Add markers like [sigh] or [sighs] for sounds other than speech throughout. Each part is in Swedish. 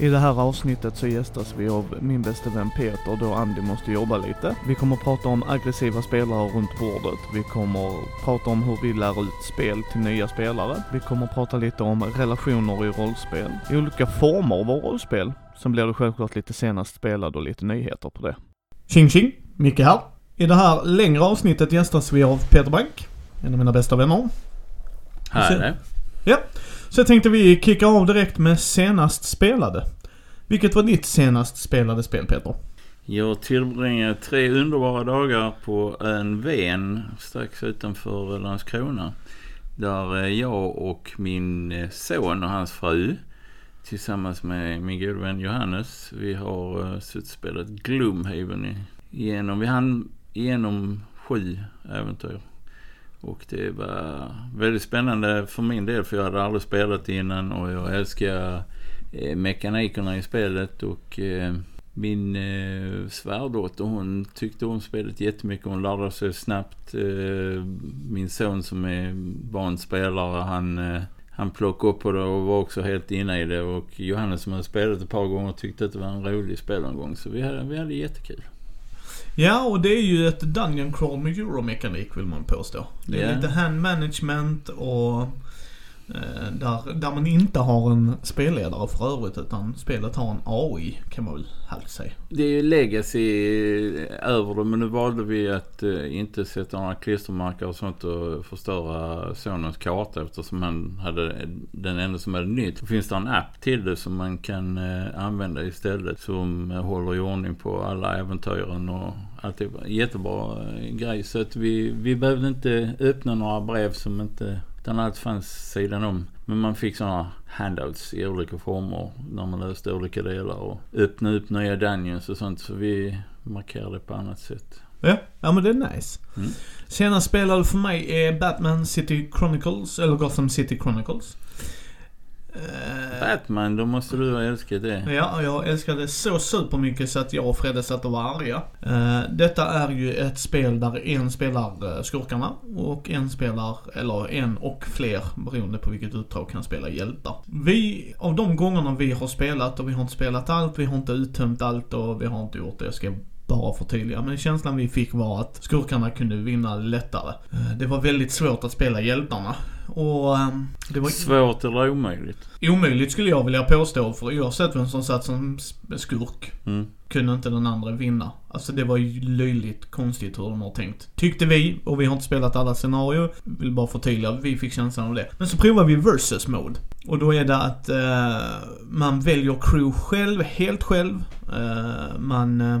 I det här avsnittet så gästas vi av min bästa vän Peter då Andy måste jobba lite. Vi kommer prata om aggressiva spelare runt bordet. Vi kommer prata om hur vi lär ut spel till nya spelare. Vi kommer prata lite om relationer i rollspel, i olika former av rollspel. Sen blir det självklart lite senast spelad och lite nyheter på det. Tjing tjing! Micke här. I det här längre avsnittet gästas vi av Peter Bank, en av mina bästa vänner. Här är det. Ja, så jag tänkte vi kicka av direkt med senast spelade. Vilket var ditt senast spelade spel Peter? Jag tillbringade tre underbara dagar på en ven strax utanför Landskrona. Där eh, jag och min eh, son och hans fru tillsammans med min gode vän Johannes. Vi har eh, suttit och spelat Gloomhaven genom, Vi hann igenom sju äventyr. Och det var väldigt spännande för min del för jag hade aldrig spelat innan och jag älskar eh, mekanikerna i spelet och eh, min eh, svärdotter hon tyckte om spelet jättemycket. Hon lärde sig snabbt. Eh, min son som är barnspelare han, eh, han plockade upp på det och var också helt inne i det. Och Johannes som hade spelat ett par gånger tyckte att det var en rolig spelomgång. Så vi hade, vi hade jättekul. Ja, och det är ju ett Dungeon Crawl med euromekanik vill man påstå. Det är Ja. lite hand management och Eh, där, där man inte har en spelledare för övrigt utan spelet har en AI kan man väl halvt säga. Det är ju legacy över det men nu valde vi att eh, inte sätta några klistermärken och sånt och förstöra sonens karta eftersom han hade den enda som hade nytt. Då finns det en app till det som man kan eh, använda istället som håller i ordning på alla äventyren och allt det. Jättebra eh, grej så att vi, vi behövde inte öppna några brev som inte utan allt fanns sidan om. Men man fick sådana handouts i olika former när man löste olika delar och öppna upp nya dungeons och sånt. Så vi markerade på annat sätt. Ja, ja men det är nice. Mm. Senast spelade för mig är Batman City Chronicles, eller Gotham City Chronicles. Batman, då måste du ha älskat det. Ja, jag älskade det så supermycket så att jag och Fredde satt och var arga. Eh, detta är ju ett spel där en spelar eh, skurkarna och en spelar, eller en och fler beroende på vilket uppdrag kan spela hjältar. Vi, av de gångerna vi har spelat och vi har inte spelat allt, vi har inte uttömt allt och vi har inte gjort det, jag ska bara förtydliga. Men känslan vi fick var att skurkarna kunde vinna lättare. Eh, det var väldigt svårt att spela hjältarna. Och ehm, det var Svårt eller omöjligt? omöjligt skulle jag vilja påstå för oavsett vem som satt som skurk Mm. kunde inte den andra vinna. Alltså det var ju löjligt konstigt hur de har tänkt. Tyckte vi, och vi har inte spelat alla scenarier. Vill bara förtydliga, vi fick känslan av det. Men så provar vi versus mode. Och då är det att eh, man väljer crew själv, helt själv. Eh, man... Eh,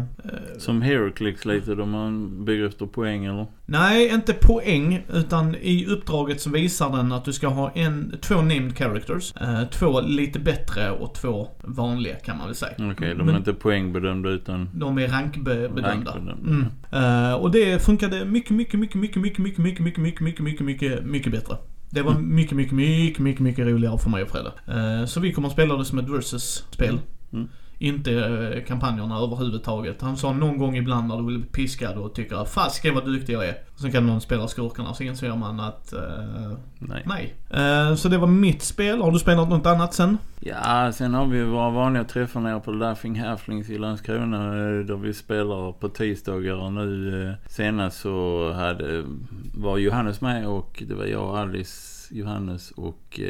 Som Heroclix lite då man bygger efter poäng eller? Nej, inte poäng. Utan i uppdraget så visar den att du ska ha en, två named characters. Eh, två lite bättre och två vanliga kan man väl säga. Okej, de Men- är inte poängbedömda utan... De är rankbedömda. Rankbedömda. Mm. Eh, och det funkade mycket, mycket, mycket, mycket, mycket, mycket, mycket, mycket, mycket, mycket, mycket, mycket, mycket bättre. Det var Mm. mycket, mycket, mycket, mycket, mycket roligare för mig och Fredde. Eh, så vi kommer att spela det som ett versus-spel. Mm. Inte eh, kampanjerna överhuvudtaget. Han sa någon gång ibland när du vill bli piskad och tycker fasiken vad duktig jag är. Sen kan någon spela skurkarna så inser man att eh, Nej. nej. Eh, så det var mitt spel. Har du spelat något annat sen? Ja, sen har vi våra vanliga träffar nere på Laughing Halflings i Landskrona där vi spelar på tisdagar och nu senast så hade, var Johannes med och det var jag, Alice, Johannes och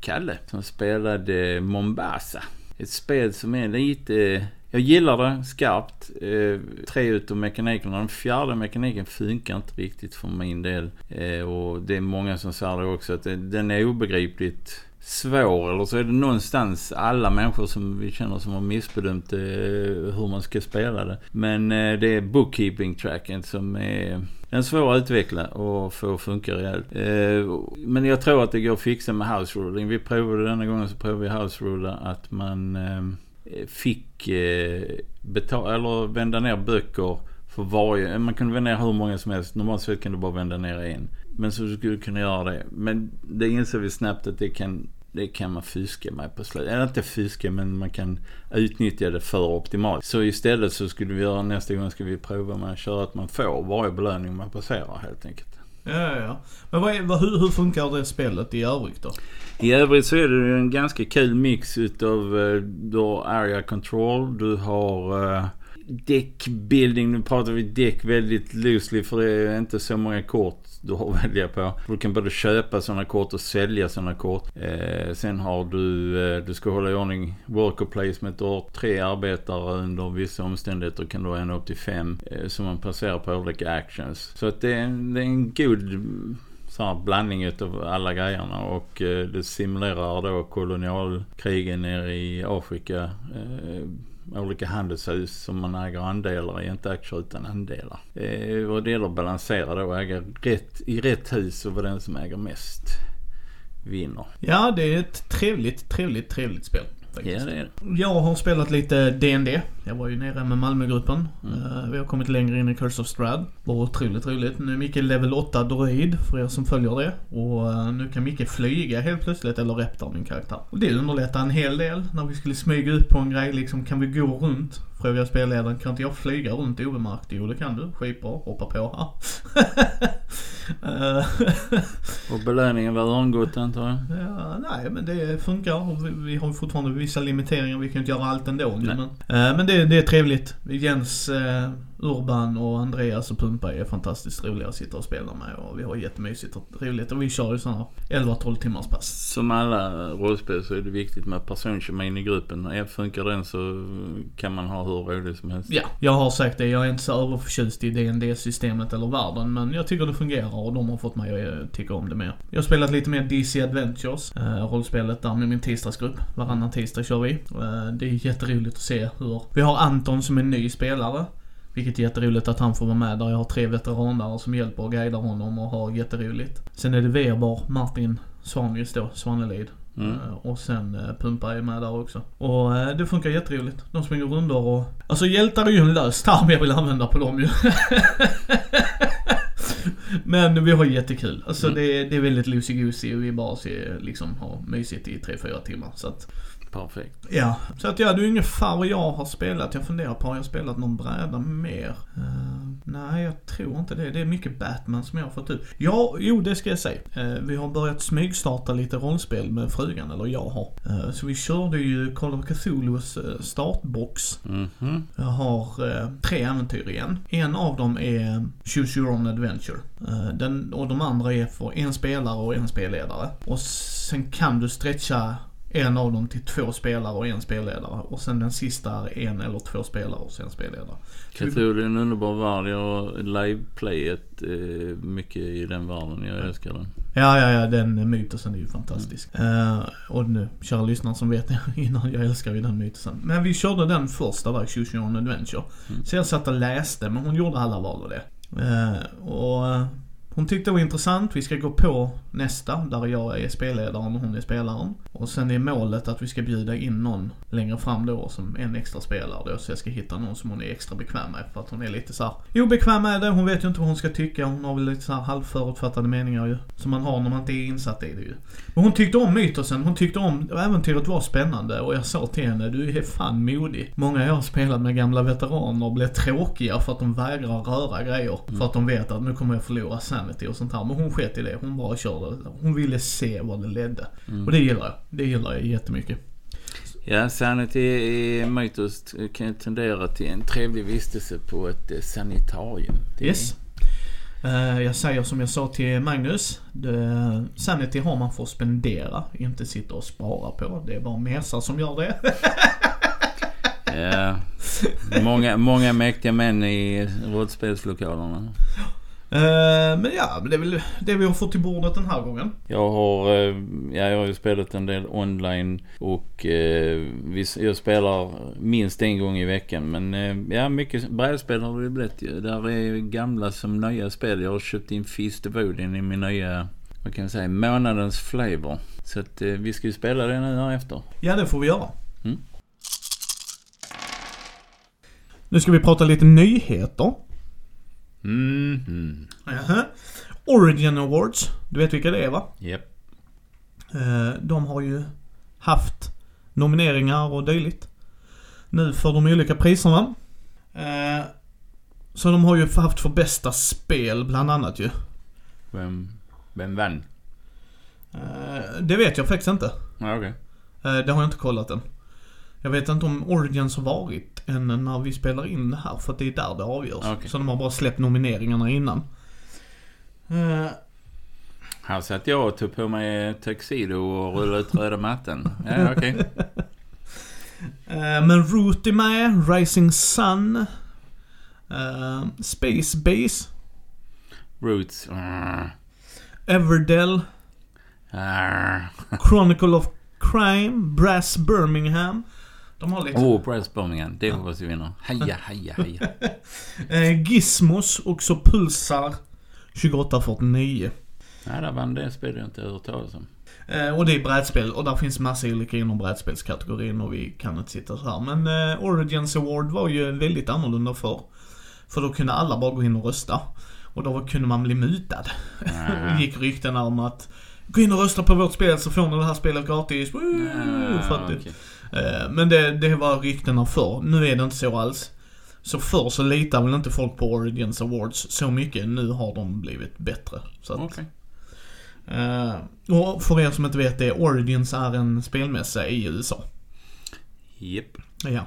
Kalle som spelade Mombasa. Ett spel som är lite... Eh, jag gillar det skarpt. Eh, tre utav mekanikerna. Den fjärde mekaniken funkar inte riktigt för min del. Eh, och det är många som säger det också att det, den är obegripligt svår eller så är det någonstans alla människor som vi känner som har missbedömt eh, hur man ska spela det. Men eh, det är bookkeeping tracken som är den är svår att utveckla och få att funka rejält. Eh, men jag tror att det går att fixa med house ruling. Vi provade denna gången så provade vi house ruler att man eh, fick eh, betala eller vända ner böcker för varje. Eh, man kunde vända ner hur många som helst. Normalt sett kan du bara vända ner en. Men så skulle du kunna göra det. Men det inser vi snabbt att det kan det kan man fuska med på slutet. Eller inte fuska men man kan utnyttja det för optimalt. Så istället så skulle vi göra nästa gång ska vi prova med att köra att man får varje belöning man passerar helt enkelt. Ja, ja, ja. Men vad är, vad, hur, hur funkar det spelet i övrigt då? I övrigt så är det en ganska kul mix utav eh, du har area control, du har uh, deckbuilding. Nu pratar vi däck väldigt loosely för det är inte så många kort du har att välja på. Du kan både köpa sådana kort och sälja sådana kort. Eh, sen har du, eh, du ska hålla i ordning worker placement. Du har tre arbetare under vissa omständigheter kan du ha en upp till fem eh, som man placerar på olika actions. Så att det är, det är en god mm, så här blandning utav alla grejerna och eh, det simulerar då kolonialkrigen nere i Afrika. Eh, olika handelshus som man äger andelar i, inte aktier utan andelar. Eh, och det gäller att balansera då och äga rätt, i rätt hus och vara den som äger mest vinner. Ja, det är ett trevligt, trevligt, trevligt spel. Ja, det är det. Jag har spelat lite D&D. Jag var ju nere med Malmögruppen. Mm. Uh, vi har kommit längre in i Curse of Strad. Var otroligt roligt. Nu är Micke level 8 droid för er som följer det. Och uh, nu kan Micke flyga helt plötsligt, eller Reptar min karaktär. Och det underlättar en hel del. När vi skulle smyga ut på en grej liksom, kan vi gå runt? Frågar spelledaren, kan inte jag flyga runt obemärkt? Jo det kan du, skitbra, hoppa på Eh, [laughs] och belöningen var örngott antar jag? Ja, nej men det funkar. Vi, vi har fortfarande vissa limiteringar, vi kan inte göra allt ändå. Men, uh, men det, det är trevligt. Jens uh, Urban och Andreas och Pumpa är fantastiskt roliga att sitta och spela med och vi har jättemysigt och roligt och vi kör ju sådana 11-12 timmars pass. Som alla rollspel så är det viktigt med personkemin i gruppen. Funkar den så kan man ha hur roligt som helst. Ja, jag har sagt det. Jag är inte så överförtjust i dd systemet eller världen men jag tycker det fungerar och de har fått mig att tycka om det mer. Jag har spelat lite mer DC Adventures, äh, rollspelet där med min tisdagsgrupp. Varannan tisdag kör vi. Äh, det är jätteroligt att se hur... Vi har Anton som är ny spelare. Vilket är jätteroligt att han får vara med där. Jag har tre veteraner som hjälper och guidar honom och har jätteroligt. Sen är det Weber, Martin Svanqvist då, Svanelid. Mm. Eh, och sen uh, Pumpa är med där också. Och uh, det funkar jätteroligt. De springer rundor och... Alltså hjältar är ju en lös term jag vill använda på dem ju. [laughs] Men vi har jättekul. Alltså mm. det, det är väldigt loosey-goosey och vi bara ser, liksom har mysigt i 3-4 timmar. Så att Perfekt. Ja, så att ja, det är ungefär vad jag har spelat. Jag funderar på, har jag spelat någon bräda mer? Uh, nej, jag tror inte det. Det är mycket Batman som jag har fått ut. Ja, jo det ska jag säga. Uh, vi har börjat smygstarta lite rollspel med frugan, eller jag har. Uh, så vi körde ju Call of Cthulhus startbox. Mm -hmm. Jag har tre äventyr igen. En av dem är Choose Your Own Adventure. Den, och de andra är för en spelare och en spelledare. Och sen kan du stretcha en av dem till två spelare och en spelledare. Och sen den sista är en eller två spelare och sen spelledare. Cthulhu är en underbar värld. Jag liveplayet eh, mycket i den världen. Jag älskar den. Ja, ja, ja. Den mytosen är ju fantastisk. Mm. Uh, och nu, kära lyssnare som vet [laughs] innan, jag älskar ju den mytosen. Men vi körde den första där, Own Adventure. Mm. Så jag satt och läste, men hon gjorde alla val av det. Uh, och hon tyckte det var intressant. Vi ska gå på nästa, där jag är spelledaren och hon är spelaren. Och sen är målet att vi ska bjuda in någon längre fram då som en extra spelare då. Så jag ska hitta någon som hon är extra bekväm med. För att hon är lite så här obekväm med det. Hon vet ju inte vad hon ska tycka. Hon har väl lite så här halvförutfattade meningar ju. Som man har när man inte är insatt i det ju. Men hon tyckte om mytosen. Hon tyckte om, äventyret var spännande. Och jag sa till henne, du är fan modig. Många jag har spelat med gamla veteraner blir tråkiga för att de vägrar röra grejer. Mm. För att de vet att nu kommer jag förlora sen sanity och sånt här. Men hon sket i det. Hon bara körde. Hon ville se vad det ledde. Mm. Och det gillar jag. Det gillar jag jättemycket. Ja, sanity i Mytos kan ju tendera till en trevlig vistelse på ett eh, sanitarium. Det yes. Uh, jag säger som jag sa till Magnus. Det, sanity har man för att spendera, inte sitta och spara på. Det är bara mesar som gör det. [laughs] ja. Många, många mäktiga män i rollspelslokalerna. [laughs] Uh, men ja, det är väl det vi har fått till bordet den här gången. Jag har, uh, ja, jag har ju spelat en del online och uh, jag spelar minst en gång i veckan. Men ja, mycket brädspel har det blivit ju. Där är gamla som nya spel. Jag har köpt in Feast of Odin i min nya, vad kan jag säga, månadens flavor. Så att vi ska ju spela det nu här efter. Ja, det får vi göra. Mm. Nu ska vi prata lite nyheter. Mm. -hmm. Jaha. Origin Awards. Du vet vilka det är va? Yep. De har ju haft nomineringar och dylikt. Nu för de olika priserna. Eh, så de har ju haft för bästa spel bland annat ju. Vem, vem vann? Eh, det vet jag faktiskt inte. Ja. Eh, det har jag inte kollat än. Jag vet inte om Origins har varit än när vi spelar in det här för att det är där det avgörs. Okej. Så de har bara släppt nomineringarna innan. Eh, Här satt jag och tog på mig tuxedo och rullade ut röda mattan. Ja, [laughs] okej. eh, men Root är med, Rising Sun, eh, Space Base, Roots. Everdell, Ah. [laughs] Chronicle of Crime, Brass Birmingham. De har lite... Åh, oh, Birmingham. Det hoppas vi vinner. Heja, heja, heja. [laughs] Eh, Gizmos, också Pulsar 2849. Nej, där vann det spelet jag inte hört talas om. Eh, och det är brädspel och där finns massa olika inom brädspelskategorin och vi kan inte sitta så här. Men eh, Origins Award var ju väldigt annorlunda förr. För då kunde alla bara gå in och rösta. Och då kunde man bli mutad. Ah. [laughs] gick ryktena om att Gå in och rösta på vårt spel så får ni det här spelet gratis. Woo! För att. Eh, Men det, det var ryktena förr. Nu är det inte så alls. Så förr så litar väl inte folk på Origins Awards så mycket. Nu har de blivit bättre. Så att, Okej. eh, och för er som inte vet det, Origins är en spelmässa i USA. Japp. Ja.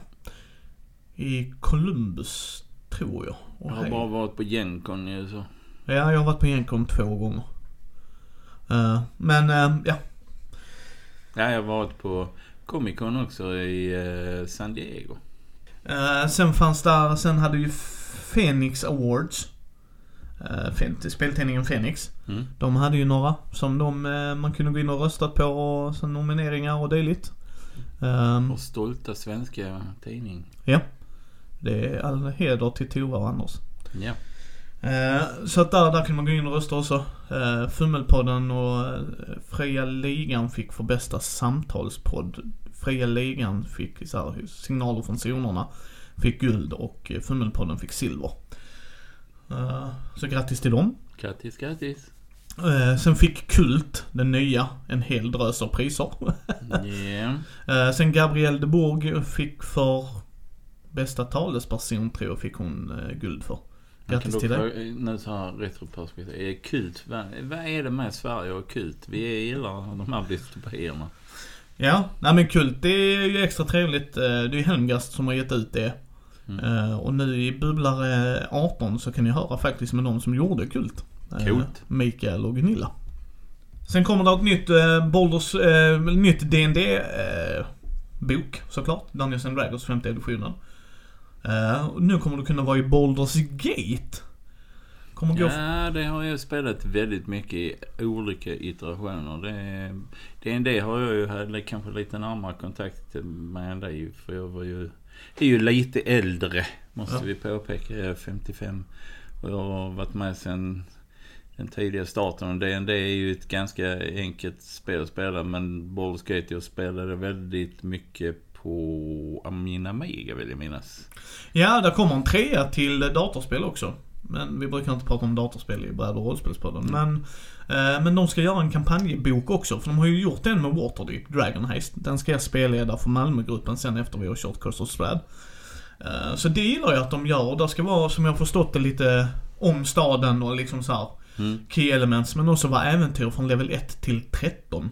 I Columbus, tror jag. Och Jag har hej. bara varit på Gencon i USA. Ja, jag har varit på Gencon två gånger. Eh, men, eh, ja. Ja, jag har varit på Comic Con också i eh, San Diego. Eh, sen fanns där, sen hade ju Phoenix Awards. Fen- speltidningen Phoenix. Mm. De hade ju några som de, eh, man kunde gå in och rösta på och sen nomineringar och dylikt. Um, Vår stolta svenska tidning. det är all heder till Tova och Anders. Ja. Eh, så att där, där kan man gå in och rösta också. Uh, Fummelpodden och uh, Fria Ligan fick för bästa samtalspodd. Fria Ligan fick så här, signaler från zonerna. Fick guld och eh, Fummelpodden fick silver. Eh, så grattis till dem. Grattis, grattis. Eh, sen fick Kult, den nya, en hel drös av priser. [laughs] Eh, sen Gabrielle de Bourg fick för bästa talesperson tror jag fick hon eh, guld för. Grattis till dig. Nu så här retroperspektiv. Är kult? Vad, vad är det med Sverige och kult? Vi gillar de här dystopierna. Ja, nej men Kult det är ju extra trevligt. Eh, Det är ju Helmgast som har gett ut det. Mm. Eh, Och nu i Bubblare 18 så kan ni höra faktiskt med de som gjorde Kult. Eh, Coolt. Mikael och Gunilla. Sen kommer det ett nytt eh, Boulders, nytt dd bok såklart. Dungeons and Dragons femte editionen. Och nu kommer du kunna vara i Boulders Gate. Kommer gå... Ja, det har jag spelat väldigt mycket i olika iterationer. Det, det, det har jag ju hade kanske lite närmare kontakt med än dig. För jag var ju, är ju lite äldre, måste Ja. vi påpeka. Jag är 55. Och jag har varit med sedan den tidiga starten. Och D&D är ju ett ganska enkelt spel att spela. Men Baldur's Gate jag spelade väldigt mycket på min Amiga vill jag minnas. Ja, där kommer en trea till datorspel också. Men vi brukar inte prata om datorspel i bräd och rollspelspodden. Mm. Men, eh, men de ska göra en kampanjbok också. För de har ju gjort en med Waterdeep, Dragon Heist. Den ska jag spelleda för Malmögruppen sen efter vi har kört Curse of Strad. Eh, så det gillar jag att de gör. Och det ska vara, som jag förstått det, lite om staden och liksom så här Mm. key elements. Men också vara äventyr från level 1 till 13.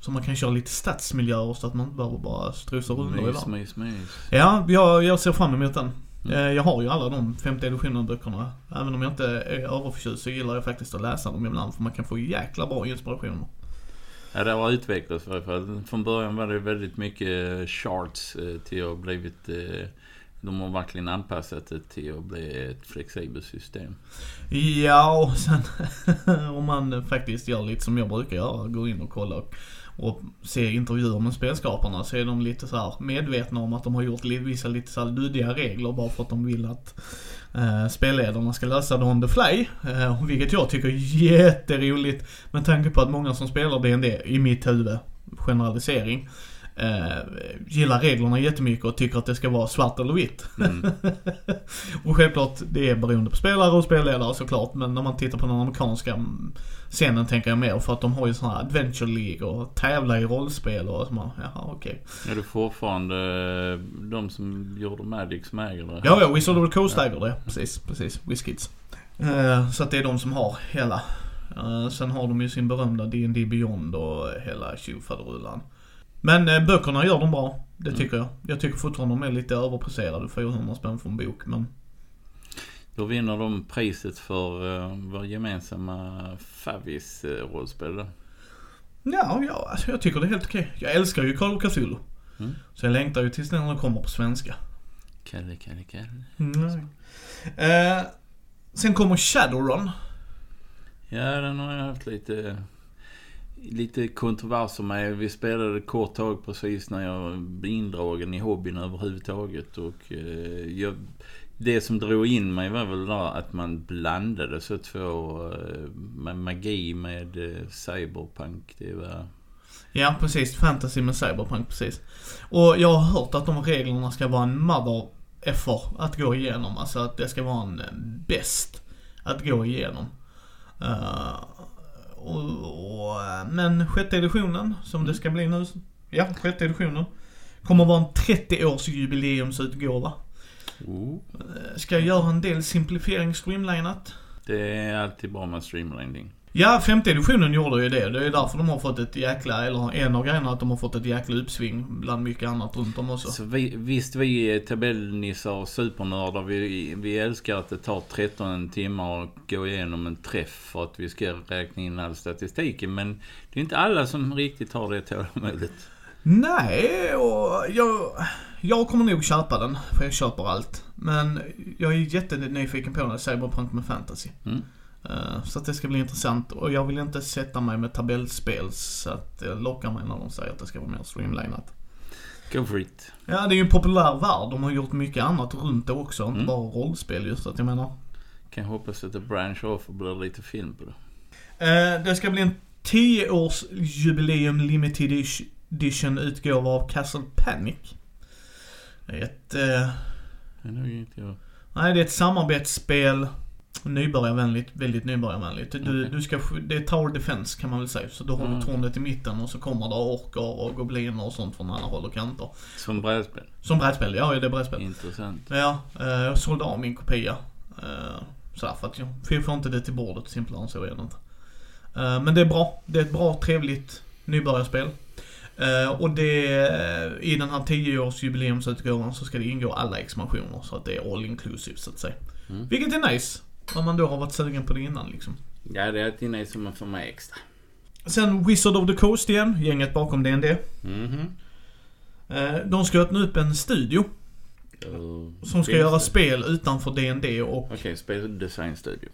Så man kan köra lite stadsmiljöer så att man inte behöver bara strusa runt i Mys, mys, mys. Ja, jag, jag ser fram emot den. Mm. Eh, Jag har ju alla de femte editionen böckerna. Även om jag inte är överförtjust så gillar jag faktiskt att läsa dem ibland för man kan få jäkla bra inspirationer. Ja, det har utvecklats i alla fall. Från början var det väldigt mycket charts eh, till att ha blivit... eh, De har verkligen anpassat det till att bli ett flexibelt system. Ja, och sen [laughs] om man faktiskt gör lite som jag brukar göra, går in och kollar och, ser intervjuer med spelskaparna så är de lite så här medvetna om att de har gjort vissa lite så här luddiga regler bara för att de vill att eh, spelledarna ska lösa det on the fly. Eh, vilket jag tycker är jätteroligt med tanke på att många som spelar D&D i mitt huvud, generalisering, eh, gillar reglerna jättemycket och tycker att det ska vara svart eller vitt. Mm. [laughs] Och självklart, det är beroende på spelare och spelledare såklart. Men när man tittar på den amerikanska mm, scenen tänker jag mer för att de har ju sådana här Adventure League och tävlar i rollspel och så man, jaha okej. Är det fortfarande eh, de som gjorde Magic som äger det? Ja, ja, Wizard of the Coast äger det. Precis, precis. WizKids. Eh, så att det är de som har hela Eh, sen har de ju sin berömda D&D Beyond och hela tjofaderullan. Men eh, böckerna gör de bra. Det Mm. tycker jag. Jag tycker fortfarande de är lite överpriserade. 400 spänn för en bok men... Då vinner de priset för uh, vår gemensamma Favis-rollspel då. Ja, ja alltså jag tycker det är helt okej. Jag älskar ju Call of Cthulhu. Mm. Så jag längtar ju tills den kommer på svenska. Kalle, Kalle, Kalle. Mm. Eh, sen kommer Shadowrun. Ja, den har jag haft lite, lite kontroverser med. Vi spelade kort tag precis när jag blev indragen i hobbyn överhuvudtaget. Och eh, jag, det som drog in mig var väl där att man blandade så två eh, med magi med eh, cyberpunk. Det var... Ja, precis. Fantasy med Cyberpunk, precis. Och jag har hört att de reglerna ska vara en mother effer att gå igenom. Alltså att det ska vara en eh, bäst att gå igenom. Eh, och, och, men sjätte editionen, som det ska bli nu. Ja, sjätte editionen. Kommer vara en 30 års jubileumsutgåva. Eh, Ska göra en del simplifiering streamlinat. Det är alltid bra med streamlining. Ja, femte editionen gjorde ju det. Det är därför de har fått ett jäkla, eller en av grejerna att de har fått ett jäkla uppsving bland mycket annat runt om också. Så vi, visst vi är tabellnissar och supernördar, vi, vi älskar att det tar 13 timmar att gå igenom en träff för att vi ska räkna in all statistiken. Men det är inte alla som riktigt har det tålamodet. Nej, och jag, jag kommer nog köpa den, för jag köper allt. Men jag är jättenyfiken på när Cyberpunk med fantasy. Mm. Eh, Så att det ska bli intressant och jag vill inte sätta mig med tabellspel så att det lockar mig när de säger att det ska vara mer streamlinat. Go for it. Ja, det är ju en populär värld. De har gjort mycket annat runt det också, inte Mm. bara rollspel just. Att jag menar. Kan hoppas att det branch off och blir lite film på det. Eh, det ska bli en 10 års jubileum limited edition utgåva av Castle Panic. Ett, eh, Det är nog inte jag. nej det är ett samarbetsspel. Nybörjarvänligt, väldigt nybörjarvänligt. Du, Okej. du ska, det är Tower Defense kan man väl säga. Så du har Mm. tornet i mitten och så kommer det orker och gobliner och sånt från alla håll och kanter. Som brädspel. Som brädspel, ja det är brädspel. Intressant. Ja, eh, jag sålde av min kopia. Eh, sådär för att jag jag får inte det till bordet, simplare än så är det inte. Eh, men det är bra. Det är ett bra, trevligt nybörjarspel. Eh, och det, i den här 10-års jubileumsutgåvan så ska det ingå alla expansioner så att det är all inclusive så att säga. Mm. Vilket är nice. Om man då har varit sugen på det innan liksom. Ja, det är alltid nice som man får med extra. Sen Wizard of the Coast igen, gänget bakom D&D. Mhm. Eh, de ska öppna upp en studio Uh, som ska göra det? spel utanför D&D och Okej, speldesign studio.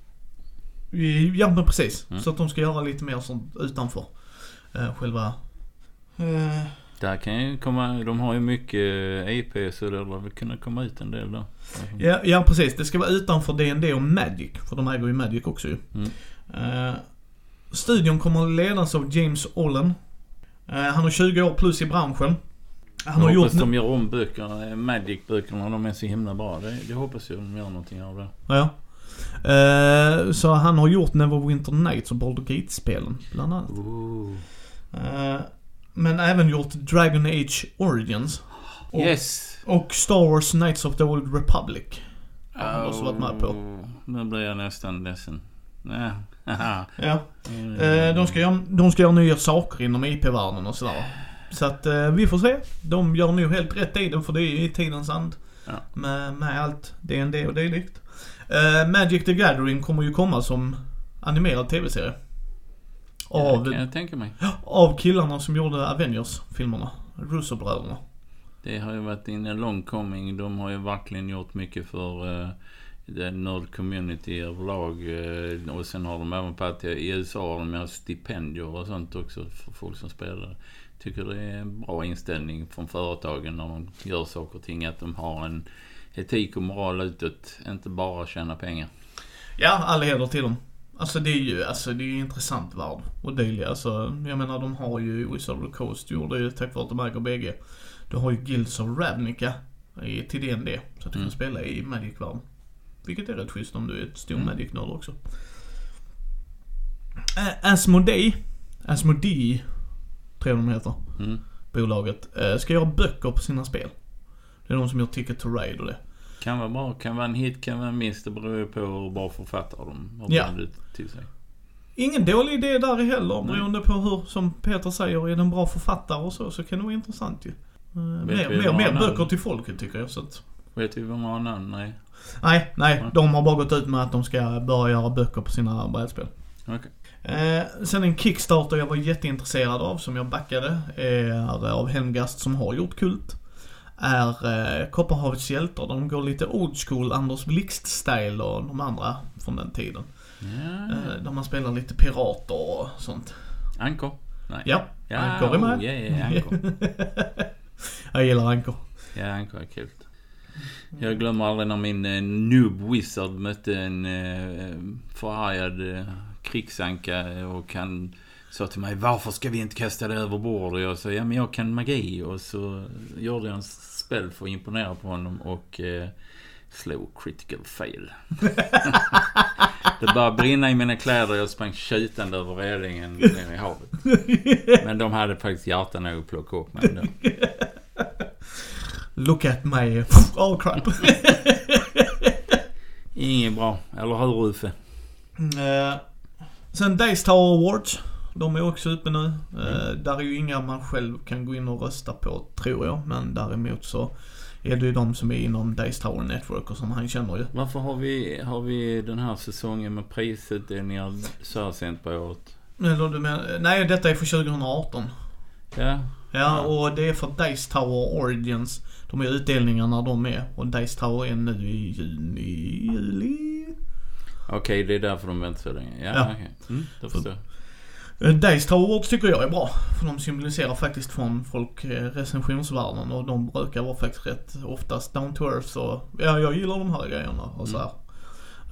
Ja men precis. Mm. Så att de ska göra lite mer sånt utanför själva... Eh, Där kan ju komma, de har ju mycket EP så det lär väl kunna komma ut en del då. ja, ja precis, det ska vara utanför D&D och Magic. För de äger ju Magic också ju. Mm. Eh, studion kommer att ledas av James Ollen. Eh, han har 20 år plus i branschen. Han har jag gjort... hoppas de gör om böckerna, Magic-böckerna, de är så himla bra. Det, det hoppas jag de gör någonting av det. Ja. Eh, så han har gjort Neverwinter Nights och Baldur Gate-spelen bland annat. Ooh. Men även gjort Dragon Age Origins. Och, Yes! och Star Wars Knights of the Old Republic. har han också varit med på. Oh, Nu blir jag nästan ledsen. Nej. [laughs] Ja. Mm. Eh, de, ska göra, de ska göra nya saker inom IP-världen och sådär. Så att eh, vi får se. De gör nog helt rätt i det för det är i tidens and. Ja. Med, med allt D&D och dylikt. Uh, Magic the Gathering kommer ju komma som animerad TV-serie. Av, jag tänka mig. av killarna som gjorde Avengers-filmerna. Russo-bröderna. Det har ju varit in en long coming. De har ju verkligen gjort mycket för uh, the nerd community överlag. Uh, och sen har de även på att i USA har de stipendier och sånt också för folk som spelar. Tycker det är en bra inställning från företagen när de gör saker och ting. Att de har en etik och moral utåt. Inte bara tjäna pengar. Ja, all heder till dem. Alltså det är ju, alltså det är ju intressant värld. Och det alltså, jag menar de har ju Wizard of the Coast gjorde ju tack vare att de äger bägge. Du har ju Guilds of Ravnica i, till D&D Så att du Mm. kan spela i Magic-världen. Vilket är rätt schysst om du är ett stor Mm. Magic-nörd också. Äh, Asmodee, Asmodee, tror jag de heter, Mm. bolaget, eh, ska göra böcker på sina spel. Det är de som gör Ticket to Ride och det. Kan vara bra, kan vara en hit, kan vara en miss. Det beror ju på hur bra författare de har Ja. bjudit till sig. Ingen dålig idé där heller beroende på hur, som Peter säger, är den bra författare och så, så kan det vara intressant ju. Mer mer, mer böcker till folket tycker jag så att, Vet vi vad man har namn? Nej. Nej, nej. Nej. De har bara gått ut med att de ska börja göra böcker på sina brädspel. Okej. Eh, sen en Kickstarter jag var jätteintresserad av, som jag backade, är av Helmgast som har gjort Kult. Är eh, Kopparhavets hjältar. De går lite old school, Anders Blixt-style och de andra från den tiden. Ja. Eh, där man spelar lite pirater och sånt. Ankor? Nej. Ja, Ja, Ankor är med. oh, ja, ja, Ankor. Jag gillar Ankor. Ja, Ankor är kul. Jag glömmer aldrig när min eh, noob wizard mötte en eh, förargad eh, krigsanka och han sa till mig Varför ska vi inte kasta det över bord? Och jag sa ja men jag kan magi och så gjorde jag en spel för att imponera på honom och eh, slog critical fail. [laughs] det började brinna i mina kläder jag sprang tjutande över relingen ner i havet. Men de hade faktiskt hjärta nog att plocka upp mig ändå. Look at my... [laughs] Oh crap. Inget bra, eller hur Uffe? Eh, sen Days Tower Awards. De är också uppe nu. Eh, där är ju inga man själv kan gå in och rösta på, tror jag. Men däremot så är det ju de som är inom Days Tower Network och som han känner ju. Varför har vi, har vi den här säsongen med prisutdelningar så här sent på året? Eller du menar, nej detta är för 2018. Ja, Ja, och det är för Days Tower Origins. De är utdelningarna de är. Och Days Tower är nu i juni, juli. okej det är därför de väntar så länge. Ja, Ja. okej. Mm, då förstår jag. Eh, Days Tower Awards tycker jag är bra. För de symboliserar faktiskt från folk eh, recensionsvärlden och de brukar vara faktiskt rätt oftast down to earth och ja, jag gillar de här grejerna och så här.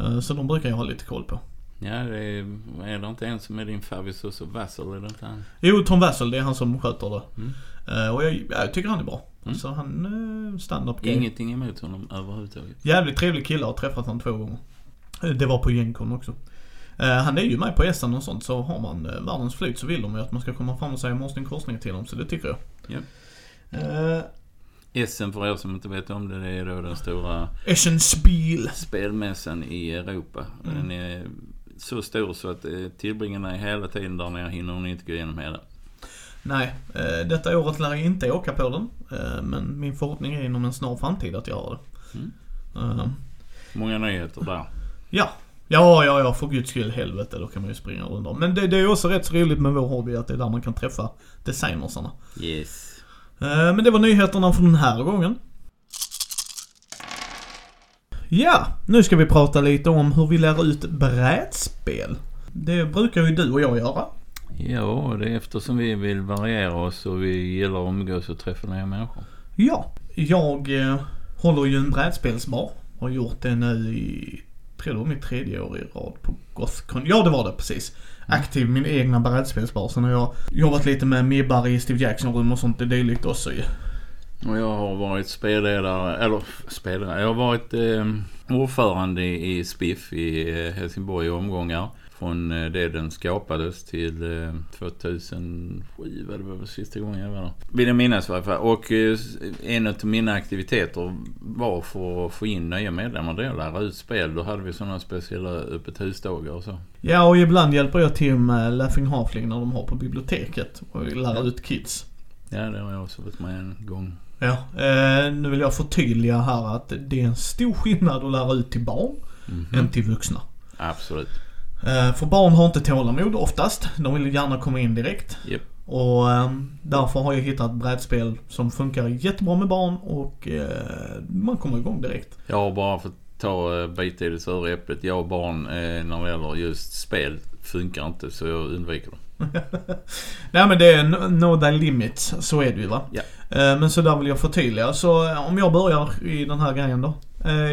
Eh, Så de brukar jag ha lite koll på. Ja, det är, är det inte en som är din favorit så Vassal, är det inte han? Jo, Tom Wassel, det är han som sköter det. Mm. Och jag, jag tycker han är bra. Mm. Så han, eh, stand-up. Ingenting emot honom överhuvudtaget. Jävligt trevlig kille, har träffat han två gånger. Det var på Gencon också. Eh, Han är ju med på SN och sånt, så har man eh, världens flyt så vill de ju att man ska komma fram och säga Mårten Korsning till dem, så det tycker jag. Ja. Eh, Essen för er som inte vet om det, det är då den stora Eschen Spiel. spelmässan i Europa. Mm. Den är så stor så att eh, tillbringar ni hela tiden där nere hinner ni inte gå igenom hela. Nej, eh, detta året lär jag inte åka på den. Eh, men min förhoppning är inom en snar framtid att göra det. Mm. Eh, Många nyheter där. ja. Ja, ja, ja, för guds skull helvete, då kan man ju springa runt om. Men det, det är också rätt så roligt med vår hobby att det är där man kan träffa designersarna. Yes. Eh, Men det var nyheterna för den här gången. Ja, nu ska vi prata lite om hur vi lär ut brädspel. Det brukar ju du och jag göra. Ja, det är eftersom vi vill variera oss och vi gillar att umgås och träffa nya människor. Ja, jag eh, håller ju en brädspelsbar. Har gjort det nu i, tror det var mitt tredje år i rad på Gothcon. Ja, det var det precis. Aktiv min egna brädspelsbar. Sen har jag jobbat lite med Mibbar i Steve Jackson-rum och sånt i dylikt också ju. Och jag har varit spelledare, eller spelledare, jag har varit eh, ordförande i i SPIF i eh, Helsingborg i omgångar. Från eh, det den skapades till eh, 2007 var det väl sista gången jag var där. Vill jag minnas i alla fall. Och eh, en av mina aktiviteter var för att få in nya medlemmar där. Lära ut spel. Då hade vi sådana speciella öppet husdagar och så. Ja, och ibland hjälper jag till med Laughing Halfling när de har på biblioteket och lära ut kids. Ja, det har jag också varit med en gång. Ja, eh, nu vill jag förtydliga här att det är en stor skillnad att lära ut till barn Mhm. än till vuxna. Absolut. Eh, för barn har inte tålamod oftast. De vill gärna komma in direkt. Japp. Och eh, därför har jag hittat brädspel som funkar jättebra med barn och eh, man kommer igång direkt. Har bara fått ta eh, bita i det sura äpplet. Jag och barn när det gäller just spel funkar inte så jag undviker dem. [laughs] Nej men det är no- thy limits, så är det ju va. Ja. Men så där vill jag förtydliga. Så om jag börjar i den här grejen då.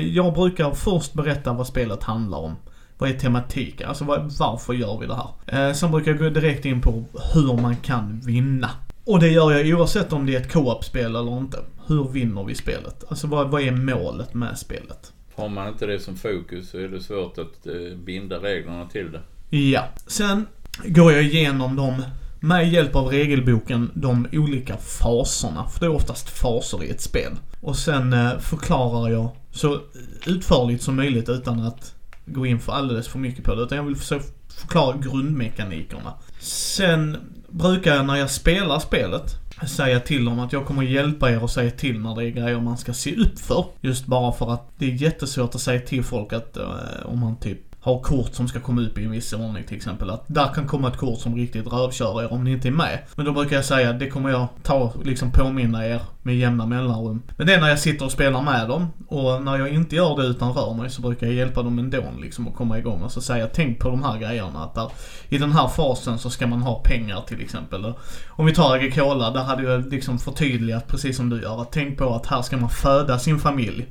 Jag brukar först berätta vad spelet handlar om. Vad är tematiken? Alltså vad, varför gör vi det här? Eh, Sen brukar jag gå direkt in på hur man kan vinna. Och det gör jag oavsett om det är ett co-op-spel eller inte. Hur vinner vi spelet? Alltså vad, vad är målet med spelet? Har man inte det som fokus så är det svårt att eh, binda reglerna till det. Ja. Sen går jag igenom dem med hjälp av regelboken, de olika faserna. För det är oftast faser i ett spel. Och sen eh, förklarar jag så utförligt som möjligt utan att gå in för alldeles för mycket på det. Utan jag vill försöka förklara grundmekanikerna. Sen brukar jag när jag spelar spelet säga till dem att jag kommer hjälpa er och säga till när det är grejer man ska se upp för. Just bara för att det är jättesvårt att säga till folk att uh, om man typ har kort som ska komma upp i en viss ordning till exempel. Att där kan komma ett kort som riktigt rövkör er om ni inte är med. Men då brukar jag säga att det kommer jag ta, liksom påminna er med jämna mellanrum. Men det är när jag sitter och spelar med dem. Och när jag inte gör det utan rör mig så brukar jag hjälpa dem ändå liksom att komma igång. Och så säga tänk på de här grejerna. Att där, i den här fasen så ska man ha pengar till exempel. Om vi tar Agricola, där hade jag liksom förtydligat precis som du gör. Att tänk på att här ska man föda sin familj.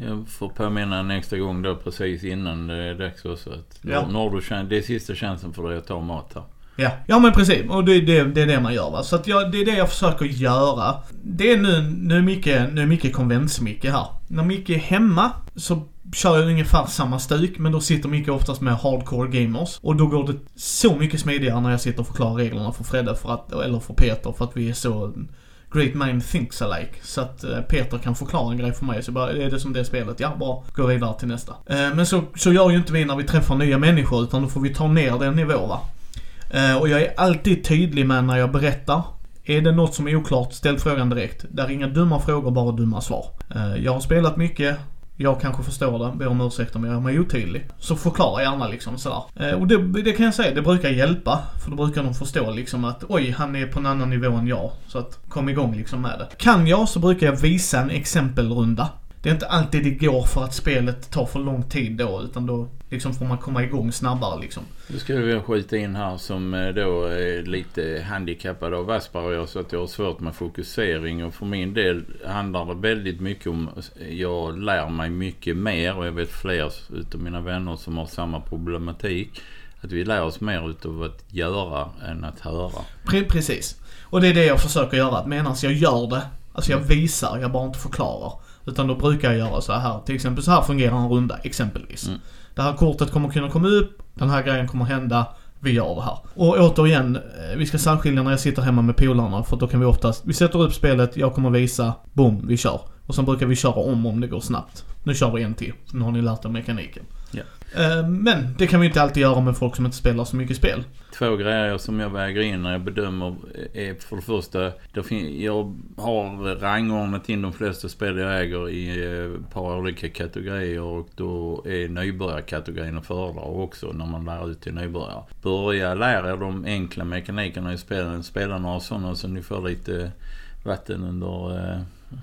Jag får påminna en extra gång då precis innan det är dags också. Att Ja. när du känner, det är sista chansen för dig att ta mat här. Ja, ja men precis. Och det, det, det är det man gör va. Så att jag, det är det jag försöker göra. Det är nu, nu är Micke, nu är Micke konvents-Micke här. När Micke är hemma så kör jag ungefär samma stuk, men då sitter Micke oftast med hardcore gamers. Och då går det så mycket smidigare när jag sitter och förklarar reglerna för Fredde, för att, eller för Peter, för att vi är så Great mind thinks alike. Så att eh, Peter kan förklara en grej för mig. Så bara, är det som det spelet? Ja, bra. Gå vidare till nästa. Eh, men så, så gör ju inte vi när vi träffar nya människor, utan då får vi ta ner den nivån va. Eh, och jag är alltid tydlig med när jag berättar. Är det något som är oklart, ställ frågan direkt. Där är inga dumma frågor, bara dumma svar. Jag har spelat mycket. Jag kanske förstår det, ber om ursäkt om jag är mig otydlig. Så förklara gärna liksom sådär. Eh, och det, det kan jag säga, det brukar hjälpa. För då brukar de förstå liksom att oj, han är på en annan nivå än jag. Så att kom igång liksom med det. Kan jag så brukar jag visa en exempelrunda. Det är inte alltid det går för att spelet tar för lång tid då, utan då liksom får man komma igång snabbare liksom. Nu ska vi skjuta in här som eh, då är lite handikappad av Asperger så att jag har svårt med fokusering och för min del handlar det väldigt mycket om jag lär mig mycket mer och jag vet fler utav mina vänner som har samma problematik. Att vi lär oss mer utav att göra än att höra. Pre precis. Och det är det jag försöker göra. Medan jag gör det, alltså jag visar, jag bara inte förklarar. Utan då brukar jag göra så här. Till exempel så här fungerar en runda, exempelvis. Mm. Det här kortet kommer kunna komma upp, den här grejen kommer hända. Vi gör det här. Och återigen, eh, vi ska särskilja när jag sitter hemma med polarna för då kan vi oftast, vi sätter upp spelet, jag kommer visa, boom, vi kör. Och sen brukar vi köra om om det går snabbt. Nu kör vi en till, nu har ni lärt er mekaniken. Eh, Men det kan vi inte alltid göra med folk som inte spelar så mycket spel. Två grejer som jag väger in när jag bedömer är för det första, jag har rangordnat in de flesta spel jag äger i eh, ett par olika kategorier och då är nybörjarkategorin att föredra också när man lär ut till nybörjare. Börja lära er de enkla mekanikerna i spelen, spela några sådana så ni får lite vatten under eh,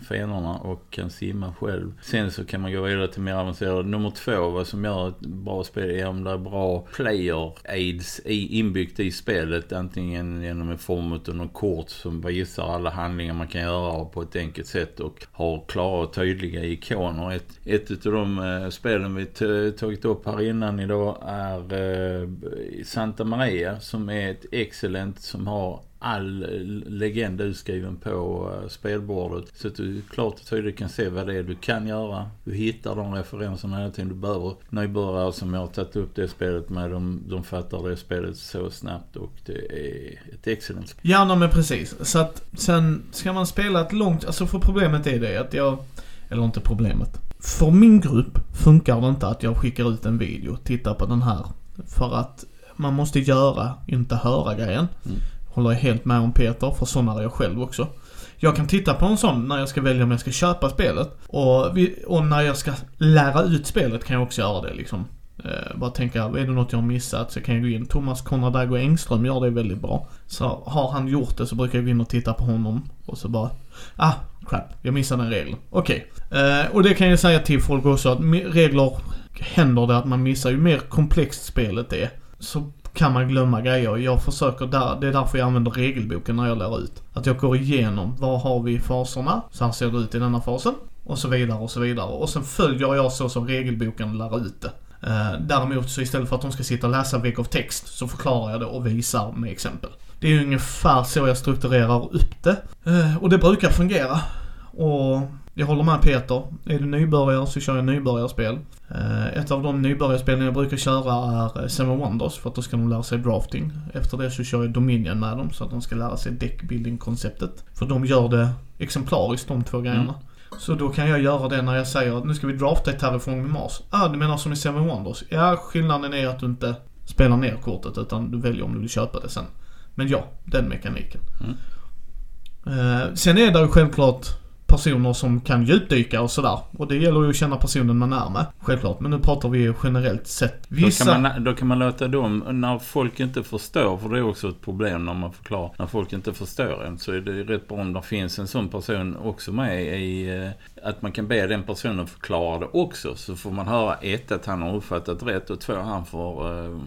fenorna och kan simma själv. Sen så kan man gå vidare till mer avancerade. Nummer två, vad som gör ett bra spel är om det är bra player aids i, inbyggt i spelet. Antingen genom en form av någon kort som visar alla handlingar man kan göra på ett enkelt sätt och har klara och tydliga ikoner. Ett, ett av de eh, spelen vi tagit upp här innan idag är eh, Santa Maria som är ett excellent som har all legend utskriven på eh, spelbordet. Så att du klart och tydligt kan se vad det är du kan göra. Du hittar de referenserna hela tiden du behöver. Nybörjare som jag har tagit upp det spelet med, de, de fattar det spelet så snabbt och det är ett excellent spel. Ja, nej, men precis. Så att sen ska man spela ett långt, alltså för problemet är det att jag, eller inte problemet. För min grupp funkar det inte att jag skickar ut en video, titta på den här. För att man måste göra, inte höra grejen. Mm. Håller jag helt med om Peter, för sån är jag själv också. Jag kan titta på en sån när jag ska välja om jag ska köpa spelet. Och, vi, och när jag ska lära ut spelet kan jag också göra det liksom. Eh, bara tänka, är det något jag har missat så kan jag gå in. Thomas Konradago Engström gör det väldigt bra. Så har han gjort det så brukar jag gå in och titta på honom. Och så bara, ah, crap, jag missade en regel. Okej. Eh, och det kan jag säga till folk också att regler händer det att man missar. Ju mer komplext spelet är så kan man glömma grejer. Jag försöker där, det är därför jag använder regelboken när jag lär ut. Att jag går igenom, vad har vi i faserna? Så här ser det ut i denna fasen. Och så vidare och så vidare. Och sen följer jag så som regelboken lär ut det. Eh, däremot så istället för att de ska sitta och läsa veck av text så förklarar jag det och visar med exempel. Det är ungefär så jag strukturerar upp det. Eh, och det brukar fungera. Och jag håller med Peter. Är du nybörjare så kör jag nybörjarspel. Eh, Ett av de nybörjarspelen jag brukar köra är eh, Seven Wonders för att då ska de lära sig drafting. Efter det så kör jag Dominion med dem så att de ska lära sig deckbuilding-konceptet. För de gör det exemplariskt de två grejerna. Så då kan jag göra det när jag säger att nu ska vi drafta ett Terraform med Mars. Ah, du menar som i Seven Wonders? Ja, skillnaden är att du inte spela ner kortet utan du väljer om du vill köpa det sen. Men ja, den mekaniken. Mm. Eh, sen är det ju självklart personer som kan djupdyka och sådär. Och det gäller ju att känna personen man är med. Självklart. Men nu pratar vi generellt sett. Vissa... Då, kan man, då kan man låta dem, när folk inte förstår, för det är också ett problem när man förklarar, när folk inte förstår en så är det rätt bra om det finns en sån person också med i, eh, att man kan be den personen förklara det också. Så får man höra ett, att han har uppfattat rätt och två, han får uh,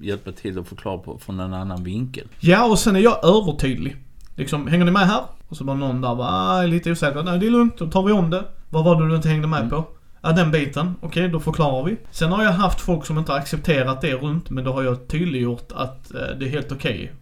hjälpa till att förklara på, från en annan vinkel. Ja, och sen är jag övertydlig. Liksom, hänger ni med här? Och så var någon där bara, ah, lite osäker. Nej, det är lugnt. Då tar vi om det. Vad var det du inte hängde med Mm. på? Ja, den biten. Okej, då förklarar vi. Sen har jag haft folk som inte har accepterat det runt, men då har jag tydliggjort att eh, det är helt okej.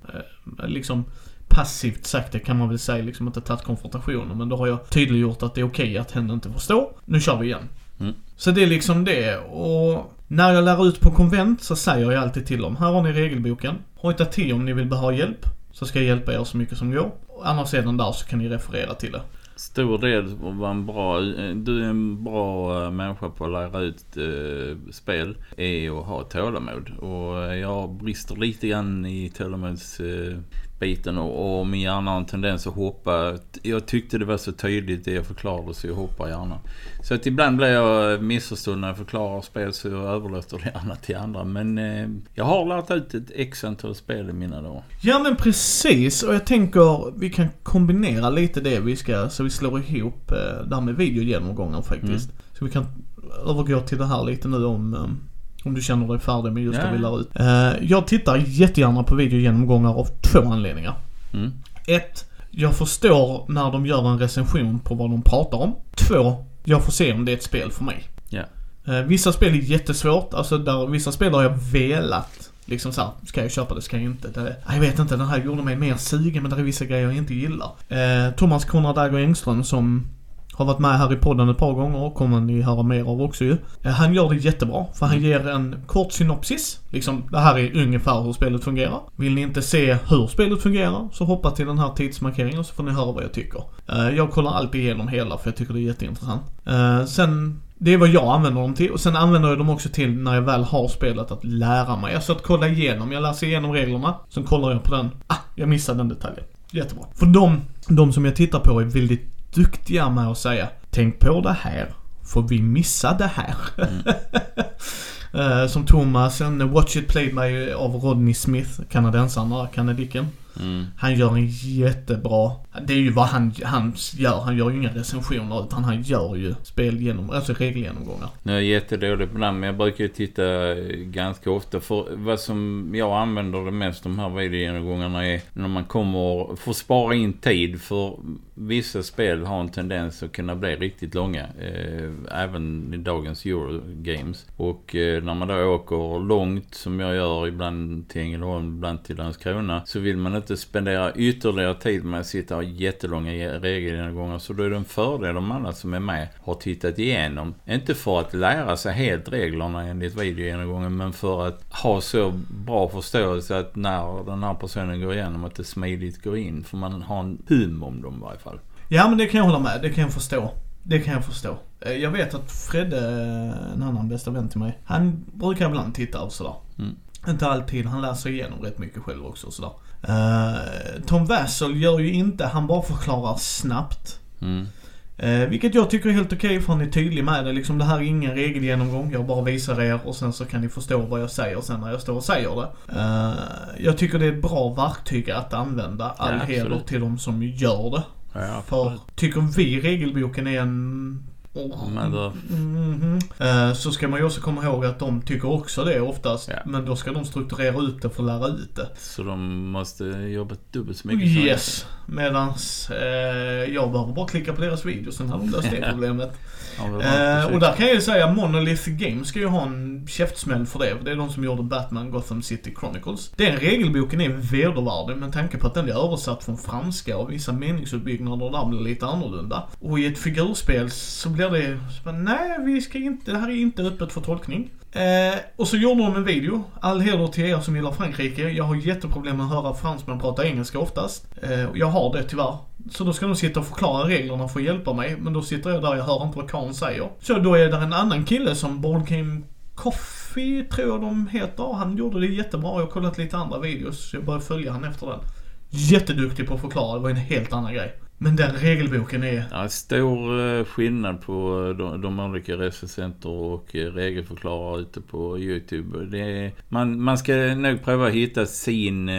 Eh, liksom passivt sagt det kan man väl säga, liksom inte tagit konfrontationer. Men då har jag tydliggjort att det är okej att henne inte förstår. Nu kör vi igen. Mm. Så det är liksom det. Och när jag lär ut på konvent så säger jag alltid till dem, här har ni regelboken. Hojta till om ni vill ha hjälp. Så ska jag hjälpa er så mycket som går. Annars är den där så kan ni referera till det. Stor del av en bra, du är en bra eh, människa på att lära ut eh, spel är att ha tålamod. Och jag brister lite grann i tålamods eh, biten och, och min hjärna har en tendens att hoppa. Jag tyckte det var så tydligt det jag förklarade så jag hoppar gärna. Så att ibland blir jag missförstådd när jag förklarar spel så jag överlåter det gärna till andra. Men eh, jag har lärt ut ett x antal spel i mina dagar. Ja men precis och jag tänker vi kan kombinera lite det vi ska, så vi slår ihop eh, det här med videogenomgångar faktiskt. Så vi kan övergå till det här lite nu om eh, om du känner dig färdig med just det vi lär ut. Eh, jag tittar jättegärna på videogenomgångar av två anledningar. Mm. Ett, jag förstår när de gör en recension på vad de pratar om. Två, jag får se om det är ett spel för mig. Eh, vissa spel är jättesvårt, alltså där, vissa spel har jag velat. Liksom såhär, ska jag köpa det, ska jag inte? Det, jag vet inte, den här gjorde mig mer sugen men det är vissa grejer jag inte gillar. Eh, Thomas Konrad Agger Engström som har varit med här i podden ett par gånger och kommer ni höra mer av också ju. Eh, han gör det jättebra för han ger en kort synopsis. Liksom, det här är ungefär hur spelet fungerar. Vill ni inte se hur spelet fungerar så hoppa till den här tidsmarkeringen så får ni höra vad jag tycker. Eh, jag kollar alltid igenom hela för jag tycker det är jätteintressant. Eh, sen det är vad jag använder dem till och sen använder jag dem också till när jag väl har spelet att lära mig. Alltså att kolla igenom. Jag läser igenom reglerna. Sen kollar jag på den. Ah, jag missade den detaljen. Jättebra. För de, de som jag tittar på är väldigt duktiga med att säga Tänk på det här. För vi missade det här. [laughs] Eh, som Thomas, en Watch It Played by av Rodney Smith, kanadensaren, kanadiken. Mm. Han gör en jättebra, det är ju vad han, han gör. Han gör ju inga recensioner utan han gör ju spel genom, alltså regelgenomgångar. Nu är jag jättedålig på namn men jag brukar ju titta ganska ofta. För vad som jag använder det mest de här videogenomgångarna är när man kommer, får spara in tid. För vissa spel har en tendens att kunna bli riktigt långa. Eh, även i dagens Eurogames. Och eh, när man då åker långt som jag gör ibland till Ängelholm, ibland till Landskrona. Så vill man inte spendera ytterligare tid med att sitta ha jättelånga regelgenomgångar. Så då är det en fördel om alla som är med har tittat igenom. Inte för att lära sig helt reglerna enligt videogenomgången men för att ha så bra förståelse att när den här personen går igenom att det smidigt går in. För man har en hum om dem i varje fall. Ja men det kan jag hålla med, det kan jag förstå. Det kan jag förstå. Eh, Jag vet att Fredde, eh, en annan bästa vän till mig, han brukar ibland titta och sådär. Mm. Inte alltid, han läser igenom rätt mycket själv också och sådär. Uh, Tom Wassel gör ju inte, han bara förklarar snabbt. Mm. Eh, vilket jag tycker är helt okej för han är tydlig med det. Liksom det här är ingen regelgenomgång. Jag bara visar er och sen så kan ni förstå vad jag säger sen när jag står och säger det. Eh, jag tycker det är ett bra verktyg att använda. All Ja, heder till de som gör det. Ja, För tycker vi regelboken är en... Men då- Mhm. Eh, Så ska man ju också komma ihåg att de tycker också det oftast. Ja. Men då ska de strukturera ut det för att lära ut det. Så de måste jobba dubbelt så mycket. som- Yes. Medans eh, jag behöver bara klicka på deras video sen har de löst det problemet. Ja, det Eh, och där kan jag ju säga Monolith Games ska ju ha en käftsmäll för det. Det är de som gjorde Batman Gotham City Chronicles. Den regelboken är vedervärdig med tanke på att den är översatt från franska och vissa meningsutbyggnader där blir lite annorlunda. Och i ett figurspel så blir det, så bara, nej vi ska inte, det här är inte öppet för tolkning. Eh, och så gjorde de en video. All heder till er som gillar Frankrike. Jag har jätteproblem med att höra fransmän prata engelska oftast. Eh, jag har det tyvärr. Så då ska de sitta och förklara reglerna för att hjälpa mig. Men då sitter jag där och jag hör inte vad karln säger. Så då är det en annan kille som Board Game Coffee tror jag de heter. Han gjorde det jättebra. Jag har kollat lite andra videos. Så jag började följa han efter den. Jätteduktig på att förklara. Det var en helt annan grej. Men den regelboken är... Ja, stor eh, skillnad på eh, de, de olika recensenter och eh, regelförklarare ute på YouTube. Det är, man, man ska nog pröva att hitta sin,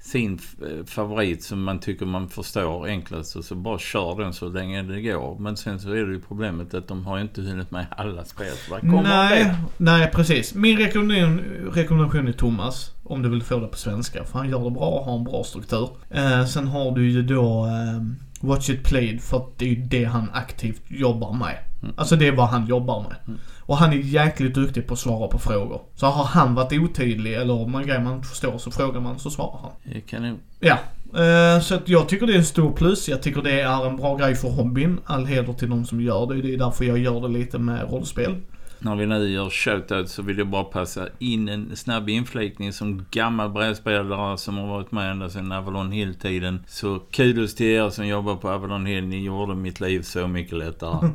sin favorit som man tycker man förstår enklast och så bara kör den så länge det går. Men sen så är det ju problemet att de har inte hunnit med alla spel. Nej, nej, precis. Min rekommendation, rekommendation är Thomas. Om du vill få det på svenska. För han gör det bra, har en bra struktur. Eh, sen har du ju då eh, Watch It Played för att det är ju det han aktivt jobbar med. Mm. Alltså det är vad han jobbar med. Mm. Och han är jäkligt duktig på att svara på frågor. Så har han varit otydlig eller om man grej man inte förstår så frågar man så svarar han. Det kan jag... Ja. Eh, så att jag tycker det är en stor plus. Jag tycker det är en bra grej för hobbyn. All heder till de som gör det. Det är därför jag gör det lite med rollspel när vi nu gör shoutout så vill jag bara passa in en snabb inflikning som gammal brädspelare som har varit med ända sedan Avalon Hill-tiden. Så kudos till er som jobbar på Avalon Hill. Ni gjorde mitt liv så mycket lättare.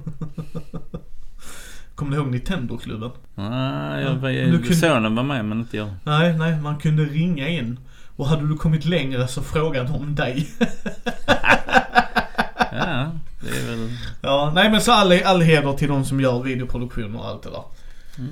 [laughs] Kommer du ihåg Nintendo-klubben? Nej, jag, ja, jag, kunde... sonen var med men inte jag. Nej, nej, man kunde ringa in. Och hade du kommit längre så frågade de dig. [laughs] väl... Ja, nej men så all, all heder till de som gör videoproduktion och allt det där. Mm.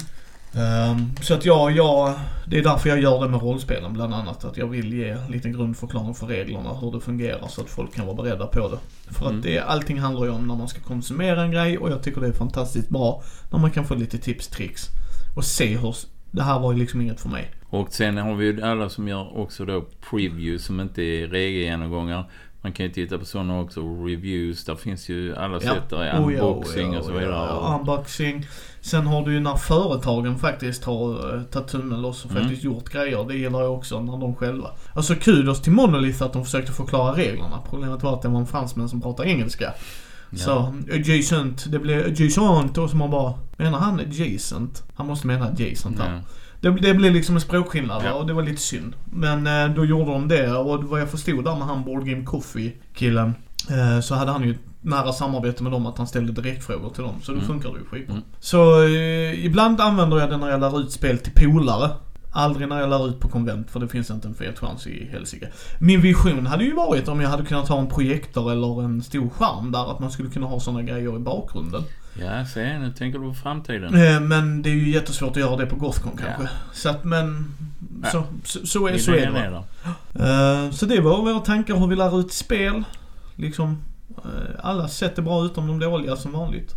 Um, så att ja, jag, det är därför jag gör det med rollspelen bland annat. Att jag vill ge en liten grundförklaring för reglerna, hur det fungerar så att folk kan vara beredda på det. För mm. att det, allting handlar ju om när man ska konsumera en grej och jag tycker det är fantastiskt bra när man kan få lite tips, tricks och se hur, det här var ju liksom inget för mig. Och sen har vi ju alla som gör också då preview som inte är regelgenomgångar. Man kan ju titta på sådana också, reviews. Där finns ju alla ja. sätt. Där är unboxing oh ja, oh ja, och så vidare. Ja, unboxing. Sen har du ju när företagen faktiskt har uh, tagit tummen loss och mm. faktiskt gjort grejer. Det gillar jag också när de själva. Alltså kudos till Monolith att de försökte förklara reglerna. Problemet var att det var en fransman som pratade engelska. Ja. Så, adjacent, det blev adjacent och så man bara, menar han adjacent? Han måste mena adjacent här. Ja. Det, det blev liksom en språkskillnad ja. och det var lite synd. Men eh, då gjorde de det och vad jag förstod där med han Board Game Coffee killen. Eh, så hade han ju nära samarbete med dem att han ställde direktfrågor till dem. Så då mm. funkar det ju skitbra. Mm. Så eh, ibland använder jag det när jag lär ut spel till polare. Aldrig när jag lär ut på konvent för det finns inte en fet chans i helsike. Min vision hade ju varit om jag hade kunnat ha en projektor eller en stor skärm där att man skulle kunna ha sådana grejer i bakgrunden. Ja, se nu tänker du på framtiden. Eh, men det är ju jättesvårt att göra det på Gothcon kanske. Ja. Så att men, ja. så, så, så, är, så är det. Uh, så det var våra tankar hur vi lär ut spel. Liksom, uh, alla sätt är bra utom de dåliga som vanligt.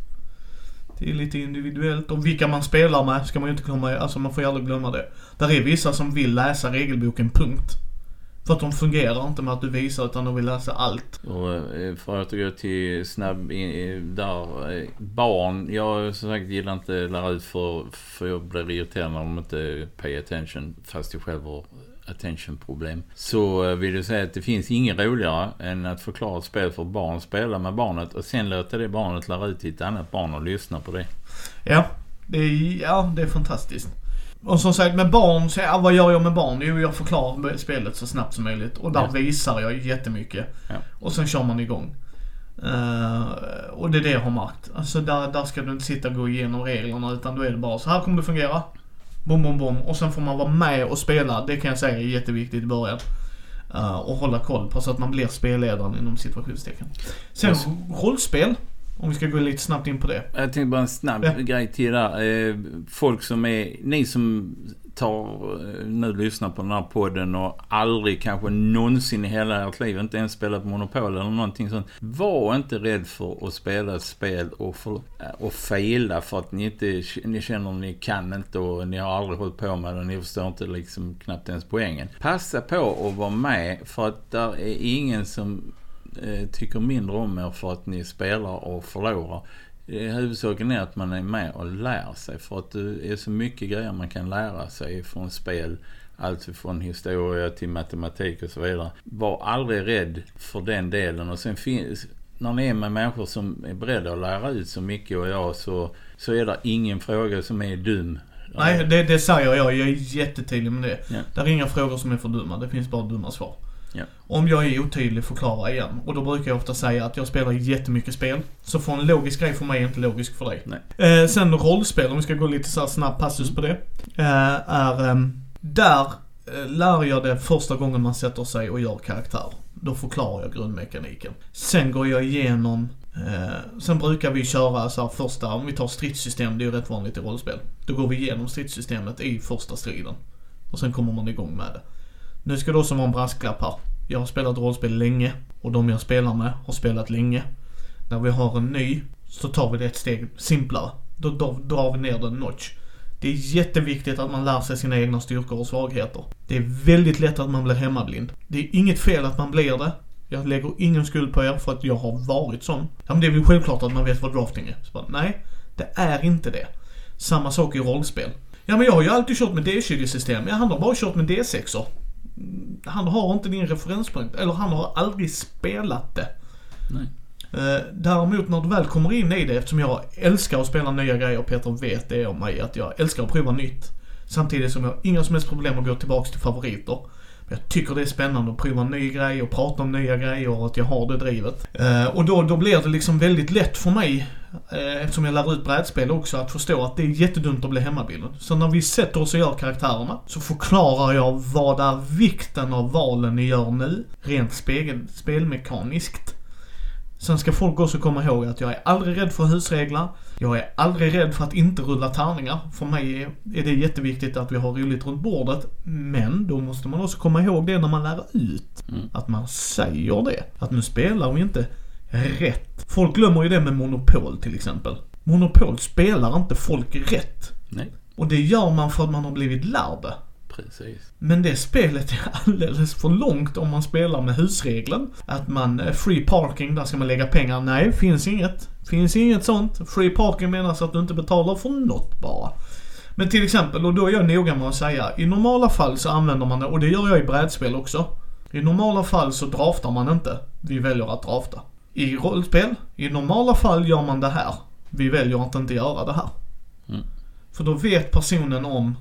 Det är lite individuellt och vilka man spelar med ska man ju inte glömma, alltså man får ju aldrig glömma det. Där är vissa som vill läsa regelboken, punkt. För att de fungerar inte med att du visar utan de vill läsa allt. Och eh, för att gå till snabb där, eh, barn, jag som sagt gillar inte lära ut för, för jag blir irriterad när de inte pay attention fast jag själv har attention-problem. Så eh, vill jag säga att det finns inget roligare än att förklara ett spel för barn, spela med barnet och sen låta det barnet lära ut till ett annat barn och lyssna på det. Ja, det är, ja, det är fantastiskt. Och som sagt med barn, så, ja, vad gör jag med barn? Jo, jag förklarar spelet så snabbt som möjligt. Och där ja. visar jag jättemycket. Ja. Och sen kör man igång. Uh, och det är det jag har märkt. Alltså där, där ska du inte sitta och gå igenom reglerna utan då är det bara så här kommer det fungera. Bom, bom, bom. Och sen får man vara med och spela. Det kan jag säga är jätteviktigt i början. Uh, och hålla koll på så att man blir spelledaren inom situationstecken. Sen rollspel. Om vi ska gå lite snabbt in på det. Jag tänkte bara en snabb ja. grej till där. Eh, folk som är, ni som tar, eh, nu lyssnar på den här podden och aldrig kanske någonsin i hela ert liv inte ens spelat Monopol eller någonting sånt. Var inte rädd för att spela ett spel och, för, eh, och fejla för att ni inte ni känner att ni kan inte och ni har aldrig hållit på med det och ni förstår inte liksom knappt ens poängen. Passa på att vara med för att där är ingen som tycker mindre om er för att ni spelar och förlorar. Huvudsaken är att man är med och lär sig för att det är så mycket grejer man kan lära sig från spel. Allt från historia till matematik och så vidare. Var aldrig rädd för den delen och sen finns när ni är med människor som är beredda att lära ut så mycket och jag så, så är det ingen fråga som är dum. Nej, det, det säger jag. Jag är jättetydlig med det. Ja. Det är inga frågor som är för dumma. Det finns bara dumma svar. Ja. Om jag är otydlig, förklara igen. Och då brukar jag ofta säga att jag spelar jättemycket spel. Så för en logisk grej för mig är inte logisk för dig. Eh, sen rollspel, om vi ska gå lite så här snabb passus på det. Eh, är, ehm, där eh, lär jag det första gången man sätter sig och gör karaktär. Då förklarar jag grundmekaniken. Sen går jag igenom Eh, sen brukar vi köra så här första, om vi tar stridssystem, det är ju rätt vanligt i rollspel. Då går vi igenom stridssystemet i första striden. Och sen kommer man igång med det. Nu ska det också vara en brasklapp här. Jag har spelat rollspel länge och de jag spelar med har spelat länge. När vi har en ny så tar vi det ett steg simplare. Då, då drar vi ner den notch. Det är jätteviktigt att man lär sig sina egna styrkor och svagheter. Det är väldigt lätt att man blir hemmablind. Det är inget fel att man blir det. Jag lägger ingen skuld på er för att jag har varit sån. Ja men det är väl självklart att man vet vad drafting är. Så bara, nej, det är inte det. Samma sak i rollspel. Ja men jag har ju alltid kört med D20-system. Ja, han har bara kört med D6 -or. Han har inte din referenspunkt. Eller han har aldrig spelat det. Nej. Eh, däremot när du väl kommer in i det, eftersom jag älskar att spela nya grejer och Peter vet det om mig, att jag älskar att prova nytt. Samtidigt som jag har inga som helst problem att gå tillbaks till favoriter. Jag tycker det är spännande att prova en ny grej och prata om nya grejer och att jag har det drivet. Eh, och då, då blir det liksom väldigt lätt för mig, eh, eftersom jag lär ut brädspel också, att förstå att det är jättedumt att bli hemmabilden. Så när vi sätter oss och gör karaktärerna så förklarar jag vad är vikten av valen ni gör nu, rent spegel, spelmekaniskt. Sen ska folk också komma ihåg att jag är aldrig rädd för husregler. Jag är aldrig rädd för att inte rulla tärningar. För mig är det jätteviktigt att vi har roligt runt bordet. Men då måste man också komma ihåg det när man lär ut. Mm. Att man säger det. Att nu spelar vi inte rätt. Folk glömmer ju det med Monopol till exempel. Monopol spelar inte folk rätt. Nej, Och det gör man för att man har blivit lärd. Precis. Men det spelet är alldeles för långt om man spelar med husregeln. Att man, eh, free parking, där ska man lägga pengar. Nej, finns inget. Finns inget sånt. Free parking menas att du inte betalar för något bara. Men till exempel, och då är jag noga med att säga, i normala fall så använder man det, och det gör jag i brädspel också. I normala fall så draftar man inte. Vi väljer att drafta. I rollspel, i normala fall gör man det här. Vi väljer att inte göra det här. Mm. För då vet personen om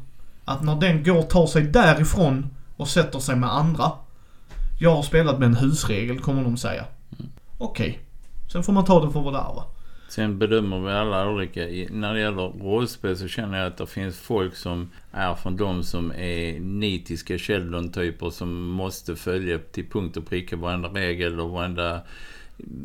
att när den går och tar sig därifrån och sätter sig med andra. Jag har spelat med en husregel kommer de säga. Okej. Sen får man ta det för vad det är va. Sen bedömer vi alla olika. När det gäller rollspel så känner jag att det finns folk som är från de som är nitiska Sheldon-typer som måste följa till punkt och pricka varenda regel och varenda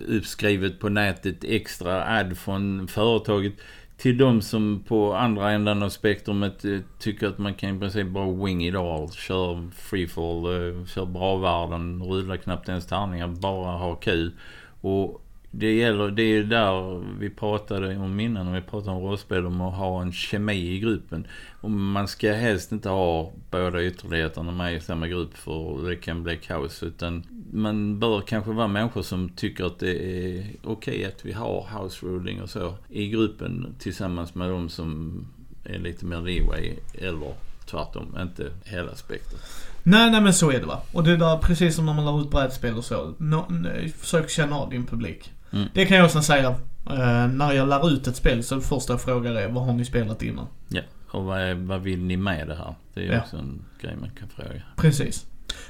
uppskrivet på nätet extra ad från företaget. Till de som på andra änden av spektrumet eh, tycker att man kan i princip bara wing it all. Kör freefall, eh, kör bra världen, rulla knappt ens tärningar, bara ha kul. Och det gäller, det är där vi pratade om innan när vi pratade om rollspel, om att ha en kemi i gruppen. Och man ska helst inte ha båda ytterligheterna med i samma grupp för det kan bli kaos. Utan man bör kanske vara människor som tycker att det är okej att vi har house ruling och så i gruppen tillsammans med de som är lite mer leeway eller tvärtom, inte hela spektrat. Nej, nej men så är det va. Och det är där precis som när man lär ut brädspel och så. No, nej, försök känna av din publik. Mm. Det kan jag också säga. Eh, när jag lär ut ett spel så det första jag frågar är vad har ni spelat innan? Ja, och vad, är, vad vill ni med det här? Det är Ja. också en grej man kan fråga. Precis.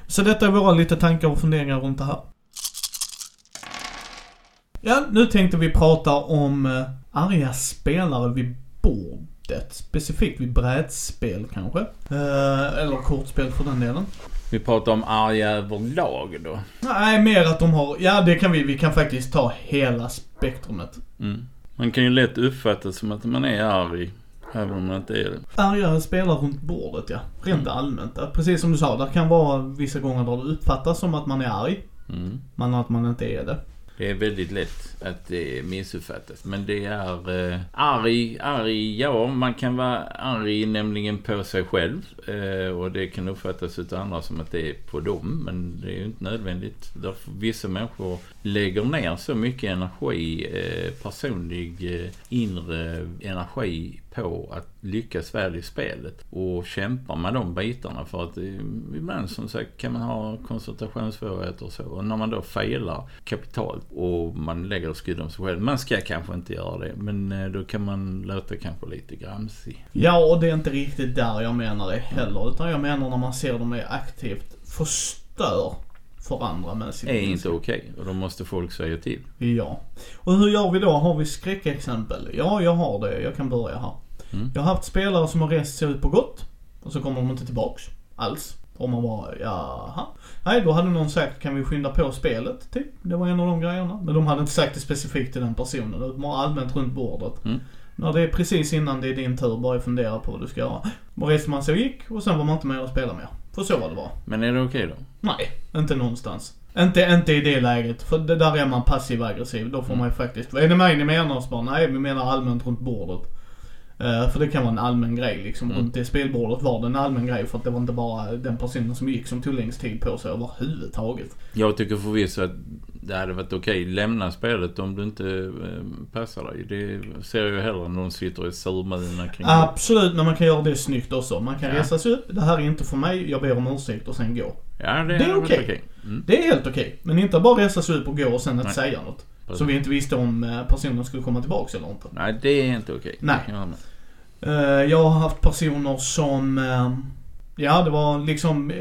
Så detta är våra lite tankar och funderingar runt det här. Ja, nu tänkte vi prata om eh, arga spelare vid bordet. Specifikt vid brädspel kanske. Eh, eller kortspel för den delen. Vi pratar om arga överlag då. Nej, mer att de har, ja det kan vi, vi kan faktiskt ta hela spektrumet. Mm. Man kan ju lätt uppfatta som att man är arg, även om man inte är det. Arga spelare runt bordet ja. Rent Mm. allmänt. Precis som du sa, det kan vara vissa gånger där det uppfattas som att man är arg. Mm. Men att man inte är det. Det är väldigt lätt att det missuppfattas. Men det är eh, arg, arg, ja man kan vara arg nämligen på sig själv. Eh, och det kan uppfattas av andra som att det är på dem. Men det är ju inte nödvändigt. Därför vissa människor lägger ner så mycket energi, eh, personlig eh, inre energi på att lyckas väl i spelet. Och kämpa med de bitarna för att eh, ibland som sagt kan man ha koncentrationssvårigheter och så. Och när man då failar kapitalt och man lägger skulden på sig själv. Man ska kanske inte göra det men eh, då kan man låta kanske lite gramsig. Ja, och det är inte riktigt där jag menar det heller. Utan jag menar när man ser dem är aktivt förstör för andra med sitt är inte okej. Och då måste folk säga till. Ja. Och hur gör vi då? Har vi skräckexempel? Ja, jag har det. Jag kan börja här. Mm. Jag har haft spelare som har rest sig ut på gott och så kommer de inte tillbaks alls. Och man bara, jaha. Nej, då hade någon sagt, kan vi skynda på spelet? Typ. Det var en av de grejerna. Men de hade inte sagt det specifikt till den personen. Det var allmänt runt bordet. Mm. När det är precis innan det är din tur, bara fundera på vad du ska göra. Då reste man sig och gick och sen var man inte med och spelade mer. För så var det bara. Men är det okej då? Nej, inte någonstans. Inte, inte i det läget, för det där är man passiv aggressiv. Då får man ju faktiskt, är det mig ni menar? Bara, nej vi menar allmänt runt bordet. Eh, för det kan vara en allmän grej liksom. Mm. Runt det spelbordet var det en allmän grej för att det var inte bara den personen som gick som tog längst tid på sig överhuvudtaget. Jag tycker förvisso att det hade varit okej. Lämna spelet om du inte eh, passar dig. Det ser jag ju hellre än någon sitter i surmulna kring Absolut, men man kan göra det snyggt också. Man kan Ja. resa sig upp, det här är inte för mig, jag ber om ursäkt och sen gå. Ja, det, Det är okej. Mm. Det är helt okej. Men inte bara resa sig upp och gå och sen inte Nej. säga något. Precis. Så vi inte visste om eh, personen skulle komma tillbaks eller inte. Nej, det är inte okej. Nej. Jag. Eh, Jag har haft personer som, eh, ja det var liksom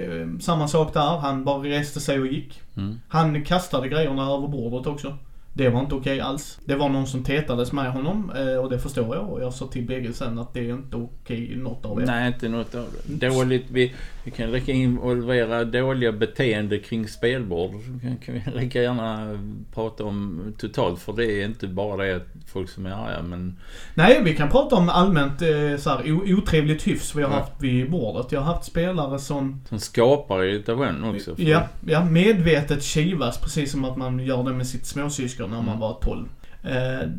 samma sak där. Han bara reste sig och gick. Mm. Han kastade grejerna över bordet också. Det var inte okej alls. Det var någon som tetades med honom eh, och det förstår jag. Och jag sa till bägge sen att det är inte okej i något av er. Nej, inte något av det. Dåligt. Vi, vi kan lika involvera dåliga beteende kring spelbord. Kan, kan vi lika gärna prata om totalt. För det är inte bara det att folk som är arga, men Nej, vi kan prata om allmänt eh, så här, otrevligt hyfs vi har Ja. haft vid bordet. Jag har haft spelare som som skapar irritation också. För- Ja, ja, medvetet kivas precis som att man gör det med sitt småsyskon när man Mm. var 12. Eh,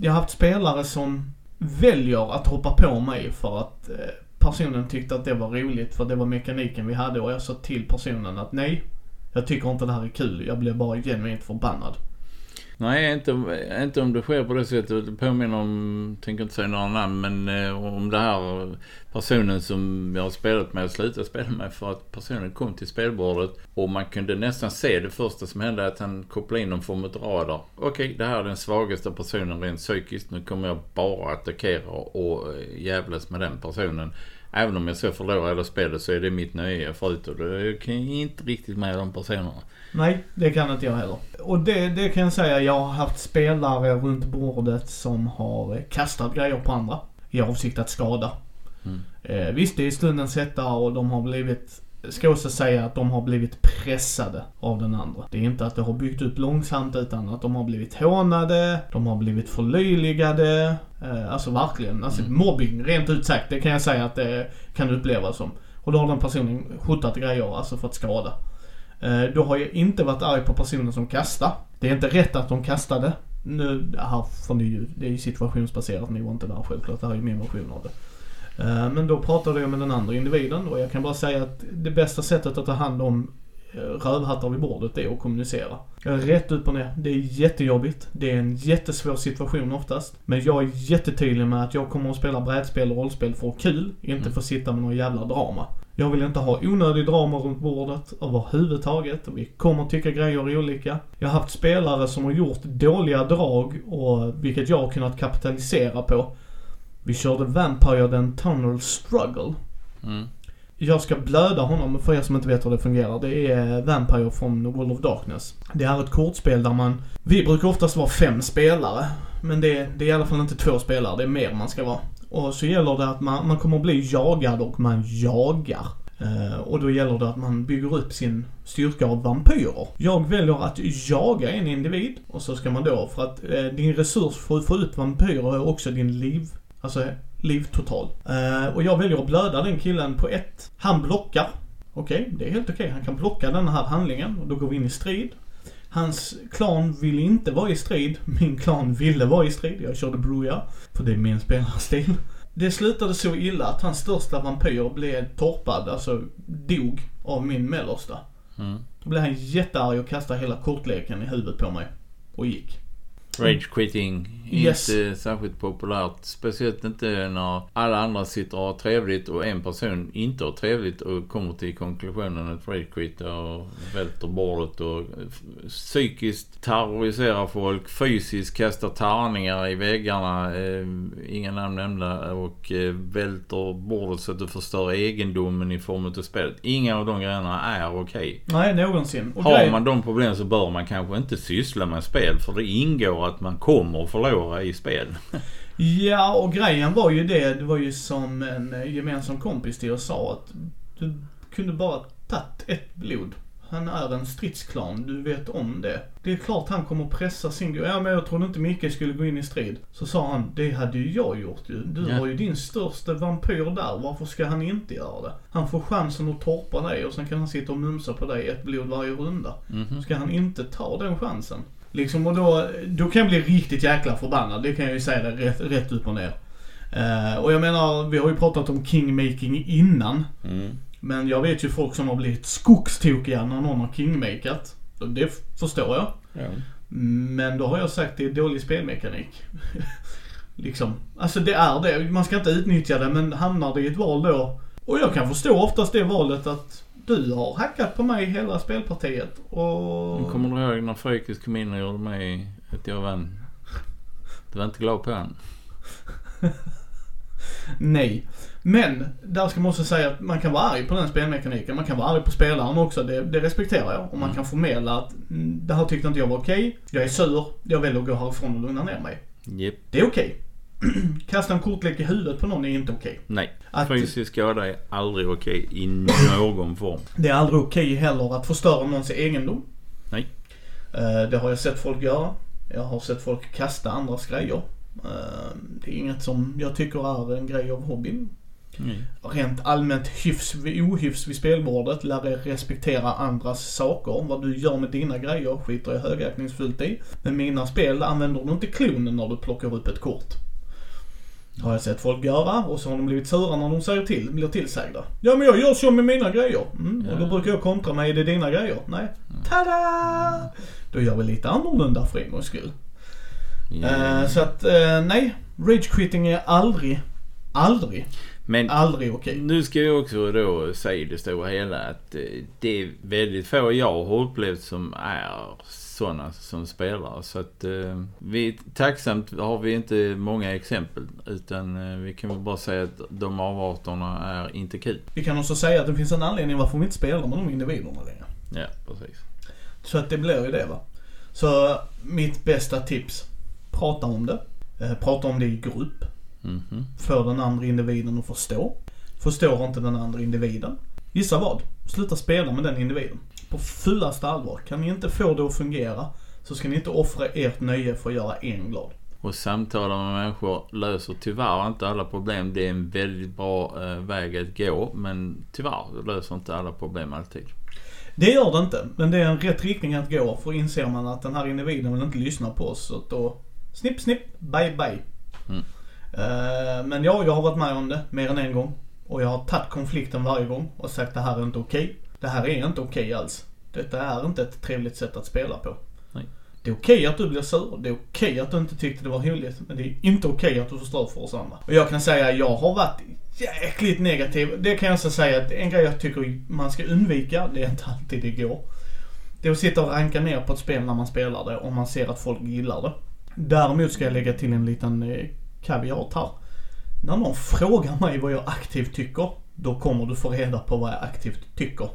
jag har haft spelare som väljer att hoppa på mig för att eh, personen tyckte att det var roligt för det var mekaniken vi hade och jag sa till personen att nej, jag tycker inte det här är kul. Jag blev bara genuint förbannad. Nej, inte, inte om det sker på det sättet. Det påminner om, tänker inte säga några namn, men eh, om det här personen som jag har spelat med och slutat spela med för att personen kom till spelbordet och man kunde nästan se det första som hände att han kopplade in någon form av radar. Okej, det här är den svagaste personen rent psykiskt. Nu kommer jag bara attackera och eh, jävlas med den personen. Även om jag så förlorar hela spelet så är det mitt nöje förut och det kan jag inte riktigt med de personerna. Nej, det kan inte jag heller. Och det, det kan jag säga, jag har haft spelare runt bordet som har kastat grejer på andra i avsikt att skada. Mm. Eh, visst, det är stundens hetta och de har blivit, ska också säga att de har blivit pressade av den andra. Det är inte att det har byggt upp långsamt utan att de har blivit hånade, de har blivit förlöjligade. Eh, alltså verkligen, alltså Mm. mobbing rent ut sagt, det kan jag säga att det kan upplevas som. Och då har den personen skjutat grejer, alltså för att skada. Eh, Då har jag inte varit arg på personen som kastar. Det är inte rätt att de kastade. Nu, här får ni ju, det är ju situationsbaserat, ni var inte där självklart. Det här är ju min version av det. Eh, Men då pratade jag med den andra individen och jag kan bara säga att det bästa sättet att ta hand om eh, rövhattar vid bordet är att kommunicera. Är rätt upp och ner. Det är jättejobbigt. Det är en jättesvår situation oftast. Men jag är jättetydlig med att jag kommer att spela brädspel och rollspel för kul, inte Mm. för att sitta med någon jävla drama. Jag vill inte ha onödig drama runt bordet överhuvudtaget. Och vi kommer tycka grejer är olika. Jag har haft spelare som har gjort dåliga drag och vilket jag har kunnat kapitalisera på. Vi körde Vampire den Tunnel Struggle. Mm. Jag ska blöda honom för er som inte vet hur det fungerar. Det är Vampire från World of Darkness. Det är ett kortspel där man... Vi brukar oftast vara fem spelare. Men det, det är i alla fall inte två spelare, det är mer man ska vara. Och så gäller det att man, man kommer att bli jagad och man jagar. Eh, och då gäller det att man bygger upp sin styrka av vampyrer. Jag väljer att jaga en individ och så ska man då, för att eh, din resurs för att få ut vampyrer är också din liv, alltså liv total. Eh, och jag väljer att blöda den killen på ett. Han blockar. Okej, det är helt okej. Han kan blocka den här handlingen och då går vi in i strid. Hans klan vill inte vara i strid. Min klan ville vara i strid. Jag körde Bruja. För det är min spelarstil. Det slutade så illa att hans största vampyr blev torpad, alltså dog av min mellersta. Mm. Då blev han jättearg och kastade hela kortleken i huvudet på mig. Och gick. Rage quitting. Yes. Inte särskilt populärt. Speciellt inte när alla andra sitter och har trevligt och en person inte har trevligt och kommer till konklusionen att rage quitta och välter bordet och psykiskt terroriserar folk. Fysiskt kastar tärningar i väggarna. Eh, inga namn nämnda. Och eh, välter bordet så att du förstör egendomen i form av spelet. Inga av de grejerna är okej. Nej, någonsin. Och Har man de problem så bör man kanske inte syssla med spel för det ingår att man kommer att förlora i spel. Ja, och grejen var ju det, det var ju som en eh, gemensam kompis till oss sa att du kunde bara tagit ett blod. Han är en stridsklan, du vet om det. Det är klart han kommer pressa sin... Ja men jag trodde inte Micke skulle gå in i strid. Så sa han, det hade ju jag gjort ju. Du Ja. har ju din största vampyr där, varför ska han inte göra det? Han får chansen att torpa dig och sen kan han sitta och mumsa på dig ett blod varje runda. Mhm. Ska han inte ta den chansen? Liksom och då, då kan jag bli riktigt jäkla förbannad. Det kan jag ju säga det rätt, rätt upp och ner. Eh, och jag menar, vi har ju pratat om kingmaking innan. Mm. Men jag vet ju folk som har blivit skogstokiga när någon har kingmakat. Det förstår jag. Ja. Men då har jag sagt det är dålig spelmekanik. [laughs] liksom. Alltså det är det. Man ska inte utnyttja det men hamnar det i ett val då. Och jag kan förstå oftast det valet att du har hackat på mig hela spelpartiet. Och... Men Kommer du ihåg när Frökis kom in och gjorde mig att jag vann? Du var inte glad på han. [laughs] Nej. Men, där ska man också säga att man kan vara arg på den spelmekaniken. Man kan vara arg på spelaren också. Det, det respekterar jag. Och man Mm. kan förmedla att mm, det här tyckte inte jag var okej. Jag är sur. Jag väljer att gå härifrån och lugna ner mig. Jep. Det är okej. [clears throat] Kasta en kortlek i huvudet på någon är inte okej. Nej. Att- Fysisk skada är aldrig okej i någon form. Det är aldrig okej heller att förstöra någons egendom. Nej. Eh, Det har jag sett folk göra. Jag har sett folk kasta andras grejer. Eh, Det är inget som jag tycker är en grej av hobbyn. Nej. rent allmänt hyfs, ohyfs vid spelbordet. Lär er respektera andras saker. Vad du gör med dina grejer skiter jag högaktningsfullt i. Men mina spel använder du inte klonen när du plockar upp ett kort. Har jag sett folk göra och så har de blivit sura när de säger till, blir tillsagda. Ja men jag gör så med mina grejer. Mm, och då brukar jag kontra med, är det dina grejer? Nej. Tada! Då gör vi lite annorlunda för en gångs skull. Eh, så att, eh, nej. Rage quitting är aldrig, aldrig, Men aldrig okej. nu ska jag också då säga det stora hela att eh, det är väldigt få jag har upplevt som är sådana som spelar. Så att eh, vi, tacksamt har vi inte många exempel. Utan eh, vi kan väl bara säga att de avarterna är inte kul. Vi kan också säga att det finns en anledning varför vi inte spelar med de individerna längre. Ja, precis. Så att det blir ju det va. Så mitt bästa tips. Prata om det. Eh, prata om det i grupp. Mhm. För den andra individen att förstå. Förstår inte den andra individen. Gissa vad? Sluta spela med den individen. På fullaste allvar. Kan ni inte få det att fungera så ska ni inte offra ert nöje för att göra en glad. Och samtala med människor löser tyvärr inte alla problem. Det är en väldigt bra eh, väg att gå. Men tyvärr löser inte alla problem alltid. Det gör det inte, men det är en rätt riktning att gå för inser man att den här individen vill inte lyssna på oss. Så då, snipp snipp, bye bye. Mm. Eh, men ja, jag har varit med om det mer än en gång. Och jag har tagit konflikten varje gång och sagt det här är inte okej. Det här är inte okej alls. Detta är inte ett trevligt sätt att spela på. Nej. Det är okej att du blir sur, det är okej att du inte tyckte det var roligt. Men det är inte okej att du förstör för oss andra. Och jag kan säga att jag har varit jäkligt negativ. Det kan jag också säga att en grej jag tycker man ska undvika, det är inte alltid det går. Det är att sitta och ranka ner på ett spel när man spelar det om man ser att folk gillar det. Däremot ska jag lägga till en liten eh, kaviat här. När någon frågar mig vad jag aktivt tycker, då kommer du få reda på vad jag aktivt tycker.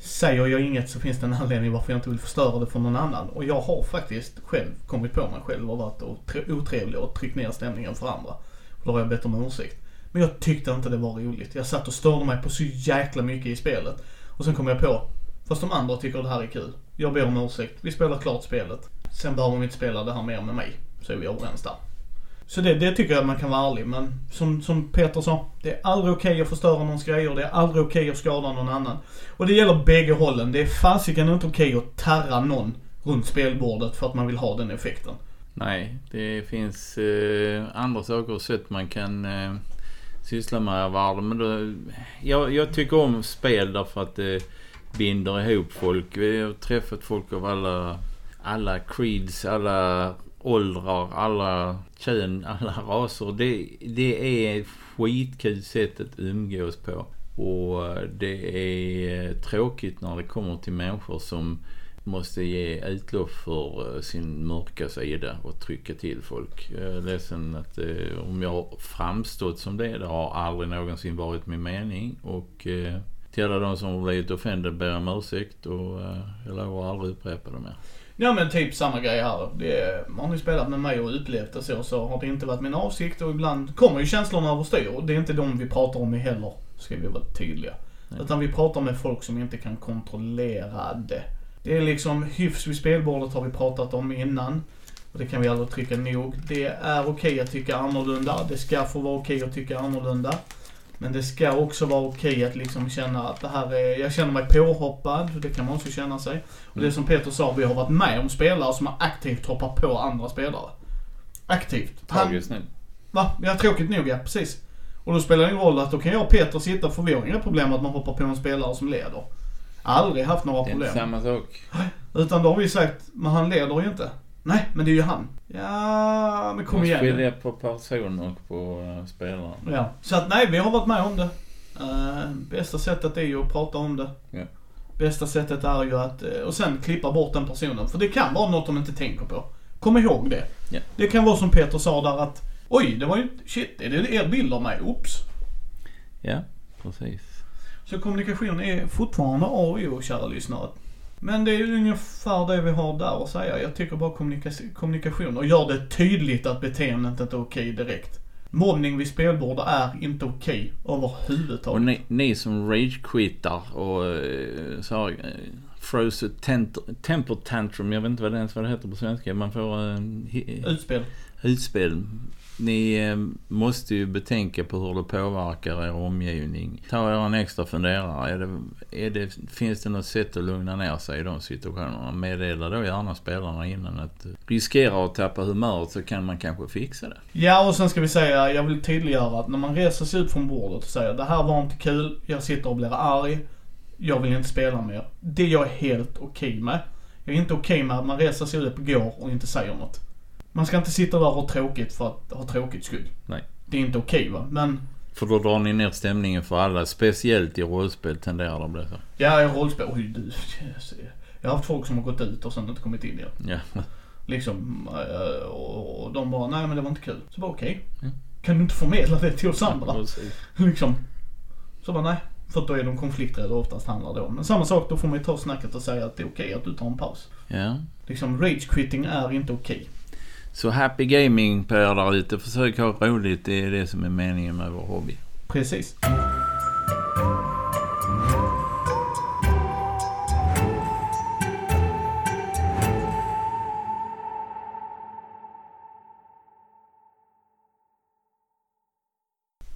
Säger jag inget så finns det en anledning varför jag inte vill förstöra det för någon annan. Och jag har faktiskt själv kommit på mig själv och varit otrevlig och tryckt ner stämningen för andra. Och då har jag bett om ursäkt. Men jag tyckte inte det var roligt. Jag satt och störde mig på så jäkla mycket i spelet. Och sen kom jag på, fast de andra tycker det här är kul. Jag ber om ursäkt. Vi spelar klart spelet. Sen behöver de inte spela det här mer med mig. Så är vi överens där. Så det, det tycker jag att man kan vara ärlig. Men som, som Peter sa, det är aldrig okej att förstöra någons grejer. Det är aldrig okej att skada någon annan. Och det gäller bägge hållen. Det är fasiken inte okej att tarra någon runt spelbordet för att man vill ha den effekten. Nej, det finns eh, andra saker och sätt man kan eh, syssla med i. Men då, jag, jag tycker om spel därför att det binder ihop folk. Vi har träffat folk av alla, alla creeds, alla åldrar, alla kön, alla [laughs] raser. Det, det är ett skitkul sätt att umgås på. Och det är tråkigt när det kommer till människor som måste ge utlopp för sin mörka sida och trycka till folk. Jag är ledsen att eh, om jag har framstått som det, det har aldrig någonsin varit min mening. Och eh, till alla de som har blivit offended ber jag om ursäkt och eh, jag lovar aldrig upprepa det mer. Ja men typ samma grej här. Det, har ni spelat med mig och upplevt det så, så har det inte varit min avsikt och ibland kommer ju känslorna överstyr. Och det är inte de vi pratar om heller, ska vi vara tydliga. Nej. Utan vi pratar med folk som inte kan kontrollera det. Det är liksom hyfs vid spelbordet har vi pratat om innan. Och det kan vi aldrig trycka nog. Det är okej att tycka annorlunda. Det ska få vara okej att tycka annorlunda. Men det ska också vara okej att liksom känna att det här är, jag känner mig påhoppad. Det kan man också känna sig. Och det som Peter sa, vi har varit med om spelare som har aktivt hoppat på andra spelare. Aktivt. Han, Tragiskt nog. va? Ja, tråkigt nog ja, precis. Och då spelar det ingen roll att då kan jag och Peter sitta för vi har inga problem att man hoppar på en spelare som leder. Aldrig haft några Det är problem. inte samma sak. Utan då har vi sagt, men han leder ju inte. Nej, men det är ju han. Ja, men kom igen. nu. skiljer på person och på uh, spelaren. Ja, så att nej, vi har varit med om det. Eh, bästa sättet är ju att prata om det. Ja. Bästa sättet är ju att, eh, och sen klippa bort den personen. För det kan vara något de inte tänker på. Kom ihåg det. Ja. Det kan vara som Peter sa där att, oj, det var ju, shit, är det er bild av mig? Oops. Ja, precis. Så kommunikation är fortfarande A och O, kära lyssnare. Men det är ju ungefär det vi har där att säga. Jag tycker bara kommunika- kommunikation och gör det tydligt att beteendet inte är okej direkt. Mobbning vid spelbord är inte okej överhuvudtaget. Och ni, ni som rage-quittar och uh, så här, a tent- temper tantrum, jag vet inte vad det ens vad det heter på svenska. Man får uh, Utspel. utspel. Ni eh, måste ju betänka på hur det påverkar er omgivning. Ta er en extra funderare. Är det, är det, finns det något sätt att lugna ner sig i de situationerna? Meddela då gärna spelarna innan att eh, riskera att tappa humöret så kan man kanske fixa det. Ja, och sen ska vi säga, jag vill tydliggöra att när man reser sig upp från bordet och säger det här var inte kul, jag sitter och blir arg, jag vill inte spela mer. Det är jag helt okej med. Jag är inte okej med att man reser sig upp, går och inte säger något. Man ska inte sitta där och ha tråkigt för att ha tråkigt skull. Nej. Det är inte okej va, men För då drar ni ner stämningen för alla. Speciellt i rollspel tenderar det att bli så. ja, jag rollspel, oj du. Jag har haft folk som har gått ut och sen inte kommit in igen. Ja. Liksom, eh, och de bara, nej men det var inte kul. Så bara okej. Mm. Kan du inte förmedla det till oss andra? Precis. [laughs] liksom. Så bara nej. För då är de konflikträdda oftast handlar det om. Men samma sak, då får man ju ta snacket och säga att det är okej att du tar en paus. Ja. Liksom rage quitting är inte okej. Så happy gaming på er där ute. Försök ha roligt. Det är det som är meningen med vår hobby. Precis.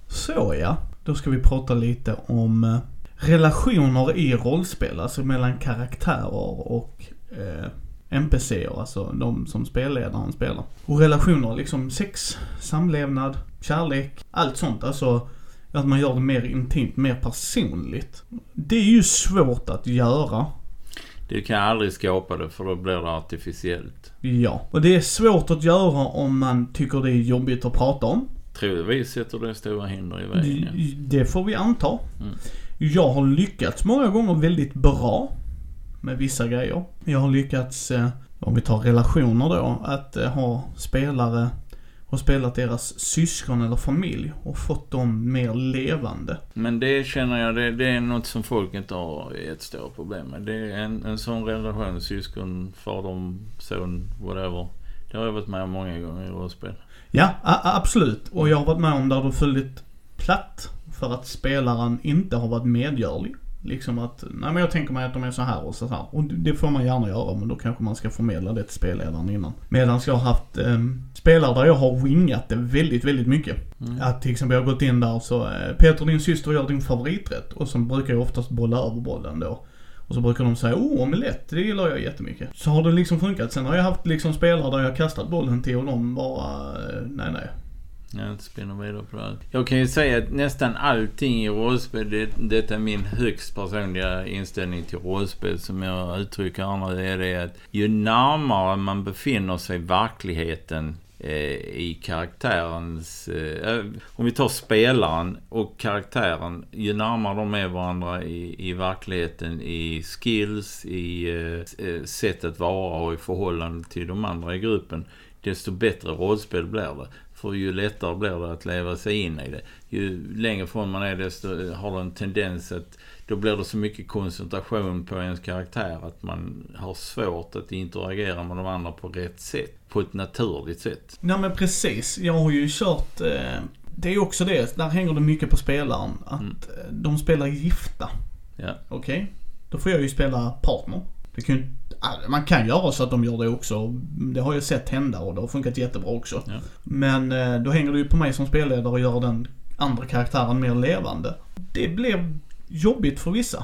Så ja, då ska vi prata lite om eh, relationer i rollspel, alltså mellan karaktärer och eh, NPCer, alltså de som spelledaren spelar. Och relationer, liksom sex, samlevnad, kärlek, allt sånt. Alltså att man gör det mer intimt, mer personligt. Det är ju svårt att göra. Du kan aldrig skapa det för då blir det artificiellt. Ja. Och det är svårt att göra om man tycker det är jobbigt att prata om. Troligtvis sätter det stora hinder i vägen. Ja. Det får vi anta. Mm. Jag har lyckats många gånger väldigt bra med vissa grejer. Jag har lyckats, eh, om vi tar relationer då, att eh, ha spelare och spelat deras syskon eller familj och fått dem mer levande. Men det känner jag, det, det är något som folk inte har ett stort problem med. Det är en, en sån relation, syskon, fader, son, whatever. Det har jag varit med om många gånger i rollspel. Ja, absolut. Och jag har varit med om där det har fallit platt för att spelaren inte har varit medgörlig. Liksom att, nej men jag tänker mig att de är så här och så här. Och det får man gärna göra men då kanske man ska förmedla det till spelledaren innan. Medan jag har haft eh, spelare där jag har wingat det väldigt, väldigt mycket. Mm. Att till exempel jag har gått in där och så, eh, Peter din syster gör din favoriträtt. Och så brukar jag oftast bolla över bollen då. Och så brukar de säga, oh omelett, det gillar jag jättemycket. Så har det liksom funkat. Sen har jag haft liksom spelare där jag har kastat bollen till och de bara, eh, nej nej. Jag inte spinner vidare på det här. Jag kan ju säga att nästan allting i rollspel, det, detta är min högst personliga inställning till rollspel som jag uttrycker andra, det är det att ju närmare man befinner sig verkligheten eh, i karaktärens... Eh, eh, om vi tar spelaren och karaktären, ju närmare de är varandra i, i verkligheten, i skills, i eh, eh sätt att vara och i förhållande till de andra i gruppen, desto bättre rollspel blir det. För ju lättare blir det att leva sig in i det. Ju längre från man är desto har det en tendens att då blir det så mycket koncentration på ens karaktär att man har svårt att interagera med de andra på rätt sätt. På ett naturligt sätt. Ja men precis. Jag har ju kört, eh, det är också det, där hänger det mycket på spelaren. Att mm. de spelar gifta. Ja. Okej? Okay? Då får jag ju spela partner. Det kan ju man kan göra så att de gör det också. Det har jag sett hända och det har funkat jättebra också. Ja. Men eh, då hänger det ju på mig som spelledare att göra den andra karaktären mer levande. Det blir jobbigt för vissa.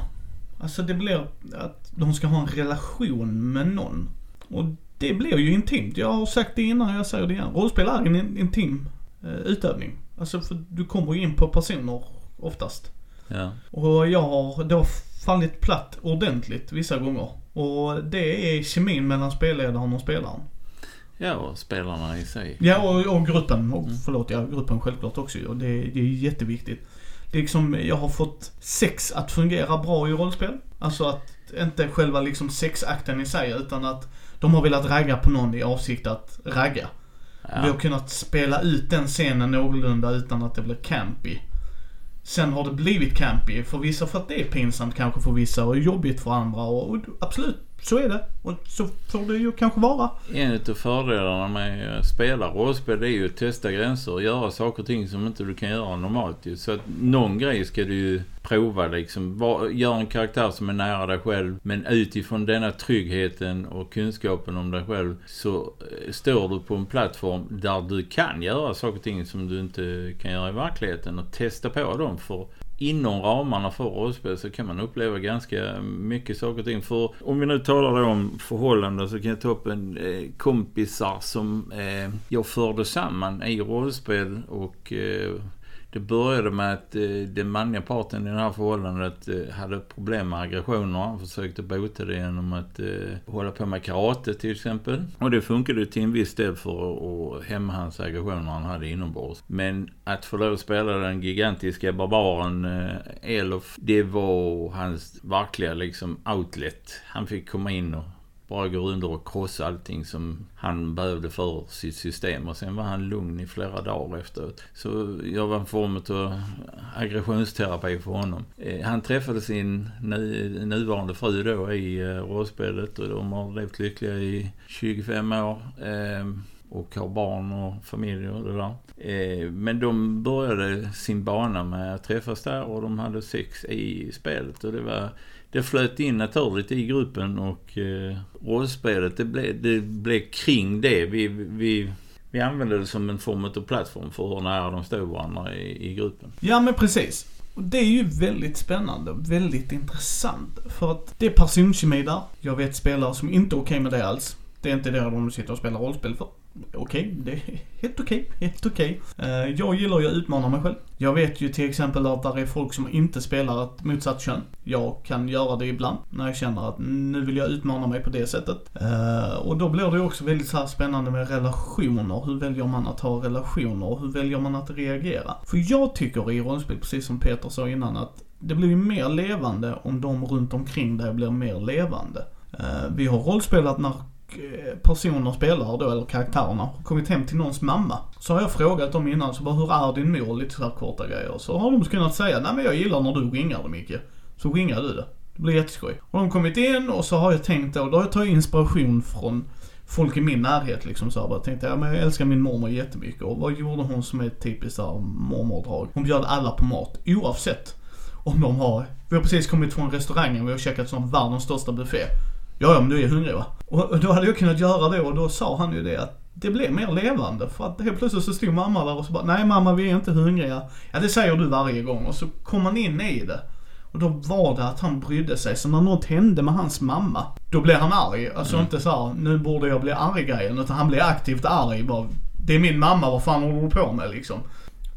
Alltså det blir att de ska ha en relation med någon. Och det blir ju intimt. Jag har sagt det innan och jag säger det igen. Rollspel är en intim eh, utövning. Alltså för du kommer ju in på personer oftast. Ja. Och jag har då fallit platt ordentligt vissa gånger. Och det är kemin mellan spelledaren och spelaren. Ja, och spelarna i sig. Ja, och, och gruppen. Och, mm. Förlåt, ja, gruppen självklart också. Och det, det är jätteviktigt. Liksom, jag har fått sex att fungera bra i rollspel. Alltså att, inte själva liksom sexakten i sig, utan att de har velat ragga på någon i avsikt att ragga. Ja. Vi har kunnat spela ut den scenen någorlunda utan att det blir campy. Sen har det blivit campy för vissa för att det är pinsamt kanske för vissa och jobbigt för andra och, och absolut, så är det. Och så får det ju kanske vara. En av fördelarna med att spela rollspel är ju att testa gränser och göra saker och ting som inte du kan göra normalt Så att någon grej ska du ju prova liksom. Gör en karaktär som är nära dig själv. Men utifrån denna tryggheten och kunskapen om dig själv så eh, står du på en plattform där du kan göra saker och ting som du inte kan göra i verkligheten och testa på dem. För inom ramarna för rollspel så kan man uppleva ganska mycket saker och ting. För om vi nu talar om förhållanden så kan jag ta upp en eh, kompisar som eh, jag förde samman i rollspel och eh, det började med att eh, den manliga parten i det här förhållandet eh, hade problem med aggressioner. Han försökte bota det genom att eh, hålla på med karate till exempel. Och det funkade till en viss del för att hämma hans aggressioner han hade inombords. Men att få lov att spela den gigantiska barbaren eh, Elof, det var hans verkliga liksom outlet. Han fick komma in och bara går under och krossar allting som han behövde för sitt system. Och sen var han lugn i flera dagar efteråt. Så jag var en form av aggressionsterapi för honom. Eh, han träffade sin nu, nuvarande fru då i eh, rollspelet och de har levt lyckliga i 25 år. Eh, och har barn och familj och det där. Eh, men de började sin bana med att träffas där och de hade sex i spelet och det var det flöt in naturligt i gruppen och eh, rollspelet det blev, det blev kring det. Vi, vi, vi använde det som en form av plattform för hur nära de stod varandra i, i gruppen. Ja men precis. Det är ju väldigt spännande och väldigt intressant. För att det är personkemi där. Jag vet spelare som inte är okej okay med det alls. Det är inte det de sitter och spelar rollspel för okej, okay, det är helt okej, okay, helt okej. Okay. Jag gillar ju att utmana mig själv. Jag vet ju till exempel att det är folk som inte spelar ett motsatt kön. Jag kan göra det ibland när jag känner att nu vill jag utmana mig på det sättet. Eh, och då blir det också väldigt så spännande med relationer. Hur väljer man att ha relationer hur väljer man att reagera? För jag tycker i rollspel, precis som Peter sa innan, att det blir ju mer levande om de runt omkring dig blir mer levande. Eh, vi har rollspelat när Eh, personer, spelare då, eller karaktärerna, har kommit hem till någons mamma. Så har jag frågat dem innan, så bara hur är din mor? Lite sådär korta grejer. Så har de kunnat säga, nej men jag gillar när du ringar det Micke. Så ringar du det. Det blir jätteskoj. Och de har kommit in och så har jag tänkt då, då har jag tagit inspiration från folk i min närhet liksom så jag tänkte, ja men jag älskar min mormor jättemycket och vad gjorde hon som är ett typiskt såhär mormordrag? Hon bjöd alla på mat, oavsett om de har, vi har precis kommit från restaurangen, vi har käkat som världens största buffé. Ja, ja men du är hungrig va? Och då hade jag kunnat göra det och då sa han ju det att det blev mer levande. För att helt plötsligt så stod mamma där och så bara, nej mamma vi är inte hungriga. Ja det säger du varje gång och så kom man in i det. Och då var det att han brydde sig. Så när något hände med hans mamma, då blev han arg. Alltså mm. inte så här, nu borde jag bli arg grejen. Utan han blev aktivt arg. Bara, Det är min mamma, vad fan håller du på med liksom?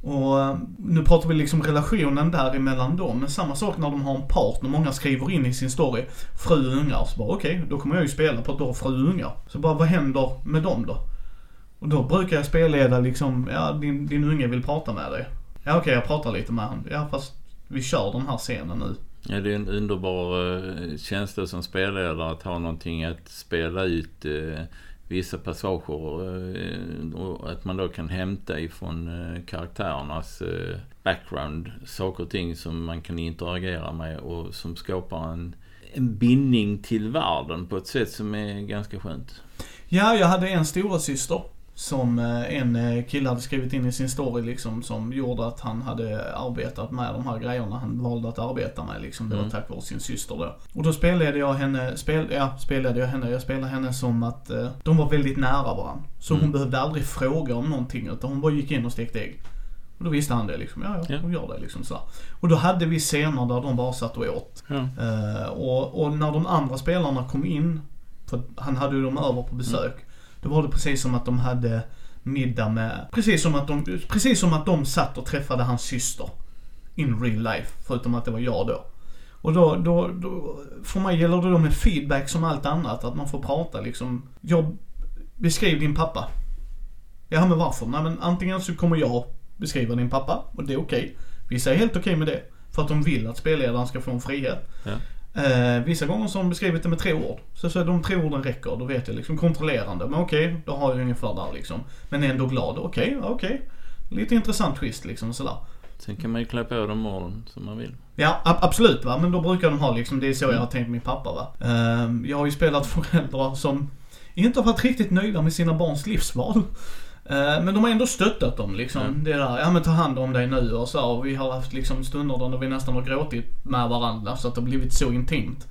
Och eh, nu pratar vi liksom relationen däremellan dem. Men samma sak när de har en partner. Många skriver in i sin story, fru och ungar. Så bara okej, okay, då kommer jag ju spela på att du har fru och ungar. Så bara vad händer med dem då? Och då brukar jag spelleda liksom, ja din, din unge vill prata med dig. Ja okej, okay, jag pratar lite med honom. Ja fast vi kör den här scenen nu. Ja, det är en underbar eh, känsla som spelledare att ha någonting att spela ut eh, vissa passager eh, och att man då kan hämta ifrån eh, karaktärernas eh, background saker och ting som man kan interagera med och som skapar en, en bindning till världen på ett sätt som är ganska skönt. Ja, jag hade en stora syster som eh, en eh, kille hade skrivit in i sin story liksom som gjorde att han hade arbetat med de här grejerna han valde att arbeta med liksom. Det var mm. tack vare sin syster då. Och då spelade jag henne, spel, ja spelade jag henne, jag spelade henne som att eh, de var väldigt nära varandra. Så mm. hon behövde aldrig fråga om någonting utan hon bara gick in och stekte ägg. Och då visste han det liksom, ja, ja hon gör det liksom så. Och då hade vi scener där de bara satt och åt. Ja. Uh, och, och när de andra spelarna kom in, för han hade ju dem över på besök. Mm. Då var det precis som att de hade middag med, precis som att de, precis som att de satt och träffade hans syster. In real life, förutom att det var jag då. Och då, då, då för mig gäller det då med feedback som allt annat, att man får prata liksom. Jag, beskriv din pappa. Ja men varför? Nej men antingen så kommer jag beskriva din pappa, och det är okej. Okay. Vissa är helt okej okay med det. För att de vill att spelledaren ska få en frihet. Ja. Eh, vissa gånger så har de beskrivit det med tre ord. Så, så de tre orden räcker, då vet jag liksom kontrollerande. Men okej, okay, då har jag ungefär där liksom. Men ändå glad. Okej, okay, okej. Okay. Lite intressant twist liksom sådär. Sen kan man ju klä på de orden som man vill. Ja, absolut va. Men då brukar de ha liksom, det är så jag har tänkt min pappa va. Eh, jag har ju spelat [laughs] föräldrar som inte har varit riktigt nöjda med sina barns livsval. Eh, men de har ändå stöttat dem liksom. Mm. Det där, ja men ta hand om dig nu och så. Och vi har haft liksom stunder då vi nästan har gråtit med varandra så att det har blivit så intimt.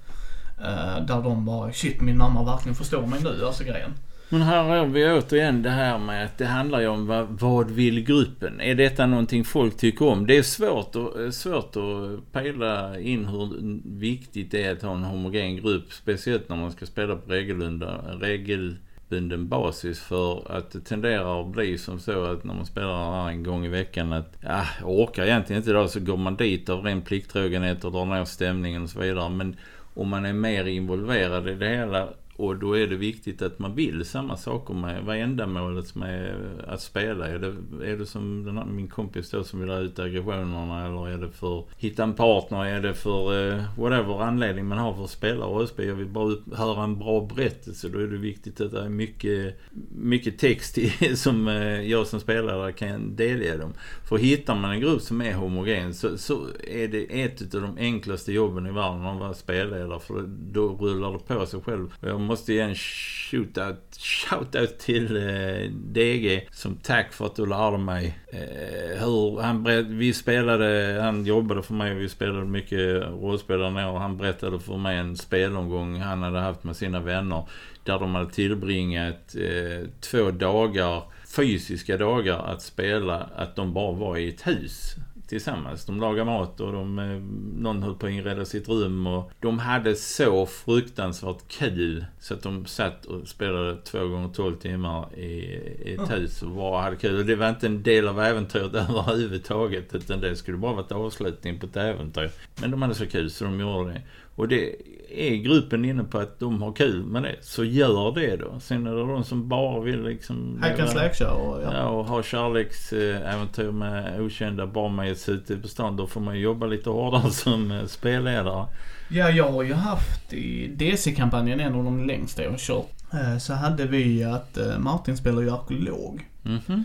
Uh, där de bara, shit min mamma verkligen förstår mig nu, alltså grejen. Men här har vi återigen det här med att det handlar ju om vad, vad vill gruppen? Är detta någonting folk tycker om? Det är svårt, och, eh, svårt att pejla in hur viktigt det är att ha en homogen grupp. Speciellt när man ska spela på regelbundna, regel regelbunden basis för att det tenderar att bli som så att när man spelar här en gång i veckan att ja, jag orkar egentligen inte idag så går man dit av ren plikttrogenhet och drar ner stämningen och så vidare. Men om man är mer involverad i det hela och då är det viktigt att man vill samma saker med, vad är ändamålet med att spela? Är det, är det som den här, min kompis då som vill ha ut aggressionerna eller är det för att hitta en partner? Är det för uh, whatever anledning man har för att spela rollspel? Jag vill bara upp, höra en bra berättelse. Då är det viktigt att det är mycket, mycket text i, [laughs] som uh, jag som spelare kan delge dem. För hittar man en grupp som är homogen så, så är det ett av de enklaste jobben i världen att vara spelledare. För då rullar det på sig själv. Jag måste ge en shootout, shoutout till eh, DG som tack för att du lärde mig eh, hur han vi spelade, han jobbade för mig och vi spelade mycket rollspel där och han berättade för mig en spelomgång han hade haft med sina vänner där de hade tillbringat eh, två dagar fysiska dagar att spela, att de bara var i ett hus tillsammans. De lagade mat och de, eh, någon höll på att inreda sitt rum och de hade så fruktansvärt kul så att de satt och spelade två gånger tolv timmar i, ett hus och bara hade kul. Och det var inte en del av äventyret [laughs] överhuvudtaget utan det skulle bara varit avslutning på ett äventyr. Men de hade så kul så de gjorde det. Och det är gruppen inne på att de har kul med det, så gör det då. Sen är det de som bara vill liksom... Hack and slack ja. ja. och ha kärleksäventyr med okända barnmates ute på stan. Då får man jobba lite hårdare [laughs] som spelledare. Ja, jag har ju haft i DC-kampanjen, en av de längsta jag har kört. Eh, så hade vi att eh, Martin spelar ju arkeolog. Mm -hmm.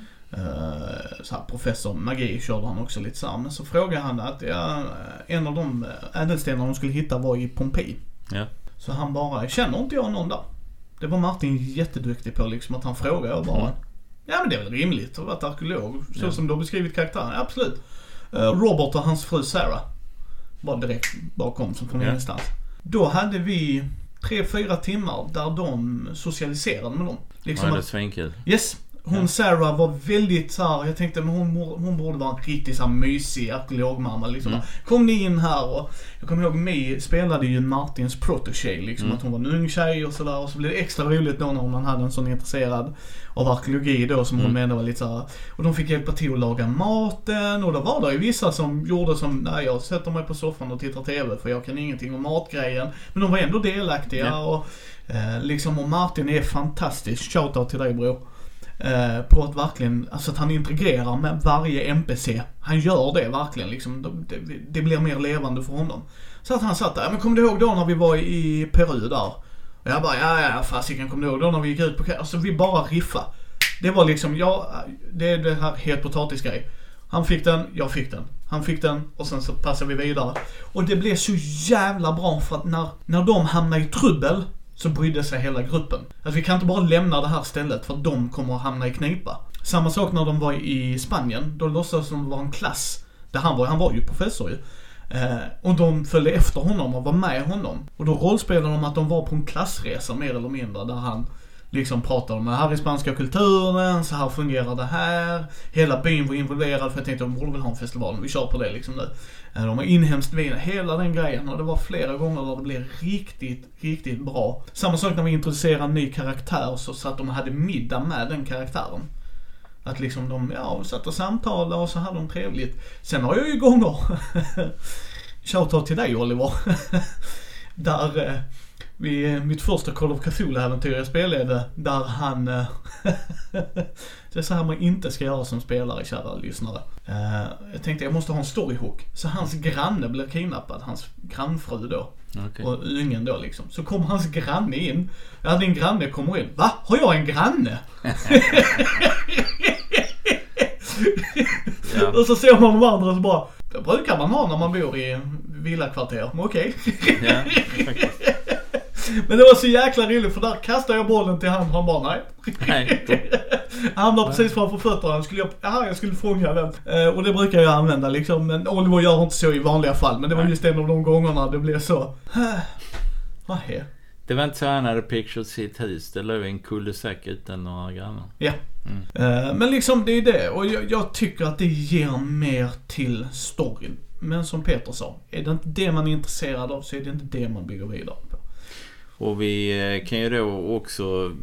Så här, professor magi körde han också lite så Men så frågade han att ja, en av de ädelstenar de skulle hitta var i Pompeji. Ja. Så han bara, känner inte jag någon där? Det var Martin jätteduktig på liksom att han frågade jag bara. Mm. Ja men det är väl rimligt att vara arkeolog. Så ja. som du har beskrivit karaktären. Absolut. Uh, Robert och hans fru Sarah. Bara direkt bakom som från ja. ingenstans. Då hade vi tre, fyra timmar där de socialiserade med dem. Liksom ja, det är svinkul. Yes. Hon Ja. Sarah var väldigt så här, jag tänkte men hon, borde- hon borde vara en riktigt så här mysig arkeologmamma liksom. Mm. Kom ni in här och jag kommer ihåg Mi spelade ju Martins protege liksom. Mm. Att hon var en ung tjej och sådär. Och så blev det extra roligt då när man hade en sån intresserad av arkeologi då som hon Mm. menade var lite så här. Och de fick hjälpa till att laga maten och då var det ju vissa som gjorde som, nej jag sätter mig på soffan och tittar TV för jag kan ingenting om matgrejen. Men de var ändå delaktiga Ja. och eh, liksom och Martin är fantastisk. Shoutout till dig bror. Eh, på att verkligen, alltså att han integrerar med varje NPC. Han gör det verkligen liksom. Det, det, blir mer levande för honom. Så att han satt där, "Ja, men kommer du ihåg då när vi var i Peru där? Och jag bara, ja ja fasiken kommer du ihåg då när vi gick ut på? Alltså vi bara riffa. Det var liksom, ja, det är det här het potatisgrej. Han fick den, jag fick den. Han fick den och sen så passade vi vidare. Och det blev så jävla bra för att när, när de hamnade i trubbel så brydde sig hela gruppen. Att vi kan inte bara lämna det här stället för att de kommer att hamna i knipa. Samma sak när de var i Spanien. Då låtsades de vara en klass. Där han var, han var ju professor ju. Eh, och de följde efter honom och var med honom. Och då rollspelade de att de var på en klassresa mer eller mindre där han liksom pratade om det här i spanska kulturen, så här fungerar det här. Hela byn var involverad för jag tänkte de borde väl ha en festival, vi kör på det liksom nu. Eh, de har inhemskt vin, hela den grejen och det var flera gånger där det blev riktigt, riktigt bra. Samma sak när vi introducerade en ny karaktär så satt de och hade middag med den karaktären. Att liksom de, ja, satt och samtalade och så hade de trevligt. Sen har jag ju gånger, [laughs] shoutout till dig Oliver, [laughs] där eh, vid mitt första Call of Cthulhu-äventyr jag spelade, där han... eh, [laughs] det är så här man inte ska göra som spelare, kära lyssnare. Eh, jag tänkte jag måste ha en storyhook. Så hans granne blir kidnappad, hans grannfru då. Okej. Och ungen då liksom. Så kommer hans granne in. Ja, din granne kommer in. Va? Har jag en granne? [laughs] Ja. Och så ser man de andra så bara, det brukar man ha när man bor i villakvarter. Okej. Ja, faktiskt. [laughs] Men det var så jäkla roligt för där kastade jag bollen till han han bara nej. Nej. [laughs] Han hamnade precis framför fötterna. Skulle jag, aha, jag skulle fånga den. Eh, och det brukar jag använda liksom. Men Oliver gör inte så i vanliga fall. Men det var Nej. just en av de gångerna det blev så. [sighs] Vad är Det var inte så han hade pictured sitt hus. Det låg en cul-de-sac utan några grannar. Ja. Mm. Eh, men liksom det är det. Och jag, jag tycker att det ger mer till storyn. Men som Peter sa, är det inte det man är intresserad av så är det inte det man bygger vidare på. Och vi eh, kan ju då också...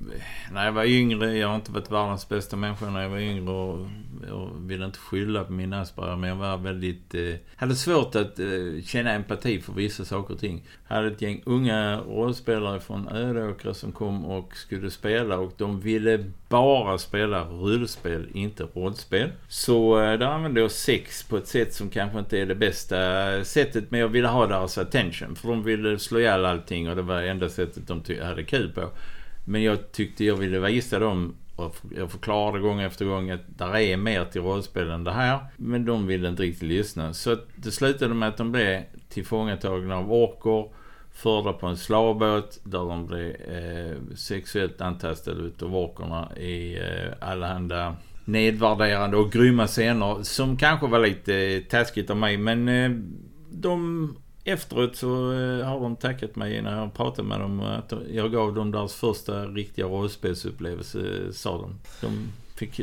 När jag var yngre, jag har inte varit världens bästa människa när jag var yngre och jag vill inte skylla på min Asperger men jag var väldigt... Eh, hade svårt att eh, känna empati för vissa saker och ting. Jag hade ett gäng unga rollspelare från Ödåkra som kom och skulle spela och de ville bara spela rullspel, inte rollspel. Så eh, där använde jag sex på ett sätt som kanske inte är det bästa sättet men jag ville ha deras attention för de ville slå ihjäl allting och det var enda sättet de hade kul på. Men jag tyckte jag ville visa dem och jag förklarade gång efter gång att där är mer till rollspel än det här. Men de ville inte riktigt lyssna. Så det slutade med att de blev tillfångatagna av orkor. Förda på en slavbåt där de blev eh, sexuellt antastade utav orkorna i eh, allehanda nedvärderande och grymma scener. Som kanske var lite taskigt av mig men eh, de Efteråt så eh, har de tackat mig när jag pratade med dem att jag gav dem deras första riktiga rollspelsupplevelse, sa de. De fick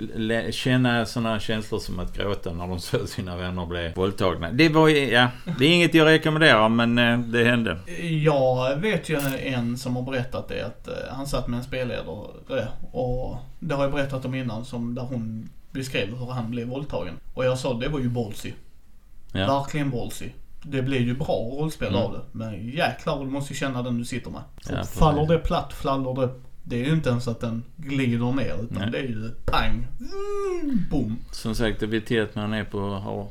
känna sådana känslor som att gråta när de [laughs] såg sina vänner bli våldtagna. Det var ja, det är inget jag rekommenderar men eh, det hände. Jag vet ju en som har berättat det att eh, han satt med en spelledare och det har jag berättat om innan som där hon beskrev hur han blev våldtagen. Och jag sa det var ju ballsy. Ja. Verkligen ballsy. Det blir ju bra rollspel Mm. av det. Men jäklar du måste ju känna den du sitter med. Ja, faller det platt, faller det... Det är ju inte ens att den glider ner utan Nej. det är ju pang. Mm, boom. Som sagt, det vill till att man är på, har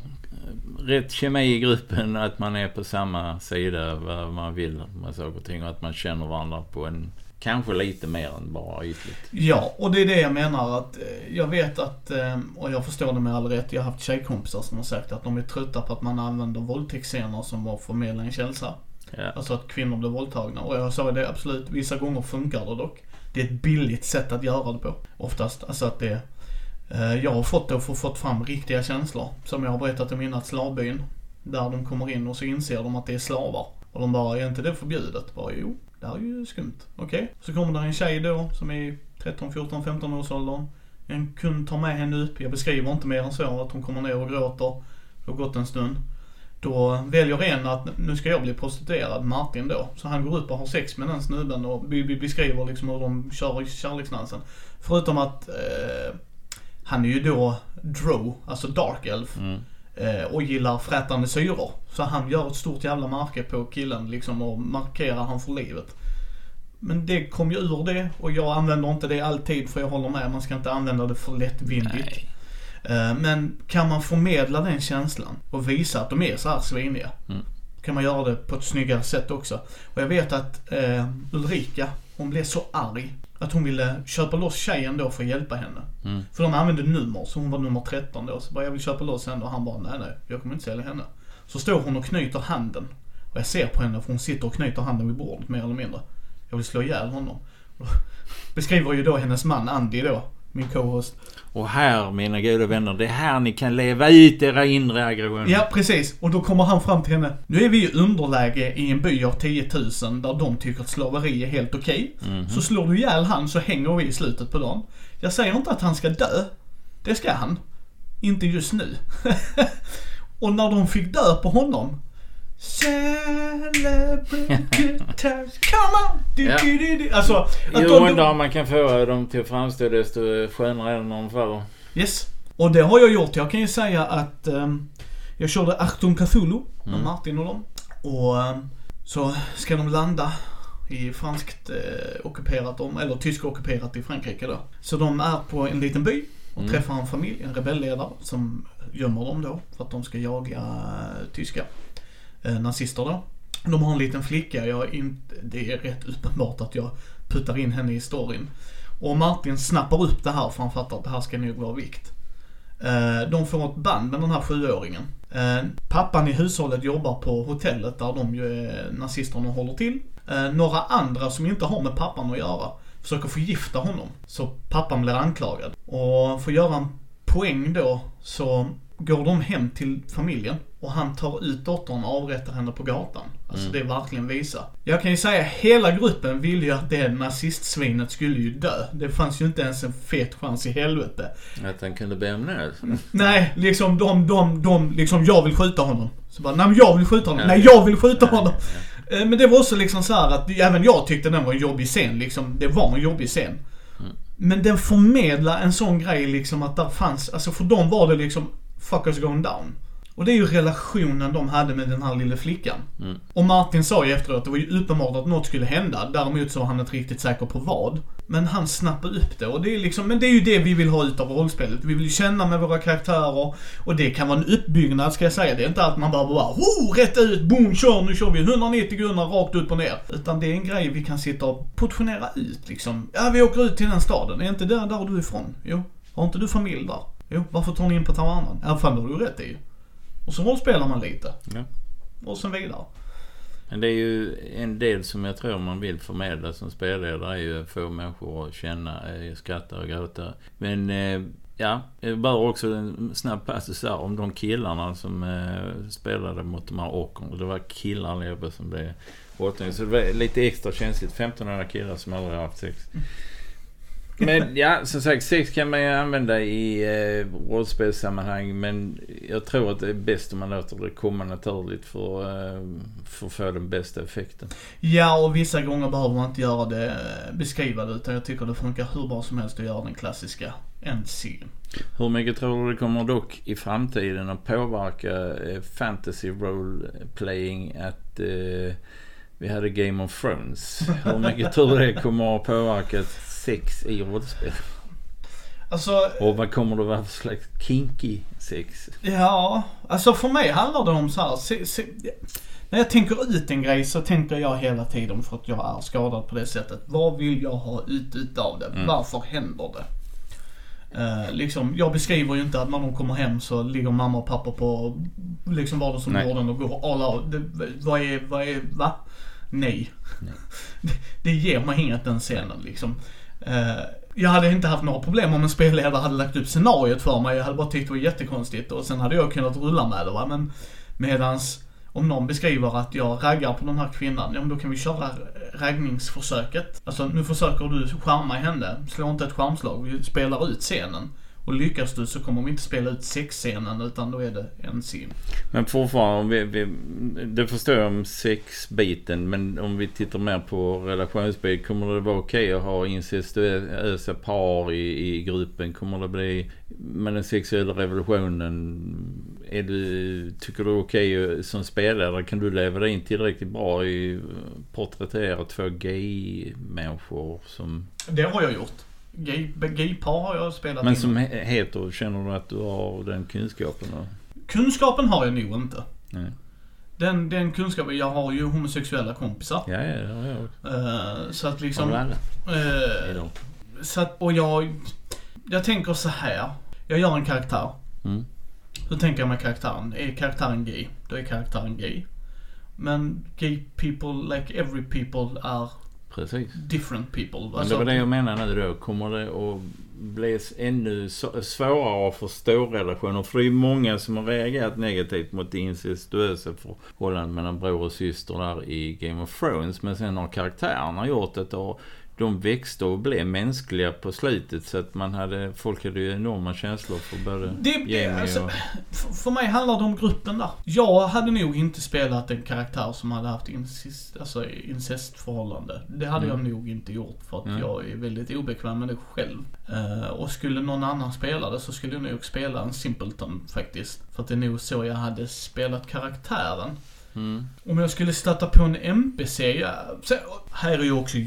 rätt kemi i gruppen, att man är på samma sida vad man vill med saker och ting och att man känner varandra på en, kanske lite mer än bara ytligt. Ja, och det är det jag menar att eh, jag vet att, eh, och jag förstår det med all rätt, jag har haft tjejkompisar som har sagt att de är trötta på att man använder våldtäktsscener som var en känsla. Ja. Alltså att kvinnor blir våldtagna. Och jag sa det absolut, vissa gånger funkar det dock. Det är ett billigt sätt att göra det på. Oftast. Alltså att det, eh, jag har fått det och fått fram riktiga känslor. Som jag har berättat om innan, slavbyn. Där de kommer in och så inser de att det är slavar. Och de bara, är inte det förbjudet? Bara, jo, det här är ju skumt. Okej. Så kommer där en tjej då som är 13, 14, 15 års åldern. En kund tar med henne upp, jag beskriver inte mer än så, att hon kommer ner och gråter. Det har gått en stund. Då väljer en att nu ska jag bli prostituerad, Martin då. Så han går upp och har sex med den snubben och vi, beskriver liksom hur de kör kärleksdansen. Förutom att eh, han är ju då Drow, alltså Dark Elf. Mm. Eh, och gillar frätande syror. Så han gör ett stort jävla märke på killen liksom och markerar han för livet. Men det kom ju ur det och jag använder inte det alltid för jag håller med, man ska inte använda det för lättvindigt. Nej. Eh, Men kan man förmedla den känslan och visa att de är så här sviniga. Mm. Kan man göra det på ett snyggare sätt också. Och jag vet att eh, Ulrika, hon blev så arg. Att hon ville köpa loss tjejen då för att hjälpa henne. Mm. För de använde nummer, så hon var nummer 13 då. Så bara, jag vill köpa loss henne och han bara, nej nej, jag kommer inte sälja henne. Så står hon och knyter handen. Och jag ser på henne för hon sitter och knyter handen vid bordet mer eller mindre. Jag vill slå ihjäl honom. [laughs] Beskriver ju då hennes man Andy då, min co-host. Och här, mina goda vänner, det är här ni kan leva ut era inre aggressioner. Ja, precis. Och då kommer han fram till henne. Nu är vi i underläge i en by av 10 000 där de tycker att slaveri är helt okej. Mhm. Så slår du ihjäl han så hänger vi i slutet på dagen. Jag säger inte att han ska dö. Det ska han. Inte just nu. [laughs] och när de fick dö på honom. Celebrate good times, come on! Du, Ja. du, du, du. Alltså, att Jag undrar om man kan få dem till att framstå desto skönare än de får. Yes. Och det har jag gjort. Jag kan ju säga att ehm, jag körde Achtung Cthulhu med Mm. Martin och dem. Och ehm, så ska de landa i franskt eh, ockuperat om, eller tysk ockuperat i Frankrike då. Så de är på en liten by och Mm. träffar en familj, en rebellledare som gömmer dem då för att de ska jaga eh, tyska eh, Eh, nazister då. De har en liten flicka, jag är inte, det är rätt uppenbart att jag puttar in henne i storyn. Och Martin snappar upp det här för han fattar att det här ska nog vara vikt. Eh, de får ett band med den här sjuåringen. Eh, pappan i hushållet jobbar på hotellet där de ju är nazisterna håller till. Några andra som inte har med pappan att göra försöker förgifta honom. Så pappan blir anklagad. Och för att göra en poäng då så går de hem till familjen och han tar ut dottern och avrättar henne på gatan. Alltså Mm. det är verkligen visa. Jag kan ju säga hela gruppen ville ju att det nazistsvinet skulle ju dö. Det fanns ju inte ens en fet chans i helvete. Att han kunde be om nöd. Nej, liksom de, de, de, liksom jag vill skjuta honom. Så bara, nej men jag vill skjuta honom. Nej, jag vill skjuta honom. Eh, Men det var också liksom så här att även jag tyckte den var en jobbig scen liksom. Det var en jobbig scen. Mm. Men den förmedlar en sån grej liksom att där fanns, alltså för dem var det liksom fuckers going down. Och det är ju relationen de hade med den här lilla flickan. Mm. Och Martin sa ju efteråt, det var ju uppenbart att något skulle hända. Däremot så var han inte riktigt säker på vad. Men han snappade upp det och det är liksom, men det är ju det vi vill ha ut av rollspelet. Vi vill ju känna med våra karaktärer och det kan vara en uppbyggnad ska jag säga. Det är inte att man bara bara, oh, rätt ut, boom, kör, nu kör vi 190 grunnar rakt upp och ner. Utan det är en grej vi kan sitta och portionera ut liksom. Ja, vi åker ut till den staden. Är inte det där du är ifrån? Jo. Har inte du familj där? Jo. Varför tar ni in på Taiwanen? Ja, fan det har du rätt i. Och så rollspelar man lite. Ja. Och sen vidare. Men det är ju en del som jag tror man vill förmedla som spelledare är ju att få människor att känna, eh, skratta och gråta. Men eh, ja, bara också en snabb passus där om de killarna som eh, spelade mot de här ockerna. Det var killar allihopa som blev åtgångna. Så det var lite extra känsligt. 1500 killar som aldrig haft sex. Men ja, som sagt, sex kan man ju använda i eh, rollspelssammanhang. Men jag tror att det är bäst om man låter det komma naturligt för, eh, för att få den bästa effekten. Ja, och vissa gånger behöver man inte göra det, eh, beskriva det, utan jag tycker det funkar hur bra som helst att göra den klassiska NC. Hur mycket tror du det kommer dock i framtiden att påverka eh, fantasy role playing att eh, vi hade Game of Thrones? Hur mycket tror du det kommer att påverka sex i rollspel? Alltså, Och vad kommer det vara för slags kinky sex? ja, alltså för mig handlar det om så här, se, se, när jag tänker ut en grej så tänker jag hela tiden för att jag är skadad på det sättet. Vad vill jag ha ut utav det? Mm. Varför händer det? Eh, liksom, jag beskriver ju inte att när de kommer hem så ligger mamma och pappa på liksom vardagsområden och går all out. Det, vad är, vad är, va? Nej. Nej. [laughs] Det, det ger mig inget den scenen liksom. Eh, jag hade inte haft några problem om en spelledare hade lagt upp scenariot för mig. Jag hade bara tyckt det var jättekonstigt och sen hade jag kunnat rulla med det va. Men medans Om någon beskriver att jag raggar på den här kvinnan, ja men då kan vi köra raggningsförsöket. Alltså nu försöker du charma henne, slå inte ett charmslag, vi spelar ut scenen. Och lyckas du så kommer vi inte spela ut sexscenen utan då är det en scen. Men fortfarande, vi, vi, det förstår jag om sexbiten. Men om vi tittar mer på relationsbit. Kommer det vara okej att ha incestuösa par i, i gruppen? Kommer det bli med den sexuella revolutionen? Är du, tycker du det är okej som spelare? Kan du leva dig in tillräckligt bra i porträttera två gay-människor som... Det har jag gjort. Gay, gaypar har jag spelat Men in. som he- heter, känner du att du har den kunskapen? Då? Kunskapen har jag nog inte. Nej. Den, den kunskapen, jag har ju homosexuella kompisar. Ja, ja, det har jag också. Eh, så att Har liksom... eh, Idag. så att, och jag... Jag tänker så här. Jag gör en karaktär. Mm. Hur tänker jag med karaktären? Är karaktären gay? Då är karaktären gay. Men gay people, like every people, är Precis. different people. Men det Alltså, var det jag menar nu då. Kommer det att bli ännu så- svårare att förstå relationer? För det är många som har reagerat negativt mot det incestuösa förhållandet mellan bror och syster där i Game of Thrones. Men sen har karaktärerna gjort det och de växte och blev mänskliga på slutet. Så att man hade, folk hade ju enorma känslor för både Det, Jamie alltså, och... för mig handlar det om gruppen där. Jag hade nog inte spelat en karaktär som hade haft incest, alltså incestförhållande. Det hade Mm. jag nog inte gjort för att Mm. jag är väldigt obekväm med det själv. Eh, och skulle någon annan spela det så skulle jag nog spela en simpleton faktiskt. För att det är nog så jag hade spelat karaktären. Mm. Om jag skulle stöta på en NPC, ja, här är ju också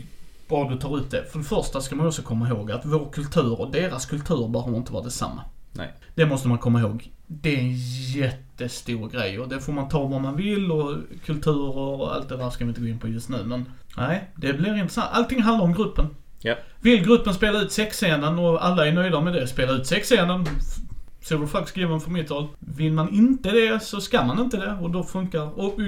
bra du tar ut det. För det första ska man också komma ihåg att vår kultur och deras kultur behöver inte vara detsamma. Nej. Det måste man komma ihåg. Det är en jättestor grej och det får man ta vad man vill och kulturer och allt det där ska vi inte gå in på just nu men nej, det blir intressant. Allting handlar om gruppen. Ja. Vill gruppen spela ut sexscenen och alla är nöjda med det, spela ut sexscenen. Zero fucks given från mitt håll. Vill man inte det så ska man inte det och då funkar, och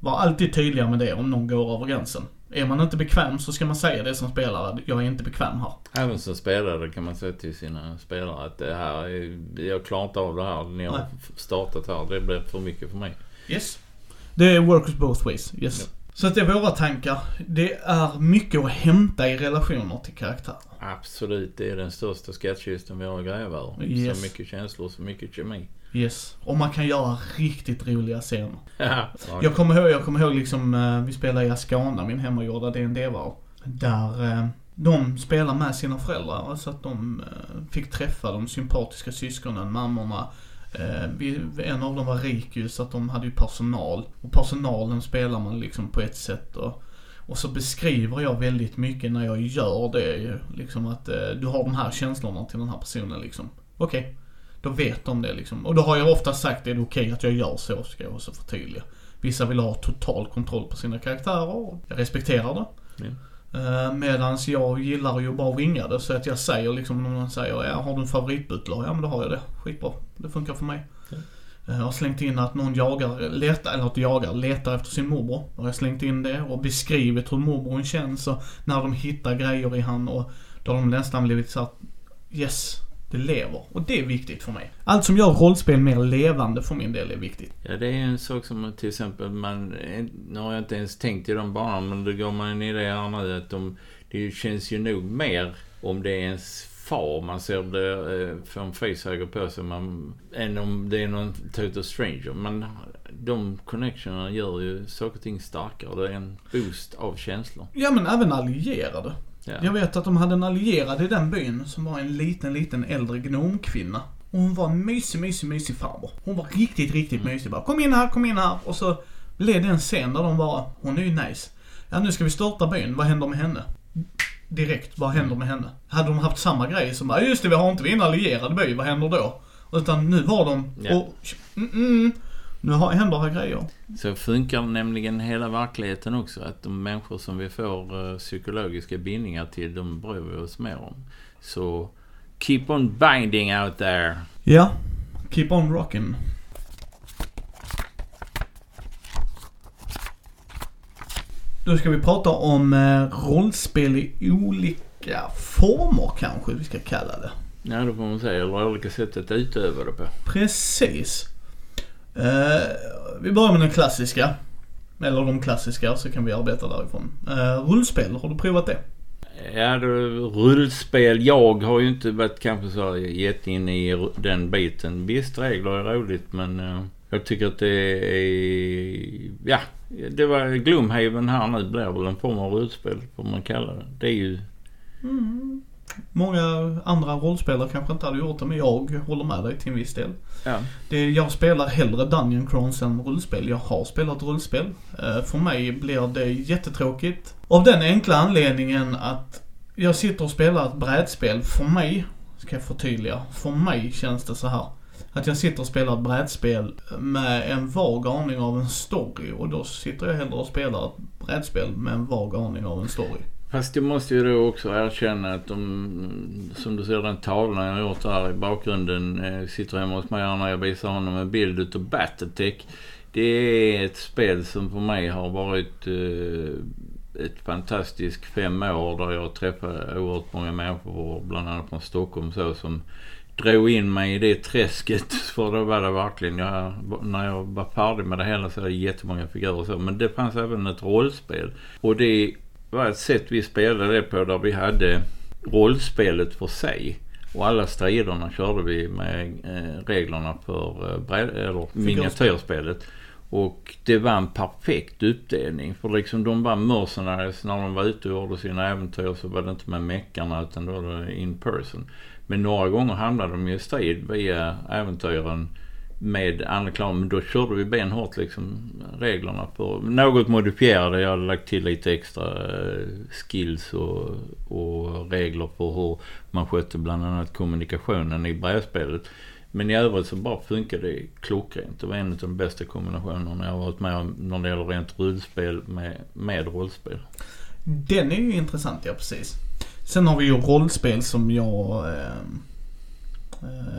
var alltid tydliga med det om någon går över gränsen. Är man inte bekväm så ska man säga det som spelare, jag är inte bekväm här. Även som spelare kan man säga till sina spelare att det här, är, jag klarar inte av det här. Ni har Nej. startat här. Det blir för mycket för mig. Yes. Det works both ways, yes. Så att det är våra tankar. Det är mycket att hämta i relationer till karaktärer. Absolut, det är den största skattkistan vi har att gräva ur. Yes. Så mycket känslor, så mycket kemi. Yes. Och man kan göra riktigt roliga scener. [laughs] Ja. Jag kommer ihåg, jag kommer ihåg liksom, eh, vi spelade i Ascana, min hemmagjorda D&D-var. Där eh, de spelar med sina föräldrar så att de eh, fick träffa de sympatiska syskonen, mammorna. Vi, en av dem var rik ju så att de hade ju personal. Och personalen spelar man liksom på ett sätt och, och så beskriver jag väldigt mycket när jag gör det ju. Liksom att du har de här känslorna till den här personen liksom. Okej. Då vet de det liksom. Och då har jag ofta sagt, är det okej att jag gör så? Ska jag också förtydliga. Vissa vill ha total kontroll på sina karaktärer och jag respekterar det. Uh, medans jag gillar ju bara ringa det så att jag säger liksom om någon säger ja, har du en favoritbutler? Ja men då har jag det. Skitbra. Det funkar för mig. Eh, Jag har slängt in att någon jagar, letar, eller att jagar, letar efter sin morbror. Då har jag slängt in det och beskrivit hur morbrorn känns och när de hittar grejer i han och då har de nästan blivit så att yes, det lever. Och det är viktigt för mig. Allt som gör rollspel mer levande för min del är viktigt. Ja, det är en sak som till exempel man, nu har jag inte ens tänkt i de banorna, men då går man in i det här nu att de, det känns ju nog mer om det är ens far man ser det eh, få en facehugger på sig, man, än om det är någon total stranger. Men de connectionerna gör ju saker och ting starkare. Det är en boost av känslor. Ja men även allierade. Ja. Jag vet att de hade en allierad i den byn som var en liten, liten äldre gnomkvinna. Och hon var en mysig, mysig, mysig farbror. Hon var riktigt, riktigt Mm. mysig. Bara, kom in här, kom in här. Och så blev det en scen där de bara, hon är ju nice. Ja, nu ska vi störta byn. Vad händer med henne? Direkt, vad händer med henne? Hade de haft samma grej som bara, just det, vi har inte vi en allierad by, vad händer då? Utan nu var de, Ja. och, mm, mm, nu har, händer här grejer. Så funkar nämligen hela verkligheten också. Att de människor som vi får eh, psykologiska bindningar till, de bryr vi oss mer om. Så keep on binding out there. Ja, keep on rockin'. Då ska vi prata om eh, rollspel i olika former kanske vi ska kalla det. Ja, det får man säga. Eller olika sätt att utöva det på. Precis. Eh, vi börjar med den klassiska. Eller de klassiska, så kan vi arbeta därifrån. Uh, rullspel, har du provat det? Ja, det, rullspel. Jag har ju inte varit kanske så jätteinne i den biten. Visst, regler är roligt men uh, jag tycker att det är... Ja, det var Gloomhaven här nu blir väl en form av rullspel, får man kalla det. Det är ju... Mm. Många andra rollspelare kanske inte hade gjort det, men jag håller med dig till en viss del. Ja. Det, jag spelar hellre Dungeon Crowns än rullspel. Jag har spelat rullspel. Uh, för mig blir det jättetråkigt. Av den enkla anledningen att jag sitter och spelar ett brädspel. För mig, ska jag förtydliga, för mig känns det så här. Att jag sitter och spelar ett brädspel med en vag aning av en story och då sitter jag hellre och spelar ett brädspel med en vag aning av en story. Fast jag måste ju då också erkänna att de, som du ser den tavlan jag har gjort här i bakgrunden, eh, sitter hemma hos mig när jag visar honom en bild utav Battletech. Det är ett spel som för mig har varit eh, ett fantastiskt fem år där jag träffade oerhört många människor, bland annat från Stockholm så, som drog in mig i det träsket. [laughs] För då var det verkligen, jag, när jag var färdig med det hela så var det jättemånga figurer och så. Men det fanns även ett rollspel. Och det var ett sätt vi spelade det på där vi hade rollspelet för sig. Och alla striderna körde vi med eh, reglerna för eh, eller miniatyrspelet. Och det var en perfekt uppdelning. För liksom de var mercenaries när de var ute och gjorde sina äventyr så var det inte med meckarna utan då var det in person. Men några gånger hamnade de ju i strid via äventyren med andra då körde vi benhårt liksom reglerna på. Något modifierade. Jag hade lagt till lite extra eh, skills och, och regler på hur man skötte bland annat kommunikationen i brädspelet. Men i övrigt så bara funkade det klockrent. Det var en av de bästa kombinationerna jag har varit med om när det gäller rent rullspel med, med rollspel. Den är ju intressant, ja precis. Sen har vi ju rollspel som jag eh,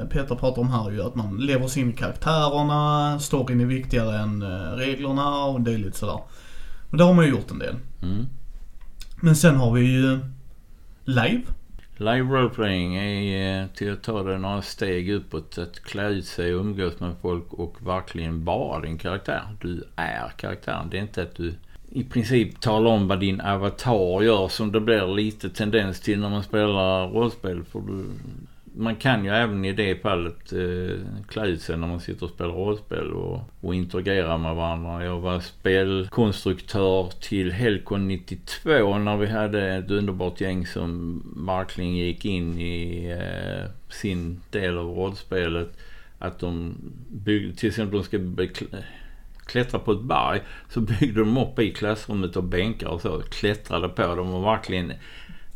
Peter pratar om här ju att man lever sig in i karaktärerna, storyn är viktigare än eh, reglerna och det är lite sådär. Och där har man ju gjort en del. Mm. Men sen har vi ju live. Live roleplaying är till att ta det några steg uppåt. Att klä ut sig och umgås med folk och verkligen vara din karaktär. Du är karaktären. Det är inte att du i princip tala om vad din avatar gör som det blir lite tendens till när man spelar rollspel. För du, man kan ju även i det fallet eh, klä ut sig när man sitter och spelar rollspel och, och interagera med varandra. Jag var spelkonstruktör till Helcon 92 när vi hade ett underbart gäng som verkligen gick in i eh, sin del av rollspelet. Att de byggde, till exempel de ska klättra på ett berg så byggde de upp i klassrummet och bänkar och så. Klättrade på dem och verkligen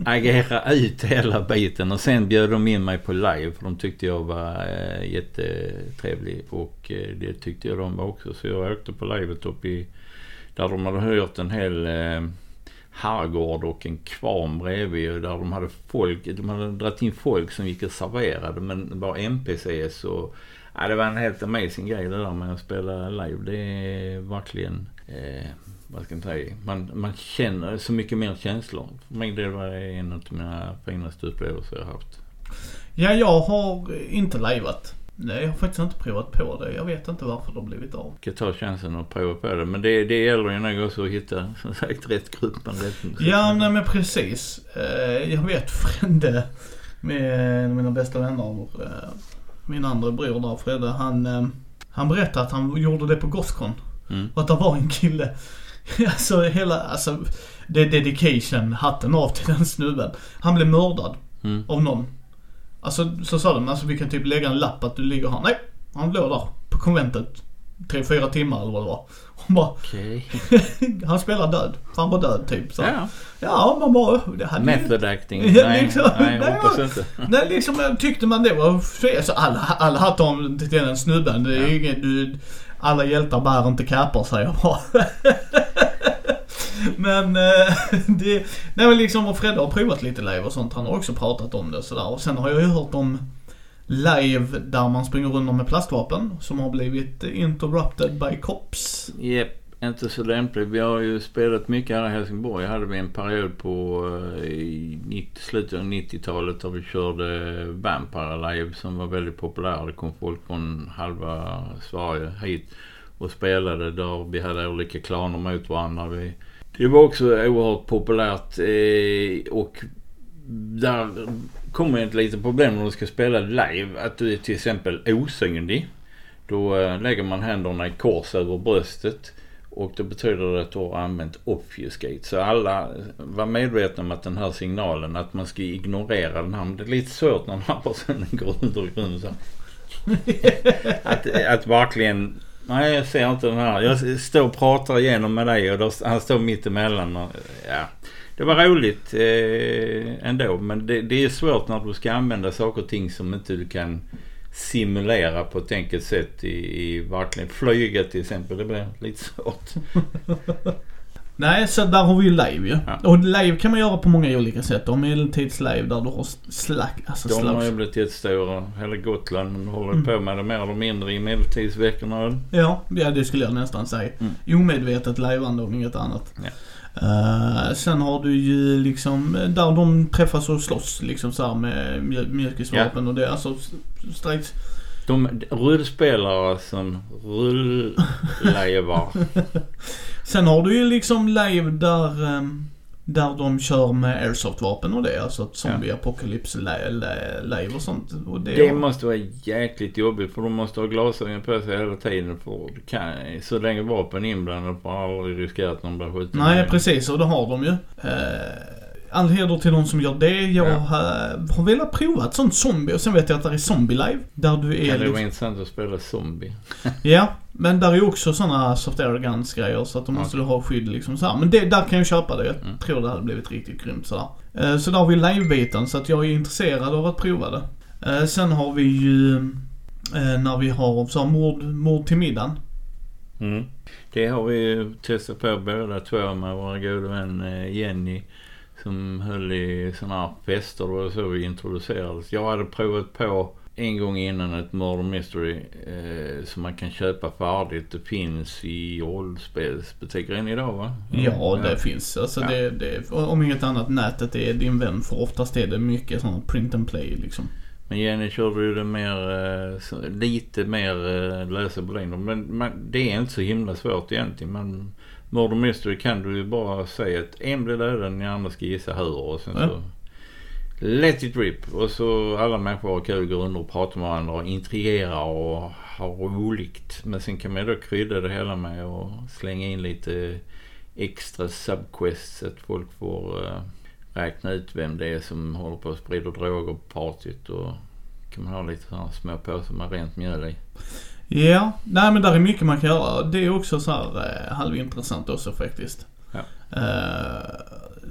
agera ut hela biten och sen bjöd de in mig på live för de tyckte jag var eh, jättetrevlig och eh, det tyckte jag de var också. Så jag åkte på livet upp i där de hade hyrt en hel eh, herrgård och en kvarn bredvid där de hade folk, de hade dragit in folk som gick och serverade men var NPCs och Ja, det var en helt amazing grej det där med att spela live. Det är verkligen, eh, vad ska man säga, man, man känner så mycket mer känslor. För mig det var en av mina finaste upplevelser jag haft. Ja, jag har inte liveat. Nej, jag har faktiskt inte provat på det. Jag vet inte varför det har blivit av. Jag tar chansen att prova på det. Men det, det gäller ju nog också att hitta, som sagt, rätt grupp. Rätt, ja, nej men precis. Eh, jag vet Frände med mina bästa vänner eh, min andra bror där, Fredde, han, eh, han berättade att han gjorde det på Gothcon. Mm. Och att det var en kille. [laughs] alltså hela, alltså det är dedication, hatten av till den snubben. Han blev mördad mm. av någon. Alltså så sa de, alltså vi kan typ lägga en lapp att du ligger här. Nej, han låg där på konventet. Tre, fyra timmar eller vad det var. Hon bara, okay. [laughs] han spelar död. Han var död typ. Så. Ja. ja, man bara... Det hade Method acting. nej, liksom, nej, jag hoppas inte. Nej, liksom tyckte man det var fel. Så alla, alla hatt om den snubben. Det är ja. ingen, du, alla hjältar bär inte kapor säger jag bara. [laughs] men eh, det, nej men liksom och Fredde har provat lite live och sånt. Han har också pratat om det sådär. Och sen har jag ju hört om live där man springer runt med plastvapen som har blivit interrupted by cops. Yep, inte så lämpligt. Vi har ju spelat mycket här i Helsingborg. hade vi en period på eh, i 90, slutet av 90-talet där vi körde Vampire Live som var väldigt populär. Det kom folk från halva Sverige hit. och spelade där vi hade olika klaner mot varandra. Vi, det var också oerhört populärt eh, och där kommer ett litet problem när du ska spela live. Att du är till exempel osynlig. Då eh, lägger man händerna i kors över bröstet. Och det betyder att du har använt obfuscate. Så alla var medvetna om att den här signalen, att man ska ignorera den här. Men det är lite svårt när den här personen går runt och runt så. [laughs] att, att verkligen, nej jag ser inte den här. Jag står och pratar igenom med dig och då, han står mitt emellan. Och, ja. Det var roligt eh, ändå men det, det är svårt när du ska använda saker och ting som inte du kan simulera på ett enkelt sätt i, i verkligen flyga till exempel. Det blir lite svårt. [laughs] Nej, så där har vi ju live ju. Ja. Och live kan man göra på många olika sätt. Och medeltids-live där du har slack, alltså De har ju slags. blivit jättestora. Hela Gotland håller Mm. på med det mer eller mindre i medeltidsveckorna. Ja, ja, det skulle jag nästan säga. Mm. Omedvetet lajvande om inget annat. Ja. Eh, sen har du ju liksom eh, där de träffas och slåss liksom så här med mjukisvapen och det. Alltså strax. De rullspelare som rulllevar. [laughs] Sen har du ju liksom live där, ehm, där de kör med airsoft-vapen och det. Alltså ett zombie apocalypse li- li- live och sånt. Och det, Det måste vara jäkligt jobbigt för de måste ha glasögon på sig hela tiden. För kan, så länge vapen är inblandade får aldrig riskera att någon blir skjuten. Nej precis och det har de ju. Eh, all heder till de som gör det. Jag Ja. har, har velat prova ett sånt zombie och sen vet jag att det är zombie live. Där du är det liksom, vara intressant att spela zombie? [laughs] Ja, men där är ju också såna soft air guns grejer så att då måste du ha skydd liksom så här. Men det, där kan jag köpa det. Jag Mm. tror det hade blivit riktigt grymt sådär. Eh, så där har vi live-biten så att jag är intresserad av att prova det. Eh, sen har vi ju eh, när vi har så här, mord, mord till middagen. Mm. Det har vi ju testat på båda två med vår gode vän Jenny. Som höll i sådana här fester. Det var så vi introducerades. Jag hade provat på en gång innan ett Murder Mystery eh, som man kan köpa färdigt. Det finns i rollspelsbutiker än idag va? Ja, det finns. Alltså Ja. det, det, om inget annat, nätet är din vän för oftast är det mycket sån print and play liksom. Men Jenny körde ju det mer, eh, så, lite mer eh, lösa boliner. Men man, det är inte så himla svårt egentligen. Man, Murder Mystery kan du ju bara säga att en blir dödad, den andra ska gissa hur och sen så let it rip. Och så alla människor har kul, går under och pratar med varandra och intrigerar och har roligt. Men sen kan man ju då krydda det hela med och slänga in lite extra subquests så att folk får eh, räkna ut vem det är som håller på att sprida droger på partyt och kan man ha lite sådana små påsar med rent mjöl i. Ja, nej men där är mycket man kan göra. Det är också så här eh, halvintressant också faktiskt. Ja. Eh,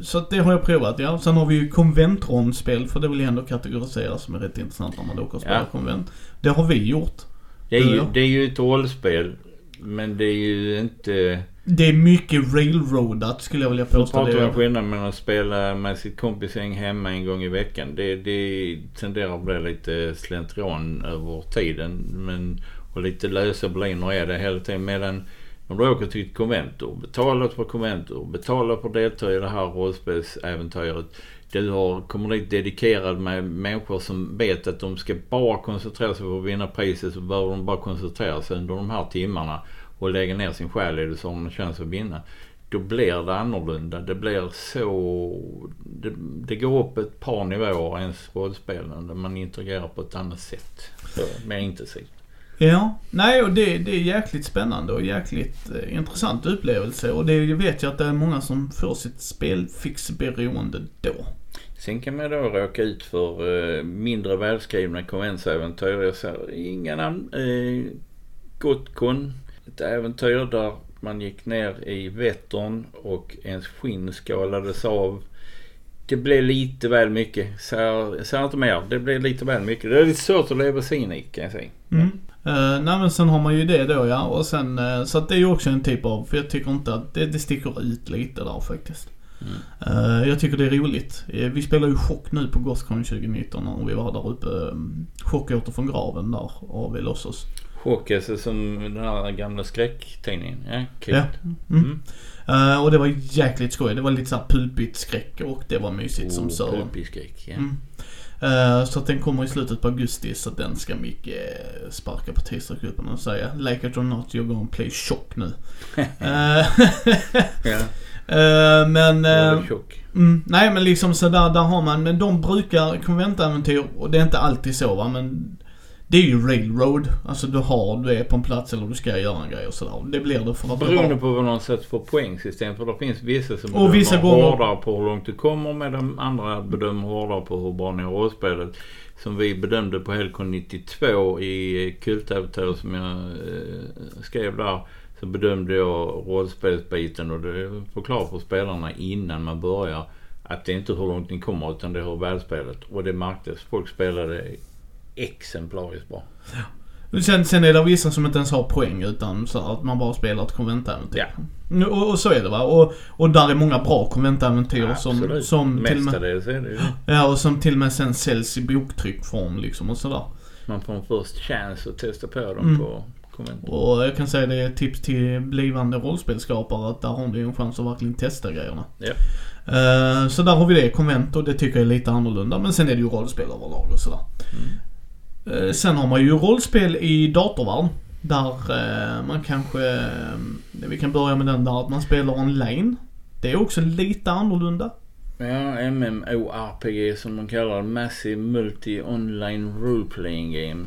så det har jag provat ja. Sen har vi ju konventrondspel för det vill jag ändå kategorisera som är rätt intressant när man åker och spelar Ja. konvent. Det har vi gjort. Det är, ju, det är ju ett rollspel men det är ju inte... Det är mycket railroadat skulle jag vilja påstå. pratar vi om Det. skillnaden mellan att spela med sitt kompisgäng hemma en gång i veckan. Det, det tenderar att bli lite slentrian över tiden. Men, och lite lösa boliner är det hela tiden. Medan om du åker till ett konventor, betalar för konventor, betalar för att delta i det här rollspelsäventyret. Du har, kommer dit dedikerad med människor som vet att de ska bara koncentrera sig på att vinna priset så behöver de bara koncentrera sig under de här timmarna och lägga ner sin själ i det så har de en chans att vinna. Då blir det annorlunda. Det blir så... Det, det går upp ett par nivåer ens rollspelande. Man interagerar på ett annat sätt. Så, mer intensivt. Ja, nej och det, det är jäkligt spännande och jäkligt eh, intressant upplevelse. Och det vet jag att det är många som får sitt spelfixberoende då. Sen kan man då råka ut för eh, mindre välskrivna konventsäventyr. Jag säger inga namn. Eh, Gotcon. Ett äventyr där man gick ner i Vättern och ens skinn skalades av. Det blev lite väl mycket. Säg inte mer. Det blev lite väl mycket. Det är lite svårt att leva sig in i kan jag säga. Mm. Uh, nej men sen har man ju det då ja. Och sen, eh, så att det är ju också en typ av, för jag tycker inte att det, det sticker ut lite där faktiskt. Mm. Eh, jag tycker det är roligt. Eh, vi spelar ju Chock nu på Gothcon 2019 och vi var där uppe. Um, Chock åter från graven där och vi låtsas. Chock, alltså som den här gamla skräcktidningen. Ja, kul. Ja. Mm. Mm. Eh, och det var jäkligt skoj. Det var lite såhär pulpigt skräck och det var mysigt som Oh, sören. pulpig skräck, ja. Mm. Eh, så att den kommer i slutet på augusti så att den ska Micke eh, sparka på t-shirtgruppen och säga Like it or not, you're gonna play chock nu. [laughs] [laughs] Eh, men... Mm, nej men liksom så där, där har man, men de brukar konventäventyr och det är inte alltid så va men det är ju railroad. Alltså du har, du är på en plats eller du ska göra en grej och sådär. Det blir det för att Beroende har, på vad någon sätter för poängsystem. För det finns vissa som Och bedömer gånger- hårdare på hur långt du kommer medan andra bedömer hårdare på hur bra ni har rollspelet. Som vi bedömde på Helcon 92 i Kultäventyr som jag eh, skrev där. Så bedömde jag rollspelsbiten och det förklarar för spelarna innan man börjar att det är inte hur långt ni kommer utan det är hur välspelet. Och det märktes. Folk spelade exemplariskt bra. sen, sen är det vissa som inte ens har poäng utan så att man bara spelar ett konventäventyr. Ja. Och, och så är det va. Och, och där är många bra konventäventyr som, Absolut. som till och med, Mestadels är det ju ja, och som till och med sen säljs i boktryckform liksom och sådär. Man får en först chans att testa på dem Mm. på konventet. Och jag kan säga det är ett tips till blivande rollspelskapare att där har ni en chans att verkligen testa grejerna. Ja. Eh, så där har vi det, konvent och det tycker jag är lite annorlunda. Men sen är det ju rollspel överlag och sådär. Mm. Eh, sen har man ju rollspel i datorvärlden. Där eh, man kanske, eh, vi kan börja med den där att man spelar online. Det är också lite annorlunda. Ja, MMORPG som man kallar det. Massive Multi Online Role Playing Game.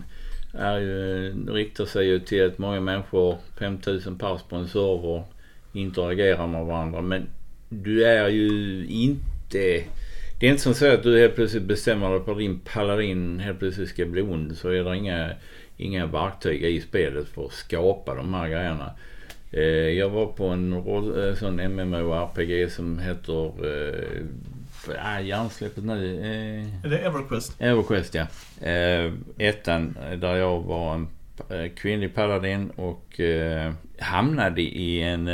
Är ju, riktar sig ju till att många människor, 5000 pers på en server, interagerar med varandra. Men du är ju inte... Det är inte som så att du helt plötsligt bestämmer dig för att din paladin helt plötsligt ska bli ond. Så är det inga, inga verktyg i spelet för att skapa de här grejerna. Eh, jag var på en roll, eh, sån MMORPG som heter... Ah, hjärnsläppet nu. Eh, Är det Everquest? Everquest ja. Eh, ettan där jag var en kvinnlig paladin och hamnade i en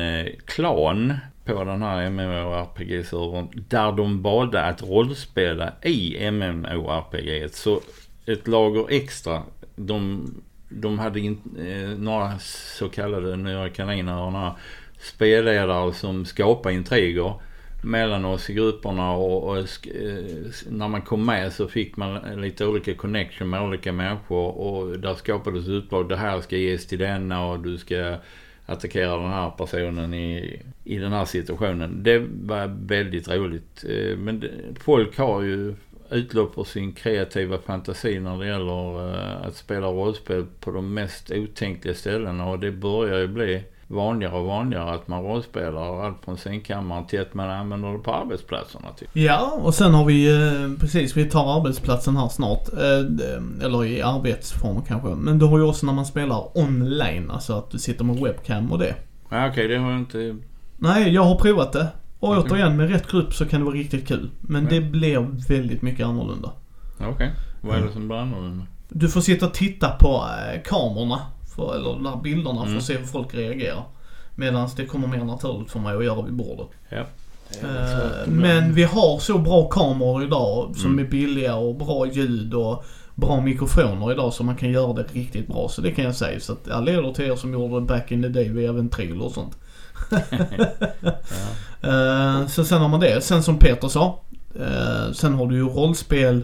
klan på den här MMORPG-servern där de valde att rollspela i MMORPG. Så ett lager extra. De, de hade in, eh, några så kallade nya kaniner och några spelledare som skapade intriger mellan oss i grupperna och, och sk- eh, när man kom med så fick man lite olika connection med olika människor och där skapades utdrag. Det här ska ges till denna och du ska attackera den här personen i, i den här situationen. Det var väldigt roligt. Eh, men det, folk har ju utlopp för sin kreativa fantasi när det gäller eh, att spela rollspel på de mest otänkliga ställena och det börjar ju bli vanligare och vanligare att man rollspelar allt från sängkammaren till att man använder det på arbetsplatserna. Typ. Ja, och sen har vi eh, precis, vi tar arbetsplatsen här snart. Eh, eller i arbetsform kanske. Men du har ju också när man spelar online, alltså att du sitter med webcam och det. Ja, Okej, det har jag inte... Nej, jag har provat det. Och Okej. återigen, med rätt grupp så kan det vara riktigt kul. Men Ja. det blir väldigt mycket annorlunda. Okej, vad är det som blir annorlunda? Du får sitta och titta på eh, kamerorna, för, eller de här bilderna för Mm. att se hur folk reagerar. Medan det kommer mer naturligt för mig att göra vid bordet. Ja. Eh, men vi har så bra kameror idag som Mm. är billiga och bra ljud och bra mikrofoner idag så man kan göra det riktigt bra. Så det kan jag säga. Så att jag leder till er som gjorde det back in the day via Ventrilo och sånt. [laughs] Eh, så sen har man det. Sen som Peter sa. eh, sen har du ju rollspel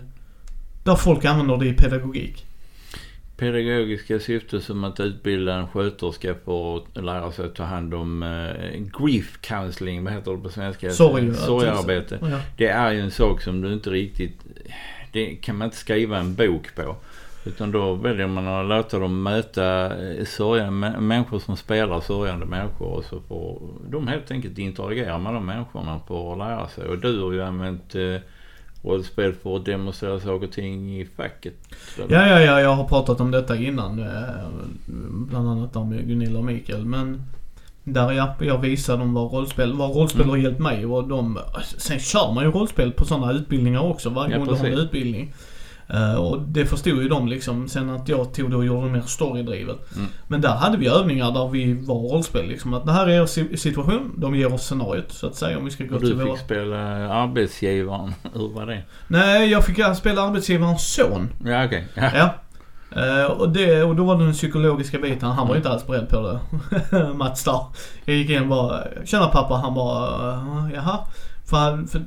där folk använder det i pedagogik. Pedagogiska syfte som att utbilda en sköterska för att lära sig att ta hand om eh, grief counseling, vad heter det på svenska? Sorg. Sorgarbete. Ja. Det är ju en sak som du inte riktigt... Det kan man inte skriva en bok på. Utan då väljer man att låta dem möta eh, sörjande, mä- människor som spelar sörjande människor och så får de helt enkelt interagera med de människorna för att lära sig. Och du har ju använt eh, rollspel för att demonstrera saker och ting i facket. Ja, ja, ja, jag har pratat om detta innan. eh, Bland annat med Gunilla och Mikael. Men där ja, jag visade dem vad rollspel, vad rollspel Mm. har hjälpt mig och de, sen kör man ju rollspel på sådana utbildningar också varje Ja, gång du har en utbildning. Eh, och det förstod ju de liksom. Sen att jag tog det och gjorde det mer storydrivet. Mm. Men där hade vi övningar där vi var rollspel liksom. Att det här är er si- situation, de ger oss scenariot så att säga om vi ska gå Och till du våra... fick spela arbetsgivaren. [laughs] Hur var det? Nej, jag fick spela arbetsgivarens son. Ja okej. Ja. Ja. Eh, och, det, och då var det den psykologiska biten. Han var Mm. inte alls beredd på det. [laughs] Mats där. Jag gick in och bara, tjena pappa. Han bara, "Eh, jaha. För, han- för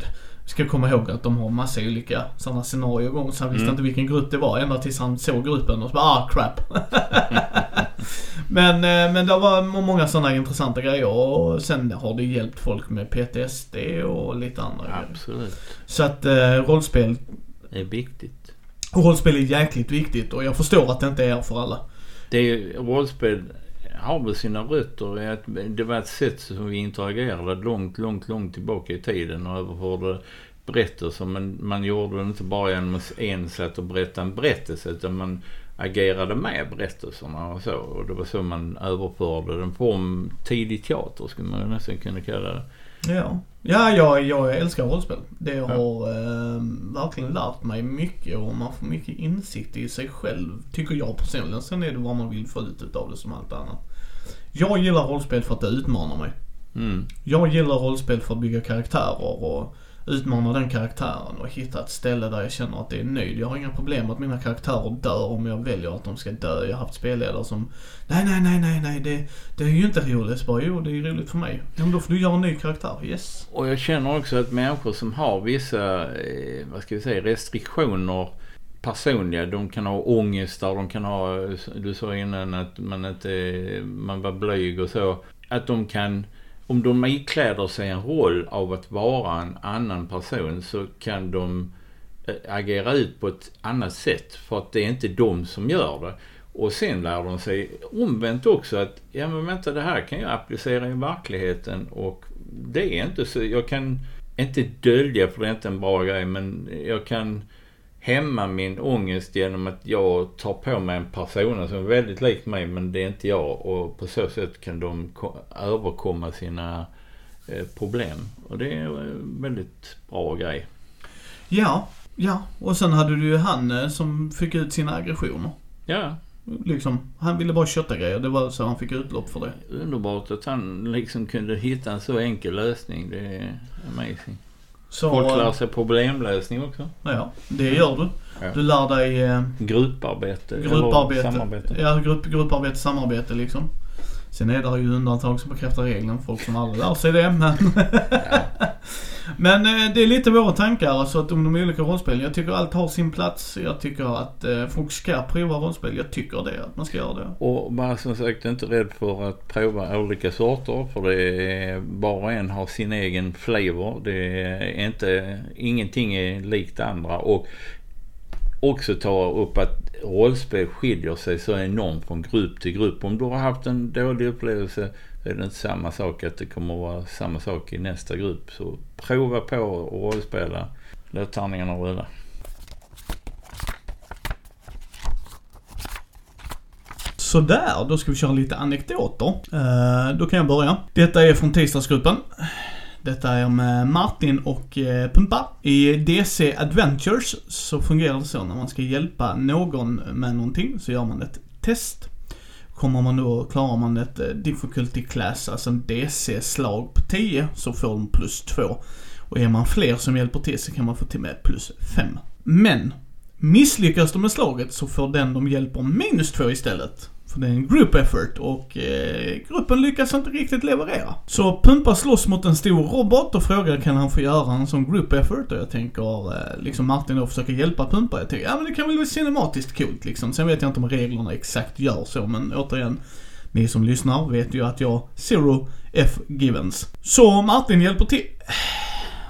ska komma ihåg att de har massa olika sådana scenarier igång. Så han visste Mm. inte vilken grupp det var ända tills han såg gruppen och så bara ah crap. [laughs] men, eh, men det var många sådana intressanta grejer och sen har det hjälpt folk med PTSD och lite andra grejer. Absolut. Så att eh, rollspel, Det är viktigt. rollspel är jäkligt viktigt och jag förstår att det inte är för alla. Det är, ju- rollspel har väl sina rötter i att det var ett sätt som vi interagerade långt, långt, långt tillbaka i tiden och överförde berättelser. Men man gjorde det inte bara genom att en satt och berättade en berättelse utan man agerade med berättelserna och så. Och det var så man överförde den form tidig teater skulle man nästan kunna kalla det. Ja, ja jag, jag älskar rollspel. Det Ja. har eh, verkligen lärt mig mycket och man får mycket insikt i sig själv, tycker jag personligen. Sen är det vad man vill få ut utav det som allt annat. Jag gillar rollspel för att det utmanar mig. Mm. Jag gillar rollspel för att bygga karaktärer och utmana den karaktären och hitta ett ställe där jag känner att det är nöjd. Jag har inga problem att mina karaktärer dör om jag väljer att de ska dö. Jag har haft spelledare som Nej, nej, nej, nej, nej, det, det är ju inte roligt. Så bara, jo, det är roligt för mig. Ja, men då får du göra en ny karaktär. Yes. Och jag känner också att människor som har vissa, eh, vad ska vi säga, restriktioner personliga. De kan ha ångestar, de kan ha, du sa innan att man inte, man var blyg och så. Att de kan, om de ikläder sig en roll av att vara en annan person så kan de eh, agera ut på ett annat sätt. För att det är inte de som gör det. Och sen lär de sig omvänt också att, ja men vänta det här kan jag applicera i verkligheten och det är inte så, jag kan inte dölja för det är inte en bra grej men jag kan hämma min ångest genom att jag tar på mig en persona som är väldigt lik mig men det är inte jag och på så sätt kan de ko- överkomma sina eh, problem. Och det är en väldigt bra grej. Ja, ja. Och sen hade du ju han eh, som fick ut sina aggressioner. Ja, Liksom, han ville bara kötta grejer. Det var så han fick utlopp för det. underbart att han liksom kunde hitta en så enkel lösning. Det är amazing. Så, Folk lär sig problemlösning också. ja, det gör du. Ja. Du lär dig eh, Grupparbete. eller grupparbete. samarbete. Ja, grupp, grupparbete, samarbete liksom. Sen är det ju undantag som bekräftar regeln. Folk som aldrig lär sig det. Men, [laughs] men eh, det är lite våra tankar alltså att om de olika rollspelen. Jag tycker allt har sin plats. Jag tycker att eh, folk ska prova rollspel. Jag tycker det, att man ska göra det. Och bara som sagt inte rädd för att prova olika sorter. För det är, var och en har sin egen flavor. Det är inte, ingenting är likt andra. Och också ta upp att rollspel skiljer sig så enormt från grupp till grupp. Om du har haft en dålig upplevelse så är det inte samma sak att det kommer att vara samma sak i nästa grupp. Så prova på att rollspela. Låt tärningarna rulla. Sådär, då ska vi köra lite anekdoter. Eh, då kan jag börja. Detta är från tisdagsgruppen. Detta är med eh, Martin och eh, Pumpa. I DC Adventures så fungerar det så när man ska hjälpa någon med någonting så gör man ett test. Kommer man då, klarar man ett eh, difficulty class, alltså en DC-slag på 10, så får de plus 2. Och är man fler som hjälper till så kan man få till med plus 5. Men Misslyckas de med slaget så får den de hjälper minus 2 istället. För det är en group effort och eh, gruppen lyckas inte riktigt leverera. Så Pumpa slåss mot en stor robot och frågar kan han få göra en sån group effort och jag tänker eh, liksom Martin då försöker hjälpa Pumpa. Jag tänker ja men det kan väl bli cinematiskt coolt liksom. Sen vet jag inte om reglerna exakt gör så men återigen. Ni som lyssnar vet ju att jag zero F givens. Så Martin hjälper till.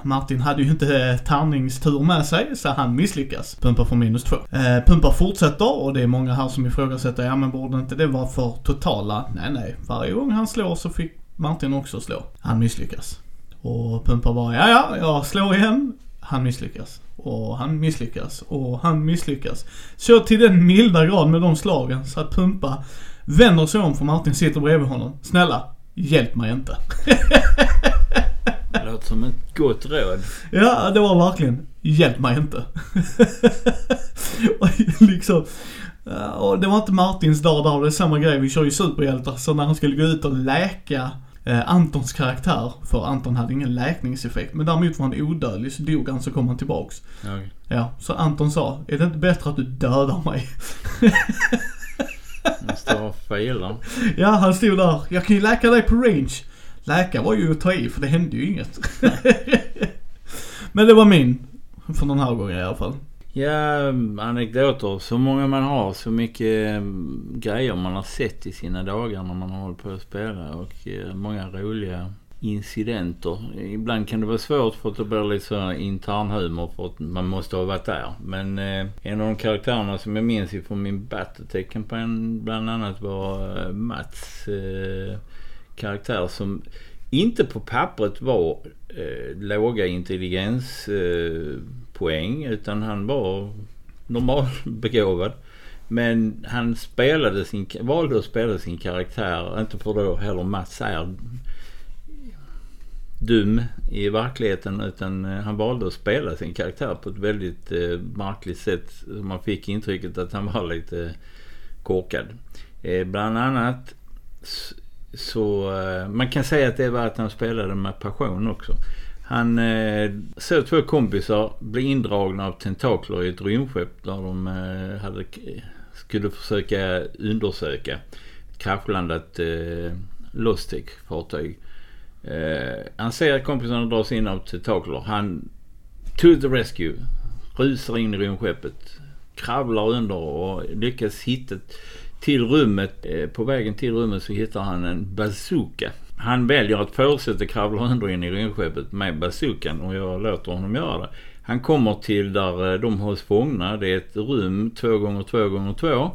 Martin hade ju inte eh, tärningstur med sig, så han misslyckas. Pumpa får minus två. Eh, Pumpa fortsätter och det är många här som ifrågasätter, ja men borde inte det vara för totala? Nej, nej. Varje gång han slår så fick Martin också slå. Han misslyckas. Och Pumpa bara, ja ja, jag slår igen. Han misslyckas. Och han misslyckas. Och han misslyckas. Så till den milda grad med de slagen så att Pumpa vänder sig om för Martin sitter bredvid honom. Snälla, hjälp mig inte. [laughs] Låter som ett gott råd. Ja, det var verkligen, hjälp mig inte. [laughs] och liksom, och det var inte Martins dag där, det är samma grej, vi kör ju superhjältar. Så när han skulle gå ut och läka eh, Antons karaktär, för Anton hade ingen läkningseffekt, men däremot var han odödlig, så dog han så kom han tillbaks. Okay. Ja, så Anton sa, är det inte bättre att du dödar mig? Jag står och filar. ja, han stod där, jag kan ju läka dig på range. Läka var ju att ta i, för det hände ju inget. [laughs] Men det var min. För den här gången i alla fall. Ja, anekdoter. Så många man har, så mycket um, grejer man har sett i sina dagar när man har hållit på att spela och uh, många roliga incidenter. Ibland kan det vara svårt för att det blir lite så internhumor för att man måste ha varit där. Men eh, en av de karaktärerna som jag minns ifrån min Battletech-kampanj bland annat var eh, Mats karaktär som inte på pappret var eh, låga intelligenspoäng eh, utan han var normalbegåvad. [laughs] Men han spelade sin, valde att spela sin karaktär, inte för då heller Mats är dum i verkligheten utan eh, han valde att spela sin karaktär på ett väldigt eh, märkligt sätt. Man fick intrycket att han var lite korkad. Eh, bland annat så eh, man kan säga att det var att han spelade med passion också. Han eh, såg två kompisar bli indragna av tentakler i ett rymdskepp där de eh, hade, skulle försöka undersöka kraschlandat eh, Lostec-fartyg. Eh, han ser kompisarna dras in av tentakler. Han to the rescue. Rusar in i rymdskeppet. Kravlar under och lyckas hitta till rummet. Eh, på vägen till rummet så hittar han en bazooka. Han väljer att fortsätta kravla under in i rymdskeppet med bazookan och jag låter honom göra det. Han kommer till där eh, de hålls fångna. Det är ett rum två gånger två gånger två.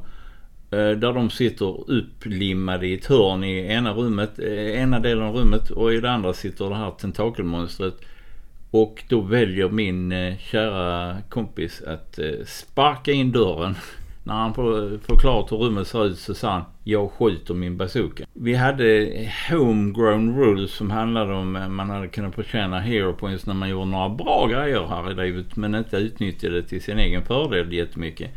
Eh, där de sitter upplimmade i ett hörn i ena rummet, ena delen av rummet och i det andra sitter det här tentakelmonstret. Och då väljer min kära kompis att sparka in dörren. [laughs] När han förklarat hur rummet ser ut så sa han jag skjuter min bazooka. Vi hade homegrown rules som handlade om att man hade kunnat förtjäna hero points när man gjorde några bra grejer här i livet men inte utnyttjade det till sin egen fördel jättemycket.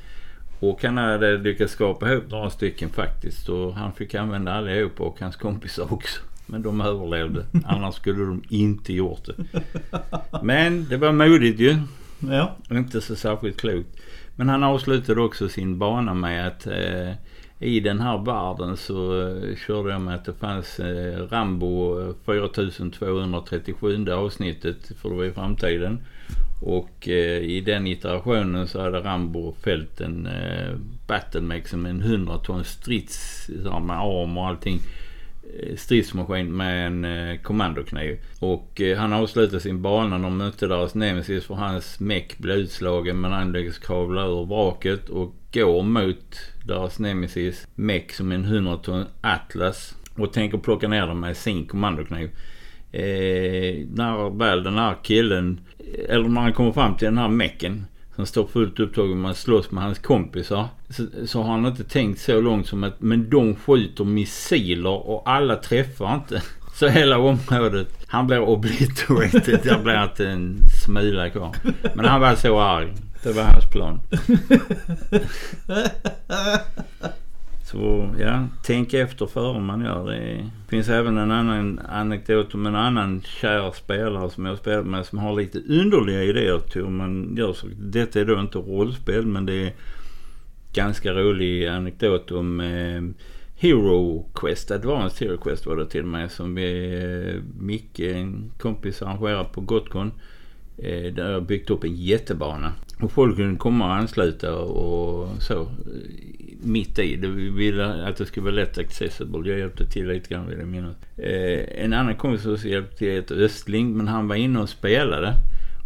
Och han hade lyckats skapa ihop några stycken faktiskt. Och han fick använda allihopa och hans kompisar också. Men de överlevde. [laughs] Annars skulle de inte gjort det. Men det var modigt ju. Ja. Inte så särskilt klokt. Men han avslutade också sin bana med att eh, i den här världen så eh, körde jag med att det fanns eh, Rambo 4237 avsnittet för det var i framtiden. Och eh, i den iterationen så hade Rambo fällt en eh, Battlemech som en 100 ton strids, med arm och allting. Eh, stridsmaskin med en eh, kommandokniv. Och eh, han avslutade sin bana. De mötte deras nemesis för hans meck blev utslagen men han lyckas kravla ur vraket och går mot deras nemesis meck som en 100 ton Atlas. Och tänker plocka ner dem med sin kommandokniv. Eh, när väl den här killen eller när han kommer fram till den här mecken som står fullt upptagen med att slåss med hans kompisar. Så, så har han inte tänkt så långt som att men de skjuter missiler och alla träffar inte. [laughs] Så hela området, han blir obliterated. Där blir inte en smula kvar. Men han var så arg. Det var hans plan. [laughs] Så ja, tänk efter före man gör det. Det finns även en annan anekdot om en annan kär spelare som jag spelar med som har lite underliga idéer till hur man gör så. Detta är då inte rollspel men det är ganska rolig anekdot om eh, Hero Quest, Advanced Hero Quest var det till och med som vi, eh, Micke, en kompis arrangerade på Gotcon. Eh, där jag byggt upp en jättebana. Och folk kunde komma och ansluta och så mitt i. Det ville att det skulle vara lätt accessible. Jag hjälpte till lite grann vill jag minnas. Eh, en annan kompis också hjälpte till ett Östling men han var inne och spelade.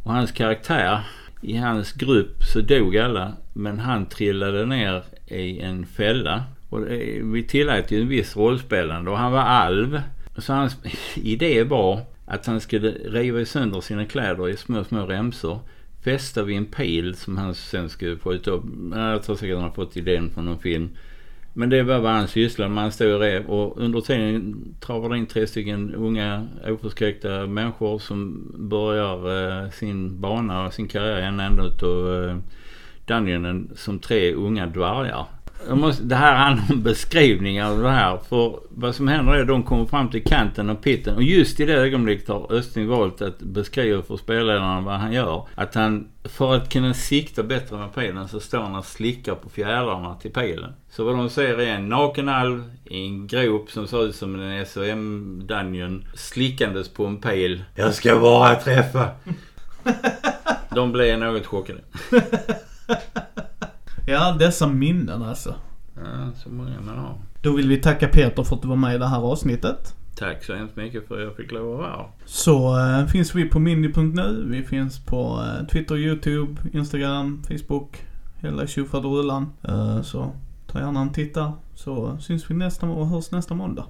Och hans karaktär, i hans grupp så dog alla men han trillade ner i en fälla. Och det, vi tillät ju en viss rollspelande och han var alv. Så hans [laughs] idé var att han skulle riva sönder sina kläder i små, små remsor fästa vid en pil som han sen skulle skjuta upp. Jag tror säkert han har fått idén från någon film. Men det var vad han sysslade med. Han stod och rev och under tiden travade in tre stycken unga oförskräckta människor som börjar eh, sin bana och sin karriär i en ända utav eh, Dungeonen som tre unga dvärgar. Måste, det här handlar om beskrivningar av det här. För vad som händer är att de kommer fram till kanten av pitten och just i det ögonblicket har Östling valt att beskriva för spelledaren vad han gör. Att han, för att kunna sikta bättre med pilen så står han och slickar på fjädrarna till pilen. Så vad de ser är en naken alv i en grop som ser ut som en SOM Dungeon slickandes på en pil. Jag ska bara träffa! De blev något chockade. [laughs] Ja, dessa minnen alltså. Ja, så många man har. Då vill vi tacka Peter för att du var med i det här avsnittet. Tack så hemskt mycket för att jag fick lov att vara. Så eh, finns vi på mindy.nu. Vi finns på eh, Twitter, YouTube, Instagram, Facebook. Hela tjofaderullan. Eh, så ta gärna en titta. Så syns vi nästa och hörs nästa måndag.